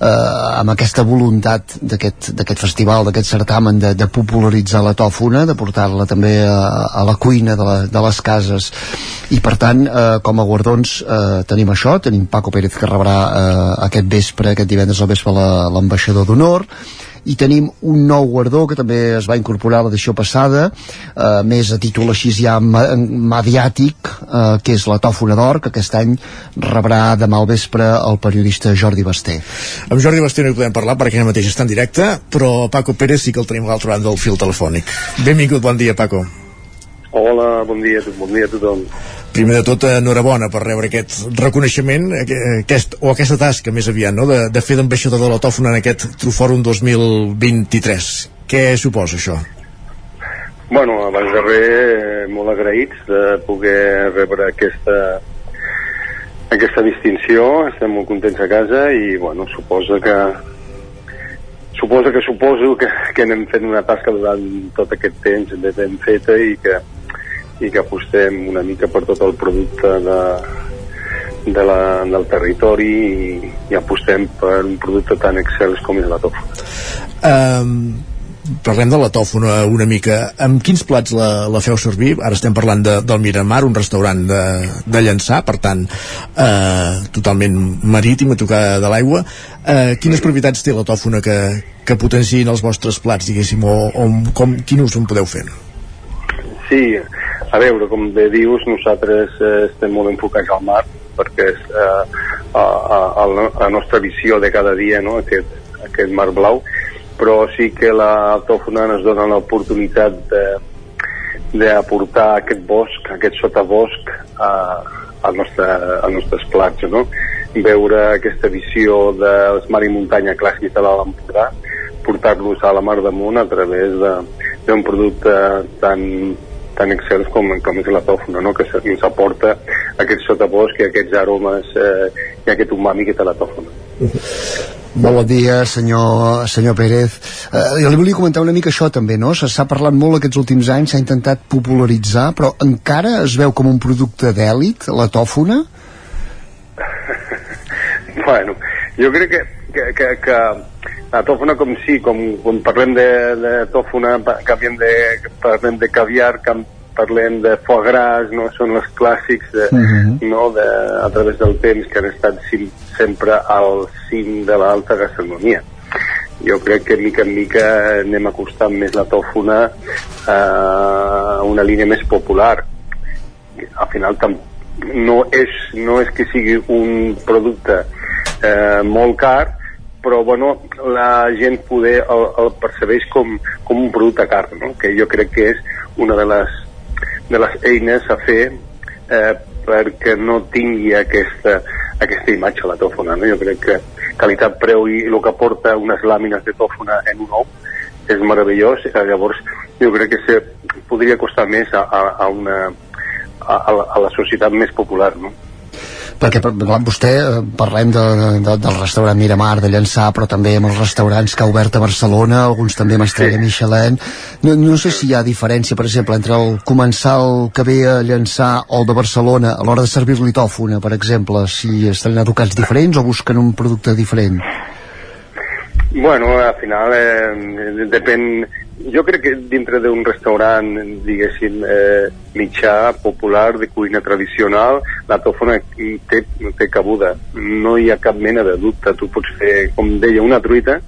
eh, amb aquesta voluntat d'aquest festival, d'aquest certamen de, de popularitzar la tòfona, de portar-la també a, a la cuina de, la, de les cases. I per tant eh, com a guardons eh, tenim això, tenim Paco Pérez que rebrà eh, aquest vespre, aquest divendres al vespre la- l'ambaixador d'honor i tenim un nou guardó que també es va incorporar a l'edició passada eh, més a títol així ja mediàtic eh, que és la tòfona d'or que aquest any rebrà demà al vespre el periodista Jordi Basté. Amb Jordi Basté no hi podem parlar perquè ara mateix està en directe però Paco Pérez sí que el tenim a l'altra banda del fil telefònic. Benvingut, bon dia Paco Hola, bon dia, bon dia a tothom primer de tot, enhorabona per rebre aquest reconeixement aquest, o aquesta tasca més aviat, no? de, de fer d'ambaixador de la Tòfona en aquest Trufòrum 2023. Què suposa això? Bueno, abans de res, molt agraïts de poder rebre aquesta, aquesta distinció, estem molt contents a casa i, bueno, suposa que suposa que suposo que, que anem fent una tasca durant tot aquest temps ben feta i que, i que apostem una mica per tot el producte de, de la, del territori i, i apostem per un producte tan excel com és la tòfona. Um, parlem de la tòfona una mica. Amb quins plats la, la feu servir? Ara estem parlant de, del Miramar, un restaurant de, de llançar, per tant, eh, totalment marítim, a tocar de l'aigua. Eh, quines propietats té la tòfona que, que potenciïn els vostres plats, diguéssim, o, o com, quin ús en podeu fer? Sí, a veure, com bé dius, nosaltres eh, estem molt enfocats al mar, perquè és eh, a, a, a la nostra visió de cada dia, no?, aquest, aquest mar blau, però sí que la ens dona l'oportunitat de d'aportar aquest bosc, aquest sotabosc a, al nostre, als nostres plats, no? veure aquesta visió dels mar i muntanya clàssics de l'Empordà, portar-los a la Mar damunt a través d'un producte tan tan excels com, com és la tòfona, no? que ens aporta aquest sotabosc i aquests aromes eh, i aquest umami que té la tòfona. Molt bon dia, senyor, senyor Pérez. Eh, jo li volia comentar una mica això també, no? S'ha parlat molt aquests últims anys, s'ha intentat popularitzar, però encara es veu com un producte d'èlit, la tòfona? bueno, jo crec que, que, que, que la tòfona com sí, com quan parlem de, de tòfona, canviem de, parlem de caviar, parlem de foie gras, no? són els clàssics de, uh -huh. no? de, a través del temps que han estat sim, sempre al cim de l'alta gastronomia. Jo crec que mica en mica anem acostant més la tòfona a una línia més popular. Al final no és, no és que sigui un producte eh, molt car, però bueno, la gent poder el, el percebeix com, com un producte car, no? que jo crec que és una de les, de les eines a fer eh, perquè no tingui aquesta, aquesta imatge a la tòfona. No? Jo crec que qualitat-preu i el que porta unes làmines de tòfona en un ou és meravellós, eh, llavors jo crec que se podria costar més a, a, a una a, a la societat més popular, no? Perquè clar, vostè eh, parlem de, de, del restaurant Miramar de Llançà però també amb els restaurants que ha obert a Barcelona alguns també amb estrella sí. Michelin no, no sé si hi ha diferència per exemple entre el comensal que ve a Llançà o el de Barcelona a l'hora de servir-li tòfona per exemple, si estan educats diferents o busquen un producte diferent Bueno, al final eh, depèn jo crec que dintre d'un restaurant, diguéssim, eh, mitjà, popular, de cuina tradicional, la tòfona té, té cabuda. No hi ha cap mena de dubte. Tu pots fer, com deia, una truita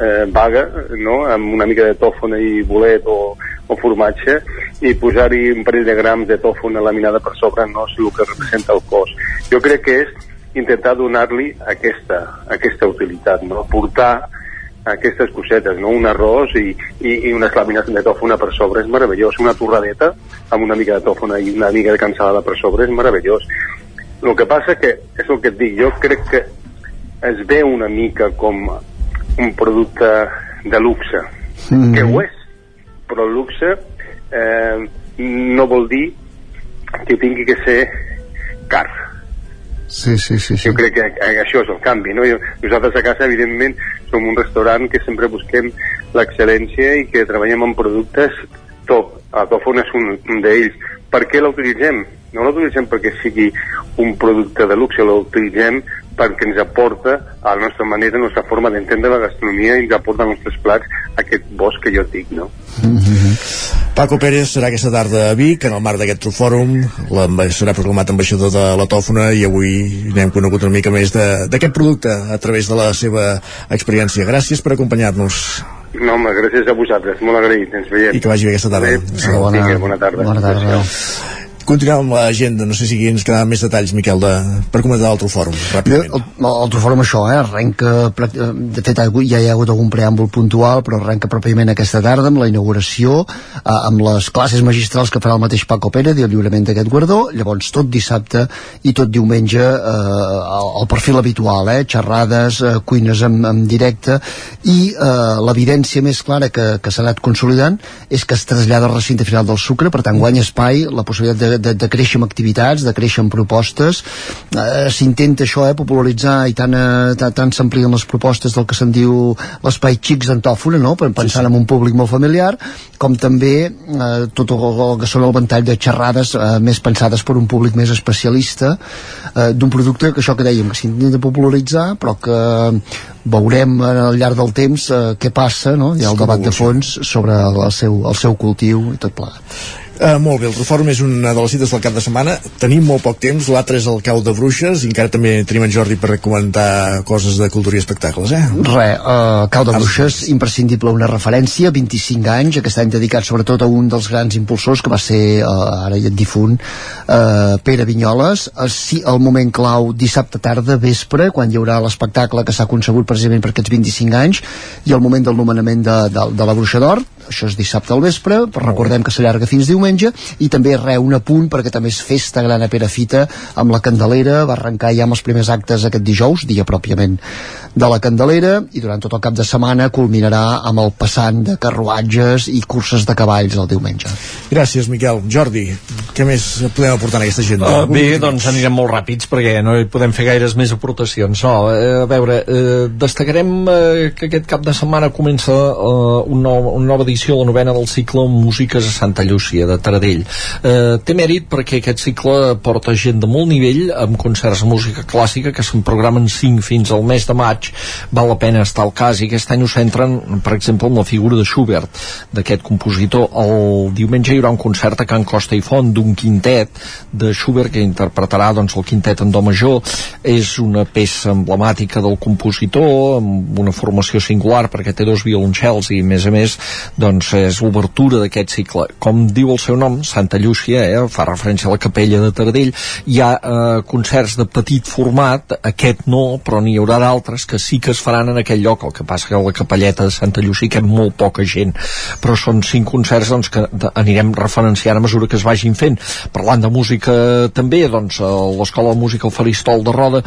eh, vaga, no?, amb una mica de tòfona i bolet o, o formatge, i posar-hi un parell de grams de tòfona laminada per sobre no és el que representa el cos. Jo crec que és intentar donar-li aquesta, aquesta utilitat, no? portar aquestes cosetes, no? un arròs i, i, i unes làmines de tòfona per sobre, és meravellós. Una torradeta amb una mica de tòfona i una mica de cansalada per sobre, és meravellós. El que passa que, és el que et dic, jo crec que es ve una mica com un producte de luxe, mm -hmm. que ho és, però el luxe eh, no vol dir que tingui que ser car Sí, sí, sí, sí. Jo crec que això és el canvi, no? Nosaltres a casa, evidentment, som un restaurant que sempre busquem l'excel·lència i que treballem amb productes top. La tòfona és un, un d'ells. Per què l'utilitzem? No l'utilitzem perquè sigui un producte de luxe, l'utilitzem perquè ens aporta a la nostra manera, a la nostra forma d'entendre la gastronomia i ens aporta als nostres plats aquest bosc que jo dic, no? Mm -hmm. Paco Pérez serà aquesta tarda a Vic en el marc d'aquest Trofòrum serà proclamat ambaixador de la Tòfona i avui n'hem conegut una mica més d'aquest producte a través de la seva experiència. Gràcies per acompanyar-nos. No, home, gràcies a vosaltres, molt agraït, ens veiem. I que vagi bé aquesta tarda. Sí, bona, bona tarda. Bona tarda. Continuem amb l'agenda, no sé si ens quedaran més detalls, Miquel, de, per comentar l'altre fòrum, ràpidament. El fòrum això, eh, arrenca, de fet ja hi ha hagut algun preàmbul puntual, però arrenca pròpiament aquesta tarda amb la inauguració, eh, amb les classes magistrals que farà el mateix Paco Pérez i el lliurament d'aquest guardó, llavors tot dissabte i tot diumenge eh, el perfil habitual, eh, xerrades, eh, cuines en, en directe, i eh, l'evidència més clara que, que s'ha anat consolidant és que es trasllada al recinte final del Sucre, per tant guanya espai, la possibilitat de, de, de créixer amb activitats, de créixer amb propostes. Eh, S'intenta això, eh, popularitzar i tant, eh, tant, tant s'amplien les propostes del que se'n diu l'espai xics d'Antòfona, no? pensant sí, sí. en un públic molt familiar, com també eh, tot el, el que són el ventall de xerrades eh, més pensades per un públic més especialista eh, d'un producte que això que dèiem, que s'intenta popularitzar, però que veurem al llarg del temps eh, què passa, no? hi ha el debat de fons sobre el, el, seu, el seu cultiu i tot plegat. Uh, molt bé, el Reform és una de les cites del cap de setmana. Tenim molt poc temps, l'altre és el cau de bruixes i encara també tenim en Jordi per comentar coses de cultura i espectacles, eh? Re, uh, cau de bruixes, imprescindible una referència, 25 anys, aquest any dedicat sobretot a un dels grans impulsors que va ser, uh, ara ja difunt, uh, Pere Vinyoles. Uh, sí, el moment clau dissabte tarda, vespre, quan hi haurà l'espectacle que s'ha concebut precisament per aquests 25 anys, i el moment del nomenament de, de, de la Bruixa d'Or, això és dissabte al vespre, però recordem que s'allarga fins diumenge, i també re, un apunt perquè també és festa gran a Perafita amb la Candelera, va arrencar ja amb els primers actes aquest dijous, dia pròpiament de la Candelera, i durant tot el cap de setmana culminarà amb el passant de carruatges i curses de cavalls el diumenge. Gràcies, Miquel. Jordi, què més podem aportar en aquesta agenda? Uh, bé, doncs anirem molt ràpids perquè no hi podem fer gaires més aportacions. No, uh, a veure, uh, destacarem uh, que aquest cap de setmana comença uh, un nou, una nova edició, la novena del cicle Músiques a Santa Llúcia de Taradell. Eh, té mèrit perquè aquest cicle porta gent de molt nivell amb concerts de música clàssica que se'n programen 5 fins al mes de maig. Val la pena estar al cas i aquest any ho centren, per exemple, amb la figura de Schubert, d'aquest compositor. El diumenge hi haurà un concert a Can Costa i Font d'un quintet de Schubert que interpretarà doncs, el quintet en do major. És una peça emblemàtica del compositor, amb una formació singular perquè té dos violoncels i, a més a més, doncs és l'obertura d'aquest cicle. Com diu el seu nom, Santa Llúcia, eh, fa referència a la capella de Taradell, hi ha eh, concerts de petit format, aquest no, però n'hi haurà d'altres que sí que es faran en aquell lloc, el que passa que a la capelleta de Santa Llúcia hi cap molt poca gent, però són cinc concerts doncs, que anirem referenciant a mesura que es vagin fent. Parlant de música també, doncs, l'Escola de Música El Faristol de Roda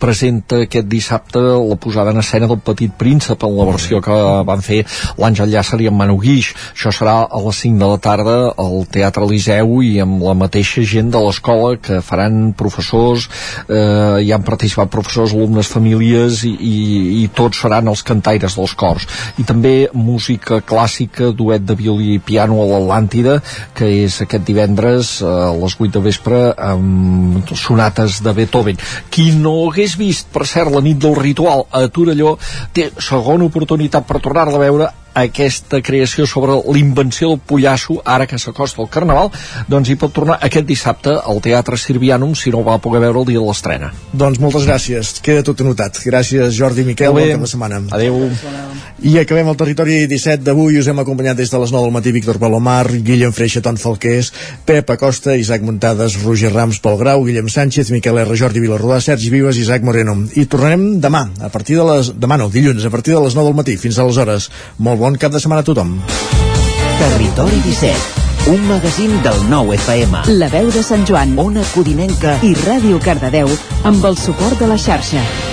presenta aquest dissabte la posada en escena del Petit Príncep en la versió que van fer l'Àngel Llàcer i en Manu Guix. Això serà a les 5 de la tarda al Teatre Eliseu i amb la mateixa gent de l'escola que faran professors, eh, hi han participat professors, alumnes, famílies i, i, i tots seran els cantaires dels cors. I també música clàssica, duet de violí i piano a l'Atlàntida, que és aquest divendres a les 8 de vespre amb sonates de Beethoven. Qui no hagués vist, per cert, la nit del ritual a Torelló, té segona oportunitat per tornar-la a veure aquesta creació sobre l'invenció del pollasso ara que s'acosta el Carnaval doncs hi pot tornar aquest dissabte al Teatre Sirvianum si no ho va poder veure el dia de l'estrena. Doncs moltes gràcies, queda tot anotat. Gràcies Jordi i Miquel, bon cap de setmana. Adéu. I acabem el territori 17 d'avui. Us hem acompanyat des de les 9 del matí Víctor Palomar, Guillem Freixa, Ton Falqués Pep Acosta, Isaac Muntades Roger Rams, Pol Grau, Guillem Sánchez Miquel R, Jordi Vilarrodà, Sergi Vives i Isaac Moreno. I tornarem demà a partir de les... demà no, dilluns, a partir de les 9 del matí. Fins a les hores molt bon cap de setmana a tothom. Territori 17, un magazín del nou FM. La veu de Sant Joan, Ona Codinenca i Ràdio Cardedeu amb el suport de la xarxa.